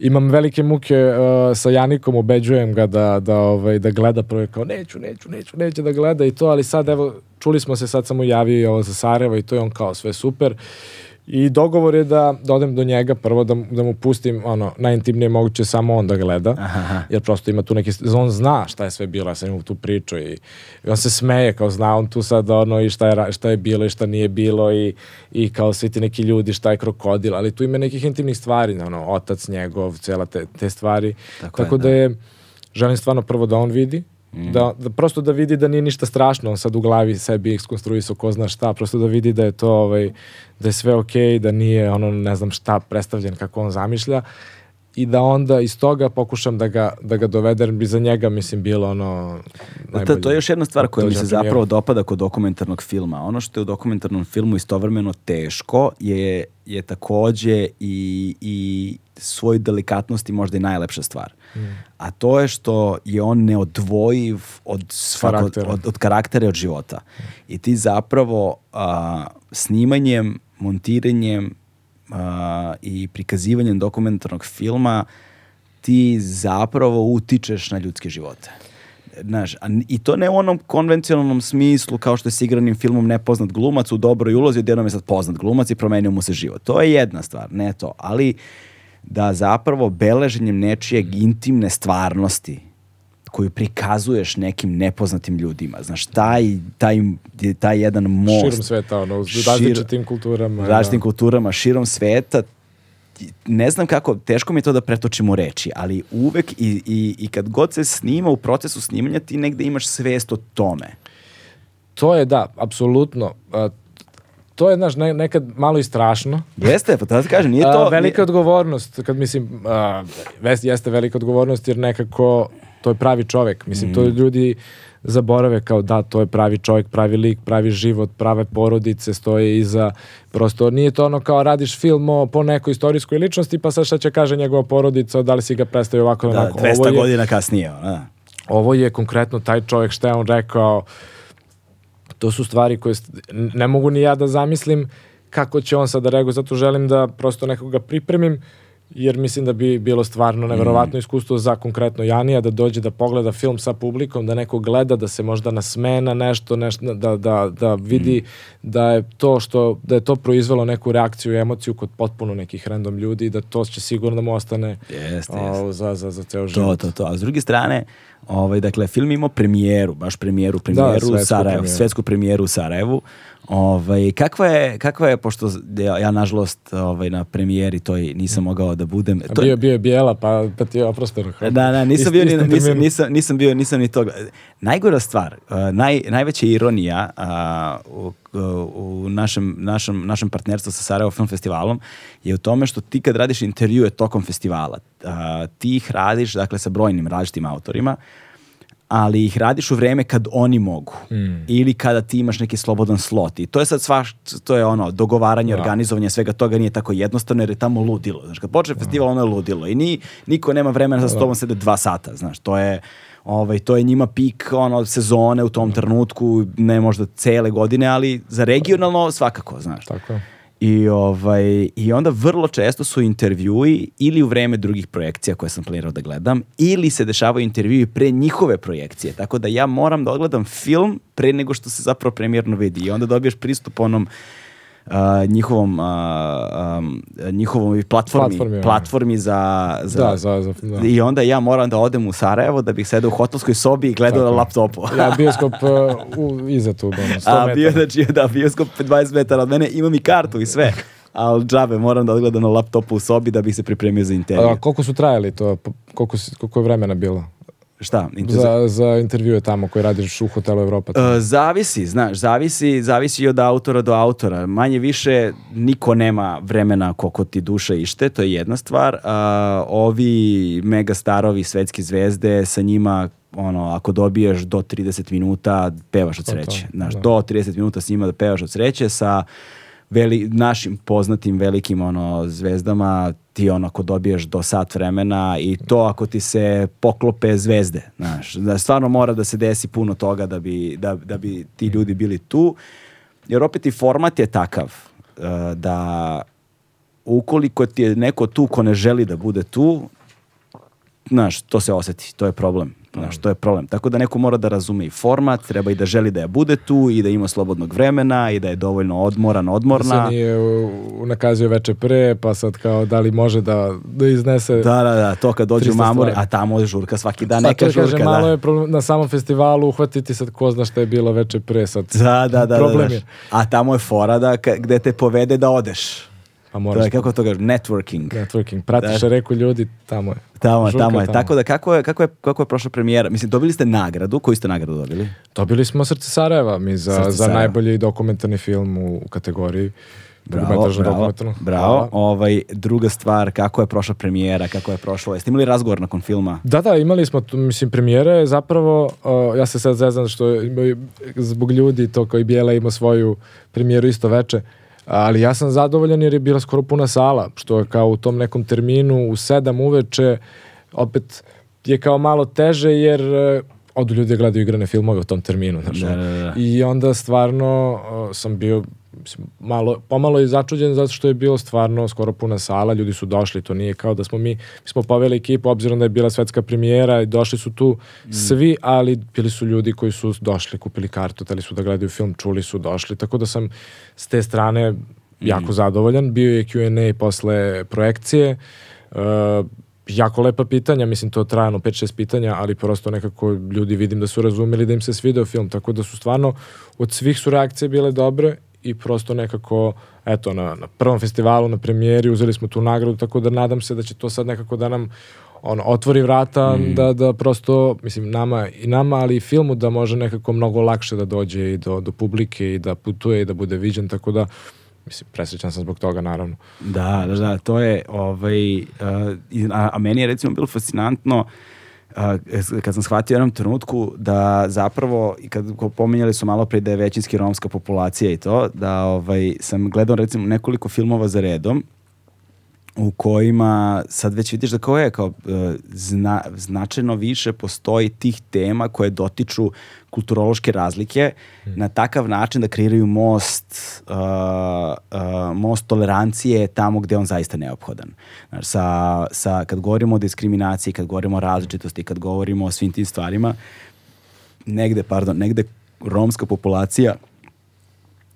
imam velike muke uh, sa Janikom, ubeđujem ga da, da, ovaj, da gleda prvo kao neću, neću, neću, neće da gleda i to, ali sad evo, čuli smo se, sad sam mu javio i ovo za Sarajevo i to je on kao sve super. I dogovor je da, da odem do njega prvo da, da mu pustim ono najintimnije moguće samo on da gleda. Aha. Jer prosto ima tu neki on zna šta je sve bilo, ja sam imao tu priču i, i on se smeje kao zna on tu sad ono i šta je, šta je bilo i šta nije bilo i, i kao svi ti neki ljudi šta je krokodil, ali tu ima nekih intimnih stvari, ono, otac njegov, cela te, te stvari. Tako Tako, je, da je, želim stvarno prvo da on vidi, Mm. Da, da prosto da vidi da nije ništa strašno, on sad u glavi sebi iskonstruisao ko zna šta, prosto da vidi da je to ovaj, da je sve okej, okay, da nije ono ne znam šta predstavljen kako on zamišlja i da onda iz toga pokušam da ga, da ga dovedem bi za njega mislim bilo ono to, to je još jedna stvar koja mi se zapravo dopada kod dokumentarnog filma. Ono što je u dokumentarnom filmu istovremeno teško je, je takođe i, i svoj delikatnosti možda i najlepša stvar. Mm. A to je što je on neodvojiv od, svako, Karaktera. od, od karaktera i od života. I ti zapravo a, snimanjem, montiranjem a, i prikazivanjem dokumentarnog filma ti zapravo utičeš na ljudske živote. Znaš, a i to ne u onom konvencionalnom smislu kao što je s igranim filmom nepoznat glumac u dobroj ulozi, odjednom je sad poznat glumac i promenio mu se život. To je jedna stvar, ne to. Ali da zapravo beleženjem nečijeg intimne stvarnosti koju prikazuješ nekim nepoznatim ljudima. Znaš, taj, taj, taj jedan most širom sveta, ono, Šir- različitim kulturama. različitim da. kulturama širom sveta ne znam kako, teško mi je to da pretočim u reči, ali uvek i, i, i kad god se snima u procesu snimanja ti negde imaš svest o tome. To je da, apsolutno. To je, znaš, ne, nekad malo i strašno. Jeste, pa to ti kažem, nije to... A, velika odgovornost, kad mislim, a, jeste velika odgovornost jer nekako to je pravi čovek. Mislim, Mm. to ljudi zaborave kao da, to je pravi čovjek, pravi lik, pravi život, prave porodice stoje iza. Prosto nije to ono kao radiš film o, po nekoj istorijskoj ličnosti pa sad šta će kaže njegova porodica, da li si ga predstavio ovako da, onako. 200 Ovo je- godina kasnije. Da. ovo je konkretno taj čovjek šta je on rekao to su stvari koje ne mogu ni ja da zamislim kako će on sad da reaguje, zato želim da prosto nekoga pripremim jer mislim da bi bilo stvarno neverovatno iskustvo za konkretno Janija da dođe da pogleda film sa publikom, da neko gleda, da se možda nasme na nešto, nešto da, da, da vidi da je to što da je to proizvelo neku reakciju i emociju kod potpuno nekih random ljudi i da to će sigurno da mu ostane jeste. o, za, za, za ceo To, život. to, to. A s druge strane, ovaj, dakle, film imao premijeru, baš premijeru, premijeru u svetsku Sarajevu, premijeru. svetsku premijeru u Sarajevu. Ovaj, kakva, je, kakva je, pošto ja, ja nažalost ovaj, na premijeri toj nisam mogao da budem. A bio, bio je bijela, pa, pa ti je oprošteno. Da, da, nisam Isti- bio ni, nisam, nisam, nisam bio, nisam ni toga. Najgora stvar, uh, naj, najveća ironija uh, u, u našem, našem, našem partnerstvu sa Sarajevo Film Festivalom je u tome što ti kad radiš intervjue tokom festivala, uh, ti ih radiš dakle sa brojnim različitim autorima, ali ih radiš u vreme kad oni mogu. Mm. ili kada ti imaš neki slobodan slot. I to je sad sva to je ono dogovaranje, Da. organizovanje svega toga nije tako jednostavno jer je tamo ludilo. Znaš kad počne festival ono je ludilo. I ni, niko nema vremena da. sa tobom sede dva sata znaš. To je ovaj to je njima pik ono sezone u tom trenutku ne možda cele godine ali za regionalno svakako znaš. Tako je. I, ovaj, I onda vrlo često su intervjui ili u vreme drugih projekcija koje sam planirao da gledam, ili se dešavaju intervjui pre njihove projekcije. Tako da ja moram da odgledam film pre nego što se zapravo premijerno vidi. I onda dobiješ pristup onom uh, njihovom uh, um, njihovom platformi, Platformi, platformi za, za, Da, za, za, da. i onda ja moram da odem u Sarajevo da bih sedeo u hotelskoj sobi i gledao na laptopu. Ja bioskop uh, u, iza tu, ono, 100 A bio, znači, da, bioskop 20 metara od mene, imam i kartu i sve. Ali džabe, moram da odgledam na laptopu u sobi da bih se pripremio za intervju. A koliko su trajali to? Koliko, koliko je vremena bilo? Šta? Inter- Za, za intervjue tamo koje radiš u hotelu Evropa? tamo? E, zavisi, znaš, zavisi, zavisi od autora do autora. Manje više niko nema vremena koliko ti duša ište, to je jedna stvar. A, ovi mega starovi, svetske zvezde, sa njima ono, ako dobiješ do 30 minuta, pevaš od sreće. Znaš, da. do 30 minuta s njima da pevaš od sreće, sa veli, našim poznatim velikim ono zvezdama ti ono ako dobiješ do sat vremena i to ako ti se poklope zvezde, znaš, da stvarno mora da se desi puno toga da bi, da, da bi ti ljudi bili tu, jer opet i format je takav uh, da ukoliko ti je neko tu ko ne želi da bude tu, znaš, to se oseti, to je problem. Znaš, to je problem. Tako da neko mora da razume i format, treba i da želi da je bude tu i da ima slobodnog vremena i da je dovoljno odmoran, odmorna. Se nije nakazio veče pre, pa sad kao da li može da, da iznese... Da, da, da, to kad dođu 300 mamure, a tamo je žurka svaki dan, Pa neka žurka, malo da. je problem na samom festivalu uhvatiti sad ko zna šta je bilo veče pre sad. Da, da, da, Problem da, je. da. A tamo je fora da, gde te povede da odeš. Pa To moraš je, kako to kaže, networking. networking. Pratiš Da. reku ljudi, tamo je. Tamo je, Žurka tamo je. Tako da, kako je, kako je, kako je prošla premijera? Mislim, dobili ste nagradu. Koju ste nagradu dobili? Dobili smo Srce Sarajeva mi za, Srce za Sarajeva. najbolji dokumentarni film u, u kategoriji. Bravo, Dugometražno bravo, bravo. Hvala. Ovaj, druga stvar, kako je prošla premijera, kako je prošlo? Jeste imali razgovor nakon filma? Da, da, imali smo, mislim, premijera je zapravo, uh, ja se sad zezam što zbog ljudi, to kao i Bijela ima svoju premijeru isto veče, ali ja sam zadovoljan jer je bila skoro puna sala, što je kao u tom nekom terminu u sedam uveče, opet je kao malo teže jer uh, odu ljudi da gledaju igrane filmove u tom terminu. Znaš, Da, da, da. I onda stvarno uh, sam bio mislim, malo, pomalo i začuđen zato što je bilo stvarno skoro puna sala, ljudi su došli, to nije kao da smo mi, mi smo poveli ekipu, obzirom da je bila svetska premijera i došli su tu svi, ali bili su ljudi koji su došli, kupili kartu, tali su da gledaju film, čuli su, došli, tako da sam s te strane jako zadovoljan. Bio je Q&A posle projekcije, uh, jako lepa pitanja, mislim to trajano 5-6 pitanja, ali prosto nekako ljudi vidim da su razumeli da im se svideo film, tako da su stvarno od svih su reakcije bile dobre i prosto nekako, eto, na, na prvom festivalu, na premijeri, uzeli smo tu nagradu, tako da nadam se da će to sad nekako da nam ono, otvori vrata, da, da prosto, mislim, nama i nama, ali i filmu da može nekako mnogo lakše da dođe i do, do publike i da putuje i da bude viđen, tako da, mislim, presrećan sam zbog toga, naravno. Da, da, da, to je, ovaj, uh, a, a meni je recimo bilo fascinantno uh, kad sam shvatio u jednom trenutku da zapravo, i kad pominjali su malo pre da je većinski romska populacija i to, da ovaj, sam gledao recimo nekoliko filmova za redom u kojima sad već vidiš da kao je kao e, zna, značajno više postoji tih tema koje dotiču kulturološke razlike na takav način da kreiraju most uh, uh, most tolerancije tamo gde on zaista neophodan. Znaš, sa, sa, kad govorimo o diskriminaciji, kad govorimo o različitosti, kad govorimo o svim tim stvarima, negde, pardon, negde romska populacija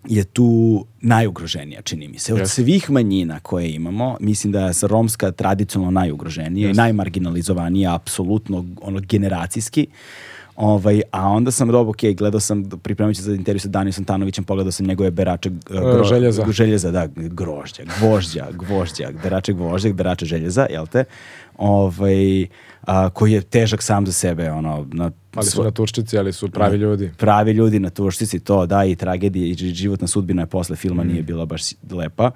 je tu najugroženija, čini mi se. Od Jeste. svih manjina koje imamo, mislim da je romska tradicionalno najugroženija i Jeste. najmarginalizovanija, apsolutno ono, generacijski. Ovaj, a onda sam dobro, ok, gledao sam, pripremajući za intervju sa Danijom Santanovićem, pogledao sam njegove berače uh, željeza. željeza, da, grožđa, gvožđa, gvožđa, berače gvožđa, berače željeza, jel te? Ovaj, a, koji je težak sam za sebe, ono, na Ali su na Turščici, ali su pravi ljudi. pravi ljudi na tuštici, to da i tragedija i ži- životna sudbina je posle filma Mm. nije bila baš lepa.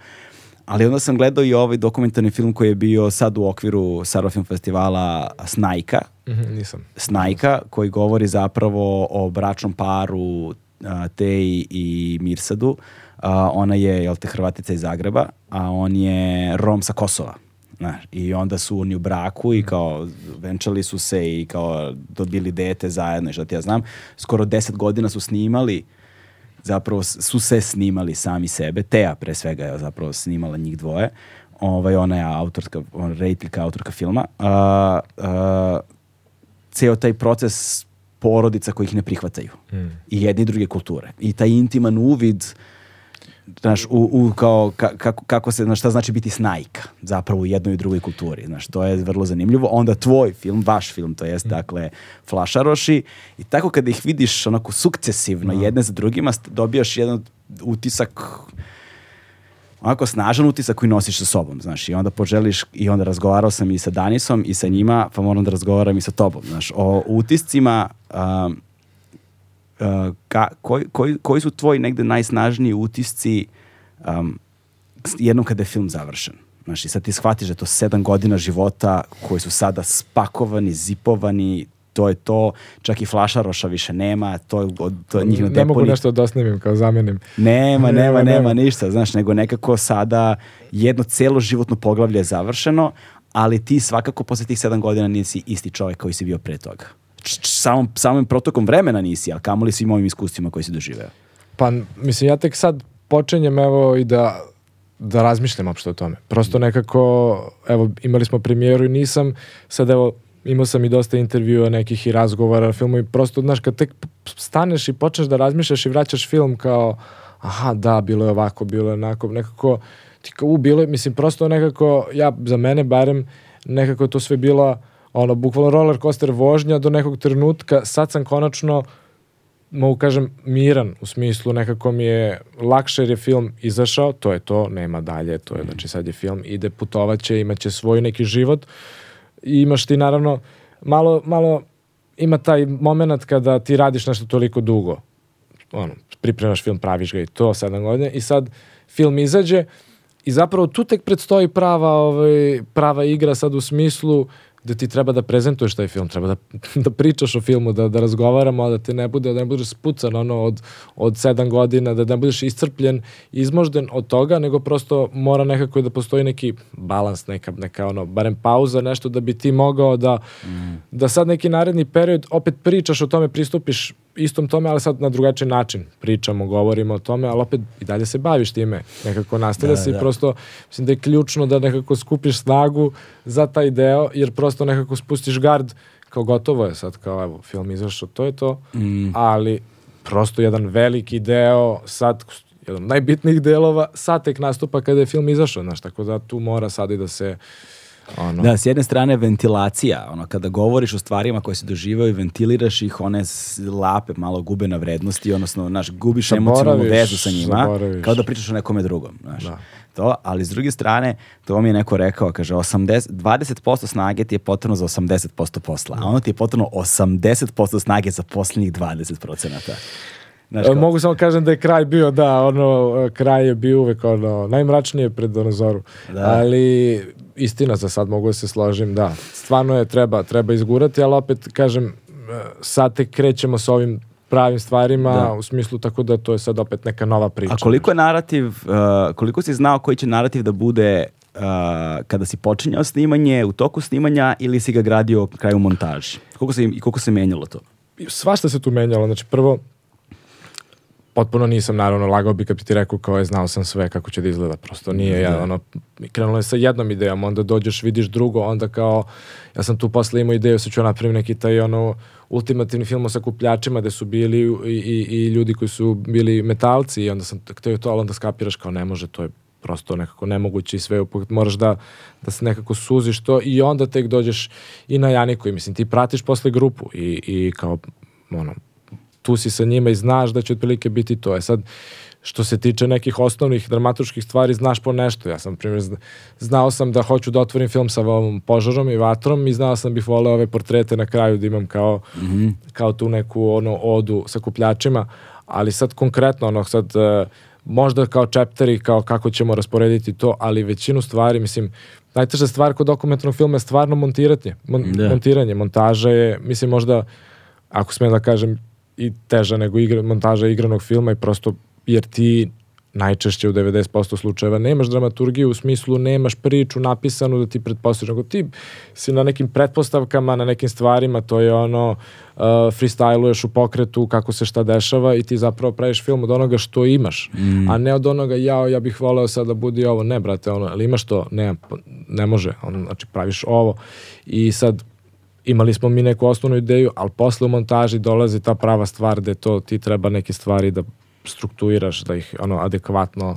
Ali onda sam gledao i ovaj dokumentarni film koji je bio sad u okviru Saro Film Festivala Snajka, Mhm, nisam. Snajka, koji govori zapravo o bračnom paru a, Teji i Mirsadu. A, ona je, jel te, Hrvatica iz Zagreba, a on je Rom sa Kosova. Znaš, I onda su oni u braku i kao venčali su se i kao dobili dete zajedno i šta ti ja znam. Skoro deset godina su snimali zapravo su se snimali sami sebe. Teja pre svega je zapravo snimala njih dvoje. Ovaj, ona je autorska, ona rediteljka, autorka filma. A, a, ceo taj proces porodica koji ih ne prihvataju. I jedne i druge kulture. I taj intiman uvid znaš, u, u kao, ka- kako, kako se, znaš, šta znači biti snajka zapravo u jednoj i drugoj kulturi, znaš, to je vrlo zanimljivo. Onda tvoj film, vaš film, to jest, dakle, Flašaroši. I tako kada ih vidiš onako sukcesivno jedne za drugima, dobijaš jedan utisak onako snažan utisak koji nosiš sa sobom, znaš, i onda poželiš, i onda razgovarao sam i sa Danisom i sa njima, pa moram da razgovaram i sa tobom, znaš, o utiscima, um, uh, ka, koji, koji, koji su tvoji negde najsnažniji utisci um, jednom kada je film završen? Znaš, i sad ti shvatiš da to sedam godina života koji su sada spakovani, zipovani, to je to, čak i flašaroša više nema, to je, od- to je njih na Ne mogu nešto da osnimim kao zamenim. Nema, nema, Nema, nema, nema. ništa, znaš, nego nekako sada jedno celo životno poglavlje je završeno, ali ti svakako posle tih sedam godina nisi isti čovjek koji si bio pre toga. Samom, samim protokom vremena nisi, ali kamoli svim ovim iskustvima koji si doživeo. Pa, mislim, ja tek sad počinjem evo i da, da razmišljam uopšte o tome. Prosto nekako, evo, imali smo premijeru i nisam, sad evo, imao sam i dosta intervjua nekih i razgovara filmu i prosto, znaš, kad tek staneš i počneš da razmišljaš i vraćaš film kao, aha, da, bilo je ovako, bilo je onako, nekako, ti kao, u, bilo je, mislim, prosto nekako, ja, za mene barem, nekako je to sve bila, ono, bukvalno roller coaster vožnja do nekog trenutka, sad sam konačno mogu kažem miran u smislu nekako mi je lakše jer je film izašao, to je to, nema dalje, to je znači sad je film, ide putovaće, imaće svoj neki život. I imaš ti naravno malo, malo ima taj moment kada ti radiš nešto toliko dugo. Ono, pripremaš film, praviš ga i to, sedam godina. I sad film izađe i zapravo tu tek predstoji prava, ovaj, prava igra sad u smislu da ti treba da prezentuješ taj film, treba da, da pričaš o filmu, da, da razgovaramo, a da te ne bude, da ne budeš spucan ono, od, od sedam godina, da ne budeš iscrpljen, izmožden od toga, nego prosto mora nekako da postoji neki balans, neka, neka ono, barem pauza, nešto da bi ti mogao da, da sad neki naredni period opet pričaš o tome, pristupiš istom tome, ali sad na drugačiji način pričamo, govorimo o tome, ali opet i dalje se baviš time, nekako nastavlja se i prosto mislim da je ključno da nekako skupiš snagu za taj deo, jer prosto nekako spustiš gard, kao gotovo je sad, kao evo, film izašao, to je to, ali prosto jedan veliki deo, sad jedan od najbitnijih delova, sad tek nastupa kada je film izašao, znaš, tako da tu mora sad i da se ono, Da, s jedne strane ventilacija, ono, kada govoriš o stvarima koje se doživaju i ventiliraš ih, one lape malo gube na vrednosti, odnosno, znaš, gubiš emocionalnu Zaboraviš, vezu sa njima, zaboraviš. kao da pričaš o nekome drugom, znaš. Da. To, ali s druge strane, to mi je neko rekao, kaže, 80, 20% snage ti je potrebno za 80% posla, a ono ti je potrebno 80% snage za posljednjih 20%. Znaš, kao- Mogu samo kažem da je kraj bio, da, ono, kraj je bio uvek ono, najmračnije pred ono zoru. Da. Ali istina za sad mogu da se složim, da. Stvarno je treba, treba izgurati, ali opet kažem, e, sad tek krećemo sa ovim pravim stvarima, Da. u smislu tako da to je sad opet neka nova priča. A koliko je narativ, uh, koliko si znao koji će narativ da bude uh, kada si počinjao snimanje, u toku snimanja ili si ga gradio kraju montaži? Koliko se, I koliko se menjalo to? svašta se tu menjalo. Znači, prvo, potpuno nisam, naravno, lagao bi kad bi ti rekao kao je, znao sam sve kako će da izgleda. Prosto nije, ja, ono, krenulo je sa jednom idejom, onda dođeš, vidiš drugo, onda kao, ja sam tu posle imao ideju, sad ću napravim neki taj, ono, ultimativni film o sakupljačima gde su bili i, i, i ljudi koji su bili metalci i onda sam htio to, ali onda skapiraš kao ne može, to je prosto nekako nemoguće i sve, moraš da, da se nekako suziš to i onda tek dođeš i na Janiku i mislim ti pratiš posle grupu i, i kao ono, tu si sa njima i znaš da će otprilike biti to. E sad, što se tiče nekih osnovnih dramaturških stvari, znaš po nešto. Ja sam, primjer, zna- znao sam da hoću da otvorim film sa ovom požarom i vatrom i znao sam bih voleo ove portrete na kraju da imam kao, kao tu neku ono, odu sa kupljačima, ali sad konkretno, ono, sad, e, možda kao chapteri, kao kako ćemo rasporediti to, ali većinu stvari, mislim, najteža stvar kod dokumentarnog filma je stvarno montiranje. Mon, Da. Montiranje, montaža je, mislim, možda, ako smijem da kažem, i teža nego igra, montaža igranog filma i prosto jer ti najčešće u 90% slučajeva nemaš dramaturgiju u smislu nemaš priču napisanu da ti pretpostavljaš, nego ti si na nekim pretpostavkama, na nekim stvarima, to je ono uh, freestyluješ u pokretu kako se šta dešava i ti zapravo praviš film od onoga što imaš, mm. a ne od onoga ja, ja bih voleo sad da budi ovo, ne brate, ono, ali imaš to, ne, ne može, ono, znači praviš ovo i sad imali smo mi neku osnovnu ideju, ali posle u montaži dolazi ta prava stvar gde to ti treba neke stvari da strukturiraš, da ih ono adekvatno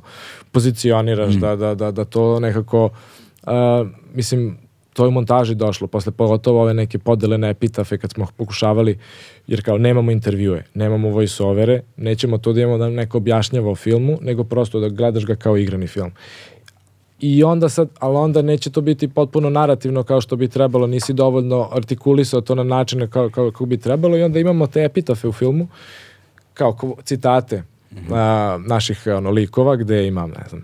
pozicioniraš, mm. da, da, da, da to nekako uh, mislim to je u montaži došlo, posle pogotovo ove neke podele na epitafe kad smo pokušavali, jer kao nemamo intervjue, nemamo voice-overe, nećemo to da imamo da neko objašnjava o filmu, nego prosto da gledaš ga kao igrani film. I onda sad, ali onda neće to biti potpuno narativno kao što bi trebalo, nisi dovoljno artikulisao to na način kao, kao, kao bi trebalo i onda imamo te epitafe u filmu, kao citate mm -hmm. a, naših ono, likova gde imam, ne znam,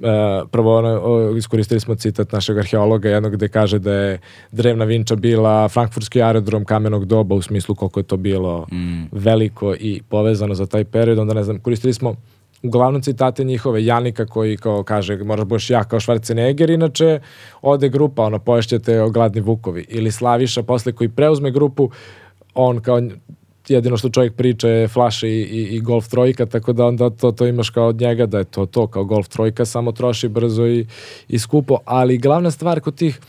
Uh, prvo ono, o, iskoristili smo citat našeg arheologa jednog gde kaže da je drevna vinča bila frankfurtski aerodrom kamenog doba u smislu koliko je to bilo mm. veliko i povezano za taj period onda ne znam koristili smo uglavnom citate njihove Janika koji kao kaže moraš budeš ja kao Schwarzenegger inače ode grupa ono poješćete gladni vukovi ili Slaviša posle koji preuzme grupu on kao jedino što čovjek priča je flaše i, i, i golf trojka, tako da onda to, to imaš kao od njega da je to to, kao golf trojka, samo troši brzo i, i skupo, ali glavna stvar kod tih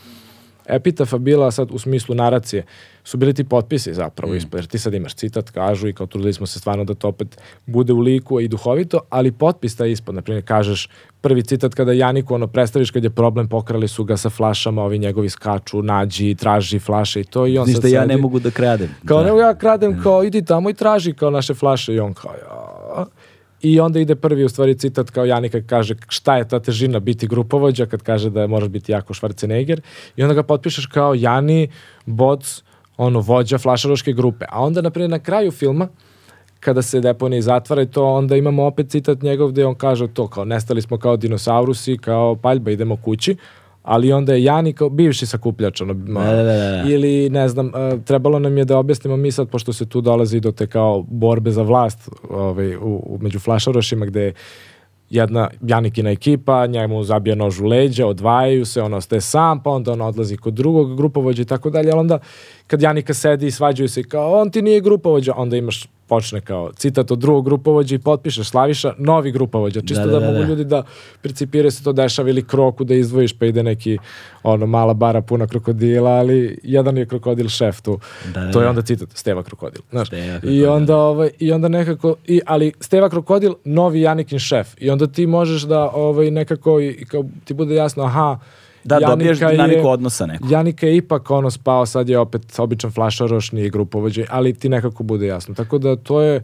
epitafa bila sad u smislu naracije, su bili ti potpisi zapravo, mm. jer ti sad imaš citat, kažu i kao trudili smo se stvarno da to opet bude u liku i duhovito, ali potpis taj ispod, na primjer, kažeš prvi citat kada Janiku ono predstaviš kad je problem, pokrali su ga sa flašama, ovi njegovi skaču, nađi, traži flaše i to i on Znaš sad da ja sedi, ne mogu da kradem. Kao da. ne ja kradem, mm. kao idi tamo i traži kao naše flaše i on kao ja. I onda ide prvi u stvari citat kao Janika kaže šta je ta težina biti grupovođa kad kaže da moraš biti jako Schwarzenegger i onda ga potpišeš kao Jani, Boc, ono vođa flašaroške grupe. A onda naprimjer na kraju filma kada se deponija zatvara i to onda imamo opet citat njegov gde on kaže to kao nestali smo kao dinosaurusi, kao paljba idemo kući ali onda je Jani kao bivši sakupljač ono, Da, da, da, da. ili ne znam uh, trebalo nam je da objasnimo mi sad pošto se tu dolazi do te kao borbe za vlast ovaj, u, u među flašarošima gde jedna Janikina ekipa, njemu zabija nož u leđa, odvajaju se, on ostaje sam, pa onda on odlazi kod drugog grupovođa i tako dalje, ali onda kad Janika sedi i svađaju se kao on ti nije grupovođa, onda imaš počne kao citat od drugog grupovođa i potpišeš Slaviša, novi grupovođa, čisto da, da, da, da mogu ljudi da percipiraju se to dešava ili kroku da izdvojiš pa ide neki ono mala bara puna krokodila, ali jedan je krokodil šef tu. Da, to je onda citat Steva krokodil, znaš. Steva krokodil. I onda ovaj i onda nekako i ali Steva krokodil novi Janikin šef i onda ti možeš da ovaj nekako i kao ti bude jasno aha Da, Janika dobiješ dinamiku odnosa neko. Janika je ipak ono spao, sad je opet običan flašaroš, nije grupovođe, ali ti nekako bude jasno. Tako da to je,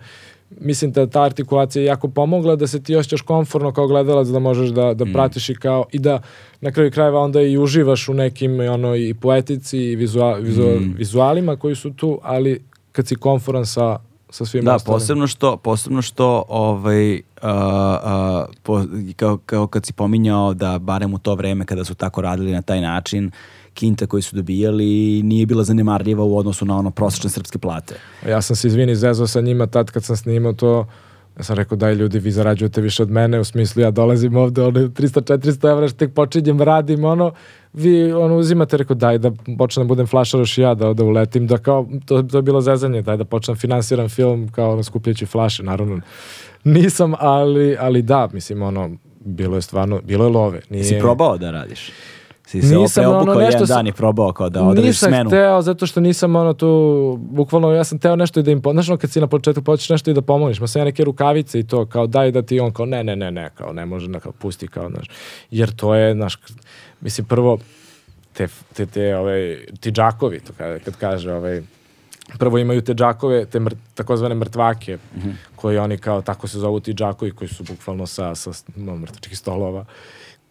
mislim da ta artikulacija je jako pomogla da se ti osjećaš komforno kao gledalac da možeš da, da mm. pratiš i kao i da na kraju krajeva onda i uživaš u nekim ono i poetici i vizua, vizua, mm. vizualima koji su tu, ali kad si komforan sa sa svim da, ostalim. posebno što, posebno što ovaj, uh, uh, po, kao, kao kad si pominjao da barem u to vreme kada su tako radili na taj način, kinta koji su dobijali nije bila zanemarljiva u odnosu na ono prosječne srpske plate. Ja sam se izvini zezao sa njima tad kad sam snimao to Ja sam rekao, daj ljudi, vi zarađujete više od mene, u smislu ja dolazim ovde, ono, 300-400 evra, što tek počinjem, radim, ono, vi ono, uzimate, rekao, daj da počnem da budem flašaroš ja, da, da uletim, da kao, to, to je bilo zezanje, daj da počnem finansiram film, kao ono, skupljajući flaše, naravno. Nisam, ali, ali da, mislim, ono, bilo je stvarno, bilo je love. Nije... Si probao da radiš? Si se nisam ono nešto jedan dan i probao kao da odradiš nisam smenu. Nisam hteo zato što nisam ono tu, bukvalno ja sam teo nešto i da im, znaš ono kad si na početku počeš nešto i da pomogneš, ma sam ja neke rukavice i to kao daj da ti on kao ne, ne, ne, ne, kao ne može, kao pusti kao, znaš, jer to je, znaš, mislim prvo, te, te, te, ovaj, ti džakovi, to kad, kad kaže, ovaj, prvo imaju te džakove, te mr, takozvane mrtvake, mm -hmm. koji oni kao, tako se zovu ti džakovi, koji su bukvalno sa, sa no, mrtvačkih stolova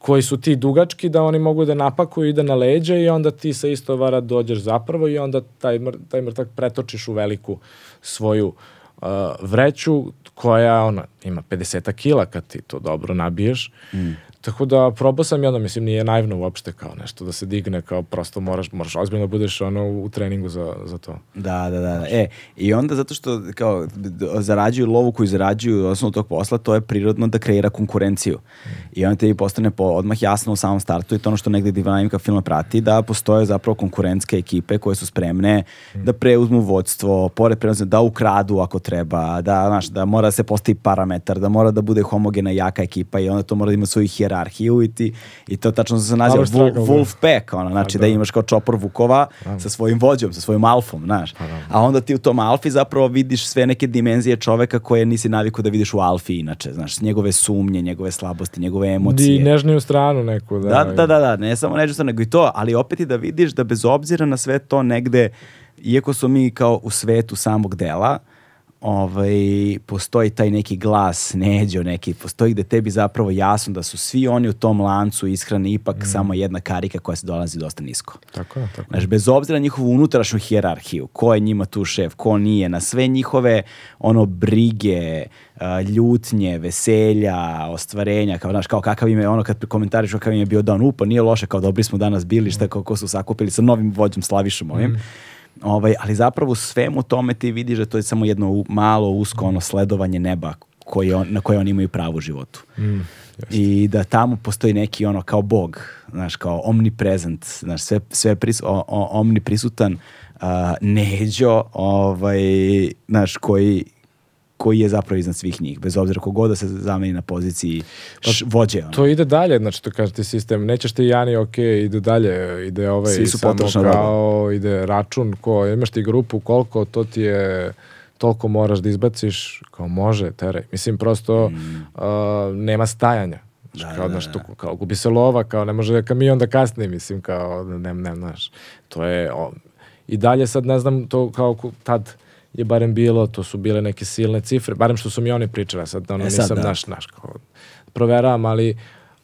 koji su ti dugački da oni mogu da napakuju i da na leđa i onda ti sa istovara dođeš zapravo i onda taj, mr, taj mrtak pretočiš u veliku svoju uh, vreću koja ona ima 50 kila kad ti to dobro nabiješ. Mm. Tako da probao sam onda, mislim, nije naivno uopšte kao nešto da se digne, kao prosto moraš, moraš ozbiljno da budeš ono u treningu za, za to. Da, da, da. E, i onda zato što kao zarađuju lovu koju zarađuju osnovu tog posla, to je prirodno da kreira konkurenciju. I onda tebi postane po, odmah jasno u samom startu i to ono što negde dinamika filma prati, da postoje zapravo konkurentske ekipe koje su spremne da preuzmu vodstvo, pored preuzmu, da ukradu ako treba, da, znaš, da mora da se postavi parametar, da mora da bude homogena jaka ekipa i onda to mora da ima svoju hijerarhiju i, ti, i to tačno se naziva Wolf, da. Wolf pack, ono, znači Pa da da. imaš kao čopor Vukova sa svojim vođom, sa svojim alfom, znaš. Pa da. A onda ti u tom alfi zapravo vidiš sve neke dimenzije čoveka koje nisi navikao da vidiš u alfi inače, znaš, njegove sumnje, njegove slabosti, njegove emocije. I nežniju stranu neku. Da, Da, da, da, da, ne samo neđusto, nego i to, ali opet i da vidiš da bez obzira na sve to negde, iako smo mi kao u svetu samog dela, ovaj, postoji taj neki glas, neđo neki, postoji gde tebi zapravo jasno da su svi oni u tom lancu ishrane ipak Mm. samo jedna karika koja se dolazi dosta nisko. Tako je, tako je. Znaš, bez obzira na njihovu unutrašnju hijerarhiju, ko je njima tu šef, ko nije, na sve njihove ono brige, ljutnje, veselja, ostvarenja, kao, znaš, kao kakav im je, ono kad komentariš kakav im je bio dan, upa, nije loše, kao dobri smo danas bili, šta kako su sakupili sa novim vođom Slavišom ovim. Ovaj, ali zapravo u svemu tome ti vidiš da to je samo jedno malo usko ono sledovanje neba koji on, na koje oni imaju pravo u životu. I da tamo postoji neki ono kao bog, znaš, kao omnipresent, znaš, sve, sve pris, o, o, omniprisutan a, neđo, ovaj, znaš, koji, koji je zapravo iznad svih njih, bez obzira kogod da se zameni na poziciji š, vođe. Ono. To ide dalje, znači to kaže ti sistem, nećeš ti Jani, ok, ide dalje, ide ovaj, Svi su samo roba. kao, ide račun, ko, imaš ti grupu, koliko, to ti je, toliko moraš da izbaciš, kao može, teraj. Mislim, prosto a, nema stajanja. Znači, Mm. Da, kao, da, da. to- kao gubi se lova, kao ne može kamion da kasni, mislim, kao, ne, ne, znaš, to je, o, i dalje sad ne znam, to kao tad je barem bilo, to su bile neke silne cifre, barem što su mi oni pričali, sad ono E, sad, nisam da. naš, naš, kao, proveravam, ali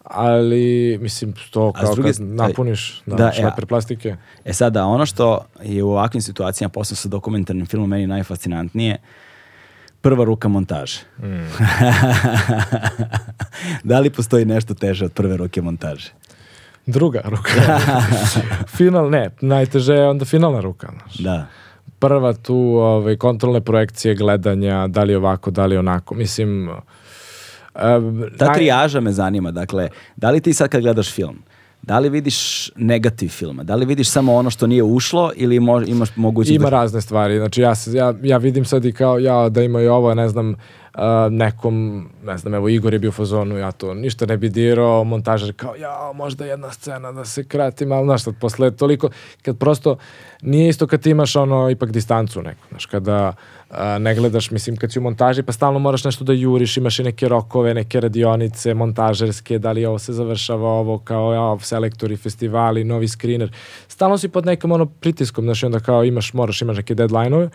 ali mislim to kao druge kad napuniš da, da, da e, šleper plastike E sada, ono što je u ovakvim situacijama, posle sa dokumentarnim filmom, meni najfascinantnije, prva ruka montaže. Mm. da li postoji nešto teže od prve ruke montaže? druga ruka final ne najteže je onda finalna ruka znaš. Da. Prva tu ovaj, kontrolne projekcije gledanja da li ovako da li onako mislim em, Ta trijaža me zanima, dakle, da li ti sad kad gledaš film, da li vidiš negativ filma? Da li vidiš samo ono što nije ušlo ili mo- imaš mogućnost Ima da... razne stvari. Znači ja, ja, ja vidim sad i kao ja da ima i ovo, ne znam, a, nekom, ne znam, evo Igor je bio u fazonu, ja to ništa ne bi dirao, montažer kao, ja, možda jedna scena da se kratim, ali znaš, sad posle toliko, kad prosto nije isto kad ti imaš ono, ipak distancu neku, znaš, kada a, ne gledaš, mislim, kad si u montaži, pa stalno moraš nešto da juriš, imaš i neke rokove, neke radionice, montažerske, da li ovo se završava ovo, kao ja, selektori, festivali, novi screener, stalno si pod nekom ono pritiskom, znaš, i onda kao imaš, moraš, imaš neke deadline-ove,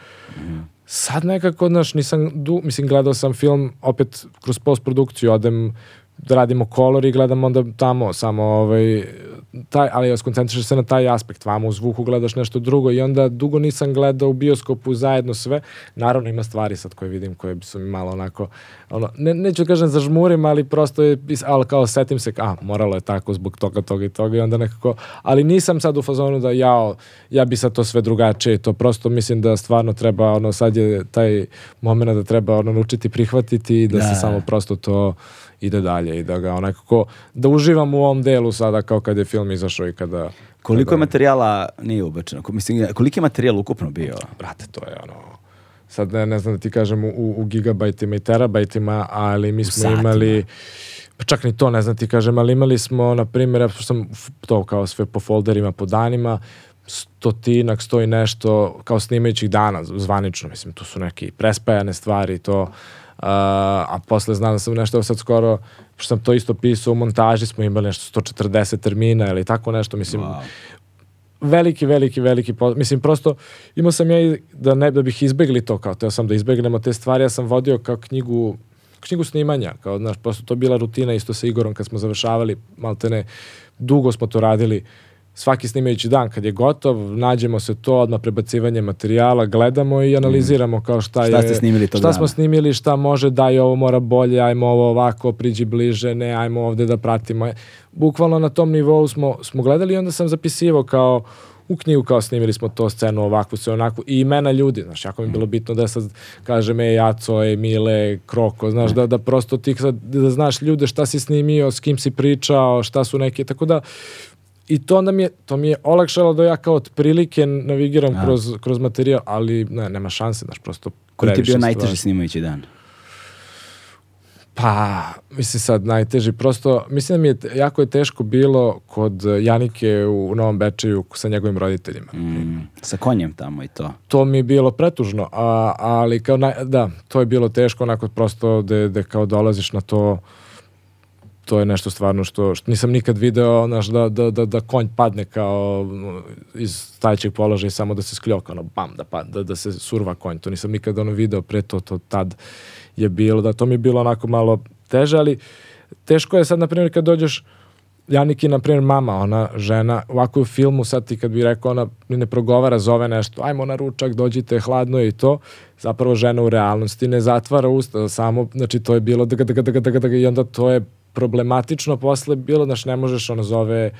Sad nekako, znaš, nisam, du, mislim, gledao sam film, opet kroz postprodukciju, odem da radimo kolor i gledam onda tamo samo ovaj, taj, ali skoncentrišeš se na taj aspekt, vamo u zvuku gledaš nešto drugo i onda dugo nisam gledao u bioskopu zajedno sve, naravno ima stvari sad koje vidim koje su mi malo onako, ono, ne, neću da kažem zažmurim, ali prosto je, ali kao setim se, a moralo je tako zbog toga, toga i toga i onda nekako, ali nisam sad u fazonu da jao, ja bi sad to sve drugačije, to prosto mislim da stvarno treba, ono, sad je taj moment da treba ono, naučiti prihvatiti i da, Da. se samo prosto to ide dalje i da ga onako, da uživam u ovom delu sada kao kad je film izašao i kada... Koliko je kada- materijala nije ubačeno? Mislim, koliki je materijal ukupno bio? Brate, to je ono... Sad ne, ne znam da ti kažem u, u gigabajtima i terabajtima, ali mi smo imali... Pa čak ni to ne znam ti kažem, ali imali smo, na primjer, ja sam to kao sve po folderima, po danima, stotinak, sto i nešto, kao snimajućih dana, zvanično, mislim, tu su neki prespajane stvari, to, a, a posle znam da sam nešto sad skoro, pošto sam to isto pisao, u montaži smo imali nešto 140 termina ili tako nešto, mislim, Wow. veliki, veliki, veliki, mislim, prosto imao sam ja i da ne, da bih izbegli to, kao teo sam da izbegnemo te stvari, ja sam vodio kao knjigu, knjigu snimanja, kao, znaš, prosto to bila rutina isto sa Igorom kad smo završavali, maltene, dugo smo to radili, svaki snimajući dan kad je gotov, nađemo se to, odmah prebacivanje materijala, gledamo i analiziramo kao šta, Šta je... ste snimili Šta dana? smo snimili, šta može, da i ovo mora bolje, ajmo ovo ovako, priđi bliže, ne, ajmo ovde da pratimo. Bukvalno na tom nivou smo, smo gledali i onda sam zapisivao kao u knjigu kao snimili smo to scenu ovakvu, sve onako i imena ljudi, znaš, jako mi je bilo bitno da sad kažem, e, Jaco, e, Mile, Kroko, znaš, da, da prosto ti sad, da znaš ljude šta si snimio, s kim si pričao, šta su neke, tako da i to onda mi je, to mi je olakšalo da ja kao otprilike navigiram A. kroz, kroz materijal, ali ne, nema šanse, znaš, prosto Koji ti je bio najteži snimajući dan? Pa, mislim sad najteži, prosto, mislim da mi je, jako je teško bilo kod Janike u Novom Bečeju sa njegovim roditeljima. Mm, sa konjem tamo i to. To mi je bilo pretužno, a, ali kao, naj, da, to je bilo teško, onako prosto da da kao dolaziš na to, to je nešto stvarno što, što nisam nikad video, znaš, da, da, da, da konj padne kao iz stajećeg položaja samo da se skljoka, ono, bam, da, pa, da, da se surva konj. To nisam nikad ono video pre to, to tad je bilo, da to mi je bilo onako malo teže, ali teško je sad, na primjer, kad dođeš Janiki, na primjer, mama, ona žena, ovako u filmu sad ti kad bi rekao, ona ne progovara, zove nešto, ajmo na ručak, dođite, hladno je i to, zapravo žena u realnosti ne zatvara usta, samo, znači to je bilo daga, daga, daga, daga, daga, i onda to je problematično posle bilo, znaš, ne možeš, ona zove,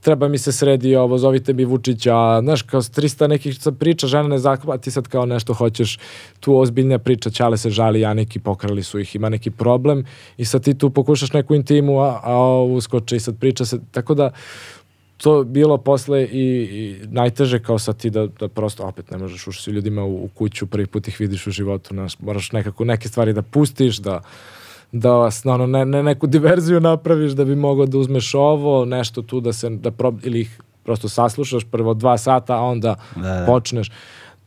treba mi se sredi ovo, zovite mi Vučića, znaš, kao s 300 nekih priča, žena ne zakva, a ti sad kao nešto hoćeš, tu ozbiljna priča, Ćale se žali, ja neki pokrali su ih, ima neki problem i sad ti tu pokušaš neku intimu, a, a uskoče i sad priča se, tako da to bilo posle i, i najteže kao sad ti da, da prosto opet ne možeš ušći ljudima u, u kuću, prvi put ih vidiš u životu, znaš, moraš nekako neke stvari da pustiš, da da vas, ono, ne, ne, neku diverziju napraviš da bi mogao da uzmeš ovo, nešto tu da se, da prob, ili ih prosto saslušaš prvo dva sata, a onda Da, da. počneš.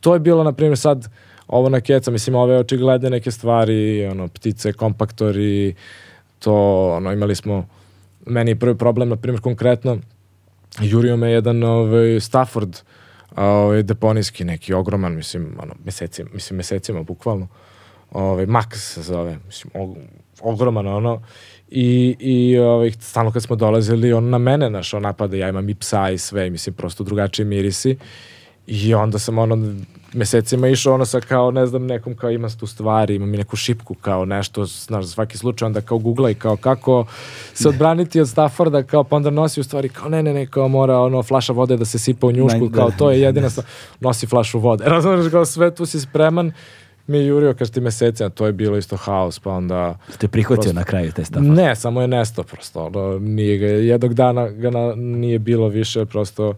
To je bilo, na primjer, sad ovo na keca, mislim, ove očigledne neke stvari, ono, ptice, kompaktori, to, ono, imali smo, meni je prvi problem, na primjer, konkretno, jurio me jedan ovaj, Stafford, ovaj, deponijski neki, ogroman, mislim, ono, mesecima, mislim, mesecima, bukvalno, ovaj, Max se zove, mislim, og, ogroman, ono, i, i ovaj, stalno kad smo dolazili, on na mene, naš, on napada, ja imam i psa i sve, mislim, prosto drugačiji mirisi, i onda sam ono mesecima išao ono sa kao ne znam nekom kao imam tu stvari, imam i neku šipku kao nešto, znaš, za svaki slučaj onda kao googlaj kao kako se odbraniti od Stafforda kao pa onda nosi u stvari kao ne ne ne kao mora ono flaša vode da se sipa u njušku Ne, da, kao to je da. jedina stvar, nosi flašu vode. Razumiješ kao sve tu si spreman mi je jurio kaži ti mesecima, to je bilo isto haos pa onda Ste prihvatio Prosto- na kraju te stafa? ne, samo je nesto prosto ono, nije ga, jednog dana ga na- nije bilo više prosto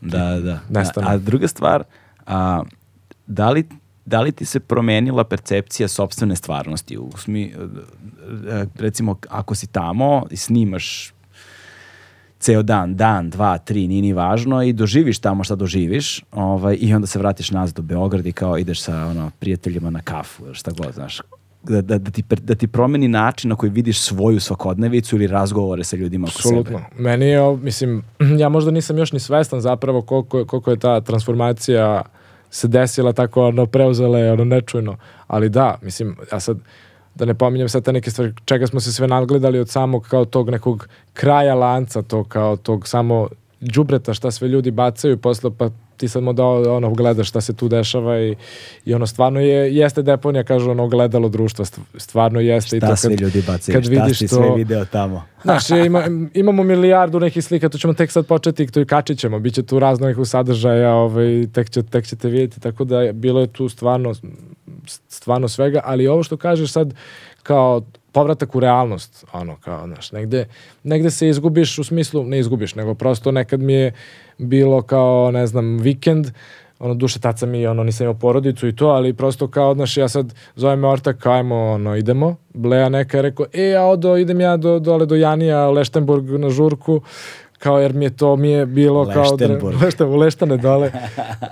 Da, da. Nestane. A, a druga stvar, a, da, li, da li ti se promenila percepcija sopstvene stvarnosti? U smi, e, e, recimo, ako si tamo i snimaš ceo dan, dan, dva, tri, nije ni važno i doživiš tamo šta doživiš ovaj, i onda se vratiš nazad u Beograd i kao ideš sa ono, prijateljima na kafu, ili šta god, znaš. Da, da, da, ti, da ti promeni način na koji vidiš svoju svakodnevicu ili razgovore sa ljudima oko Apsolutno. sebe. Meni je, mislim, ja možda nisam još ni svestan zapravo koliko, koliko je ta transformacija se desila tako ono preuzela je ono nečujno. Ali da, mislim, ja sad da ne pominjem sad te neke stvari čega smo se sve nagledali od samog kao tog nekog kraja lanca, to kao tog samo đubreta šta sve ljudi bacaju posle pa ti sad mu da ono gledaš šta se tu dešava i, i ono stvarno je jeste deponija kažu ono gledalo društva st- stvarno jeste i Šta to sve ljudi bacaju, kad šta vidiš si to sve video tamo. Znaš, ima, imamo milijardu nekih slika, tu ćemo tek sad početi, to i kačit ćemo, bit će tu razno nekog sadržaja, ovaj, tek, će, tek ćete vidjeti, tako da bilo je tu stvarno, stvarno svega, ali ovo što kažeš sad kao povratak u realnost, ono, kao, znaš, negde, negde se izgubiš u smislu, ne izgubiš, nego prosto nekad mi je bilo kao, ne znam, vikend, ono, duše, tad sam i, ono, nisam imao porodicu i to, ali prosto kao, znaš, ja sad zovem me ortak, ajmo, ono, idemo, Bleja neka je rekao, e, ja odo, idem ja do, dole do Janija, Leštenburg na žurku, kao jer mi je to mi je bilo kao Leštenburg. Lešten, u Leštane dole.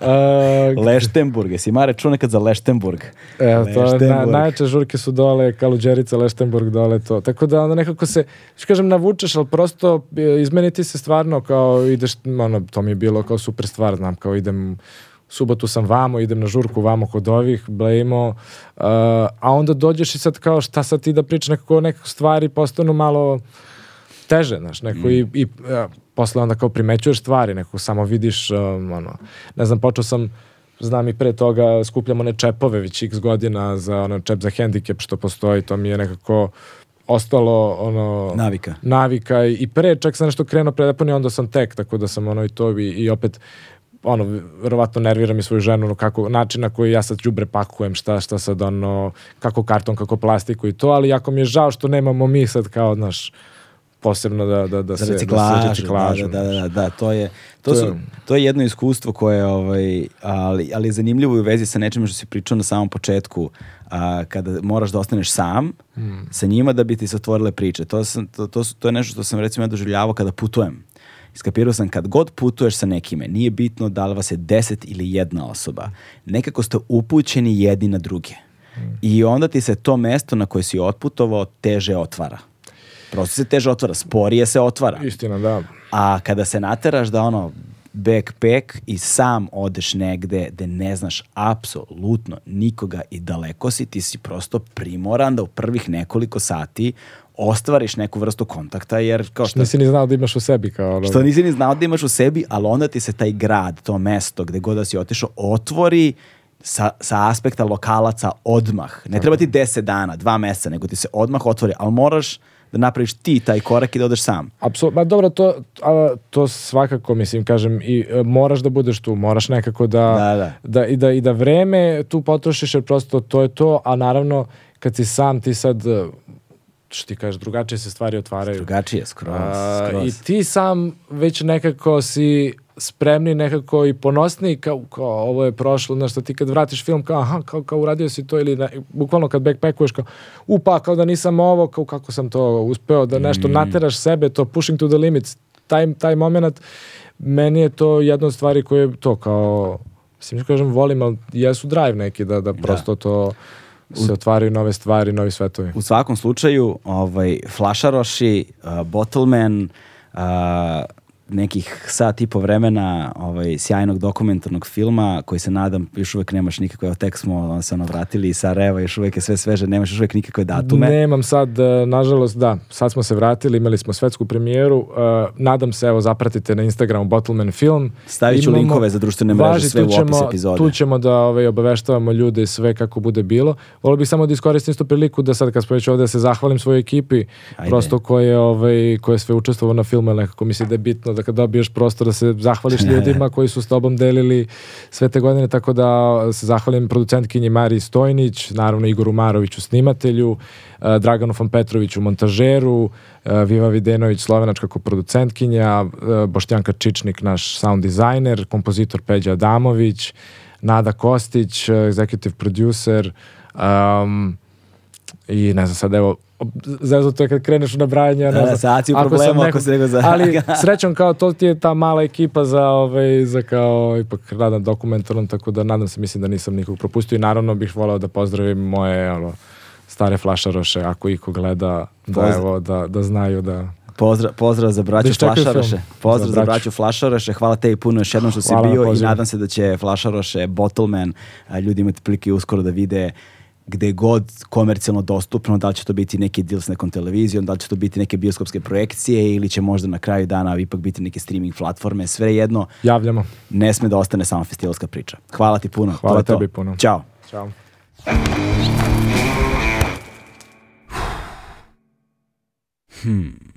Uh, Leštenburg, jesi ima račun nekad za Leštenburg? Evo, to je na, Leštenburg. najjače žurke su dole, Kaluđerica, Leštenburg dole to. Tako da onda nekako se, što kažem, navučeš, ali prosto e, izmeniti se stvarno kao ideš, ono, to mi je bilo kao super stvar, znam, kao idem, subotu sam vamo, idem na žurku vamo kod ovih, blejimo, uh, a onda dođeš i sad kao šta sad ti da pričaš, nekako nekako stvari postanu malo, teže, znaš, neko i, i a, posle onda kao primećuješ stvari, neko samo vidiš, um, ono, ne znam, počeo sam, znam i pre toga, skupljamo one čepove već x godina za ono čep za hendikep što postoji, to mi je nekako ostalo ono Navika. navika i pre čak sam nešto krenuo predeponije, onda sam tek, tako da sam ono i to i, i opet ono, verovatno nerviram i svoju ženu, ono, kako, način na koji ja sad đubre pakujem, šta, šta sad, ono, kako karton, kako plastiku i to, ali jako mi je žao što nemamo mi sad kao, znaš, posebno da, da, da za se, reciklažu, da se reciklažu. Da, da, da, da, to je to, To su, to je jedno iskustvo koje ovaj ali ali je zanimljivo u vezi sa nečim što si pričao na samom početku a, kada moraš da ostaneš sam Hmm. sa njima da bi ti se otvorile priče. To sam to, to, su- to je nešto što sam recimo ja doživljavao kada putujem. Iskapirao sam kad god putuješ sa nekime, nije bitno da li vas je deset ili jedna osoba. Nekako ste upućeni jedni na druge. Hmm. I onda ti se to mesto na koje si otputovao teže otvara. Prosto se teže otvara, sporije se otvara. Istina, da. A kada se nateraš da ono backpack i sam odeš negde gde ne znaš apsolutno nikoga i daleko si, ti si prosto primoran da u prvih nekoliko sati ostvariš neku vrstu kontakta, jer kao što, Nisi ni znao da imaš u sebi kao ono. što nisi ni znao da imaš u sebi, ali onda ti se taj grad, to mesto gde god da si otišao, otvori sa, sa aspekta lokalaca odmah. Ne treba ti 10 dana, dva meseca, nego ti se odmah otvori, ali moraš da napraviš ti taj korak i da odeš sam. Apsolutno, ma dobro, to, a, to svakako, mislim, kažem, i e, moraš da budeš tu, moraš nekako da, Da, da. i, da, i da vreme tu potrošiš, jer prosto to je to, a naravno, kad si sam, ti sad, e, što ti kažeš, drugačije se stvari otvaraju. Drugačije, skroz, skroz. I ti sam već nekako si spremni nekako i ponosniji kao, kao ovo je prošlo, znaš, da ti kad vratiš film kao aha, kao, kao uradio si to ili ne, bukvalno kad backpackuješ kao u pa kao da nisam ovo, kao kako sam to uspeo da nešto nateraš sebe, to pushing to the limits, taj, taj moment meni je to jedna od stvari koje to kao mislim kažem volim, ali jesu drive neki da, da prosto to se otvaraju nove stvari, novi svetovi. U svakom slučaju, ovaj, Flašaroši, uh, Bottleman, uh, nekih sat i po vremena ovaj, sjajnog dokumentarnog filma koji se nadam još uvek nemaš nikakve, evo tek smo se ono vratili iz Sarajeva, još uvek je sve sveže, nemaš još uvek nikakve datume. Nemam sad, e, nažalost, da, sad smo se vratili, imali smo svetsku premijeru, e, nadam se, evo, zapratite na Instagramu Bottleman Film. Stavit ću Imamo- linkove za društvene mreže, Važi, sve u ćemo- opis epizode. Tu ćemo da ovaj, obaveštavamo ljude sve kako bude bilo. Volio bih samo da iskoristim istu priliku da sad kad smo već ovde da se zahvalim svojoj ekipi, Ajde. prosto koje, ovaj, koje je sve učestvovao na filmu, nekako mi se da je bitno da kad dobiješ prostor da se zahvališ ljudima koji su s tobom delili sve te godine, tako da se zahvalim producentkinji Mariji Stojnić, naravno Igoru Maroviću snimatelju, eh, Draganu Fan Petroviću montažeru, eh, Viva Videnović slovenačka koproducentkinja, eh, Boštjanka Čičnik naš sound dizajner, kompozitor Peđa Adamović, Nada Kostić, executive producer, um, i ne znam sad evo zezno to je kad kreneš u nabrajanje ja ne znam, sad si u ako sam problemu ako se nego za- ali srećom kao to ti je ta mala ekipa za ovaj za kao ipak radan dokumentarnom tako da nadam se mislim da nisam nikog propustio i naravno bih voleo da pozdravim moje ono, stare flašaroše ako iko gleda da Pozdrav. evo da, da znaju da Pozdrav, pozdrav za braću Da Flašaroše. Pozdrav Za za braću. Flašaroše. Hvala tebi puno još jednom što si Hvala na bio i nadam se da će Flašaroše, Bottleman, ljudi imati prilike uskoro da vide gde god komercijalno dostupno, da li će to biti neki deal s nekom televizijom, da li će to biti neke bioskopske projekcije ili će možda na kraju dana ipak biti neke streaming platforme, sve jedno, javljamo. ne sme da ostane samo festivalska priča. Hvala ti puno. Hvala to je to. tebi puno. Ćao. Ćao. Hmm.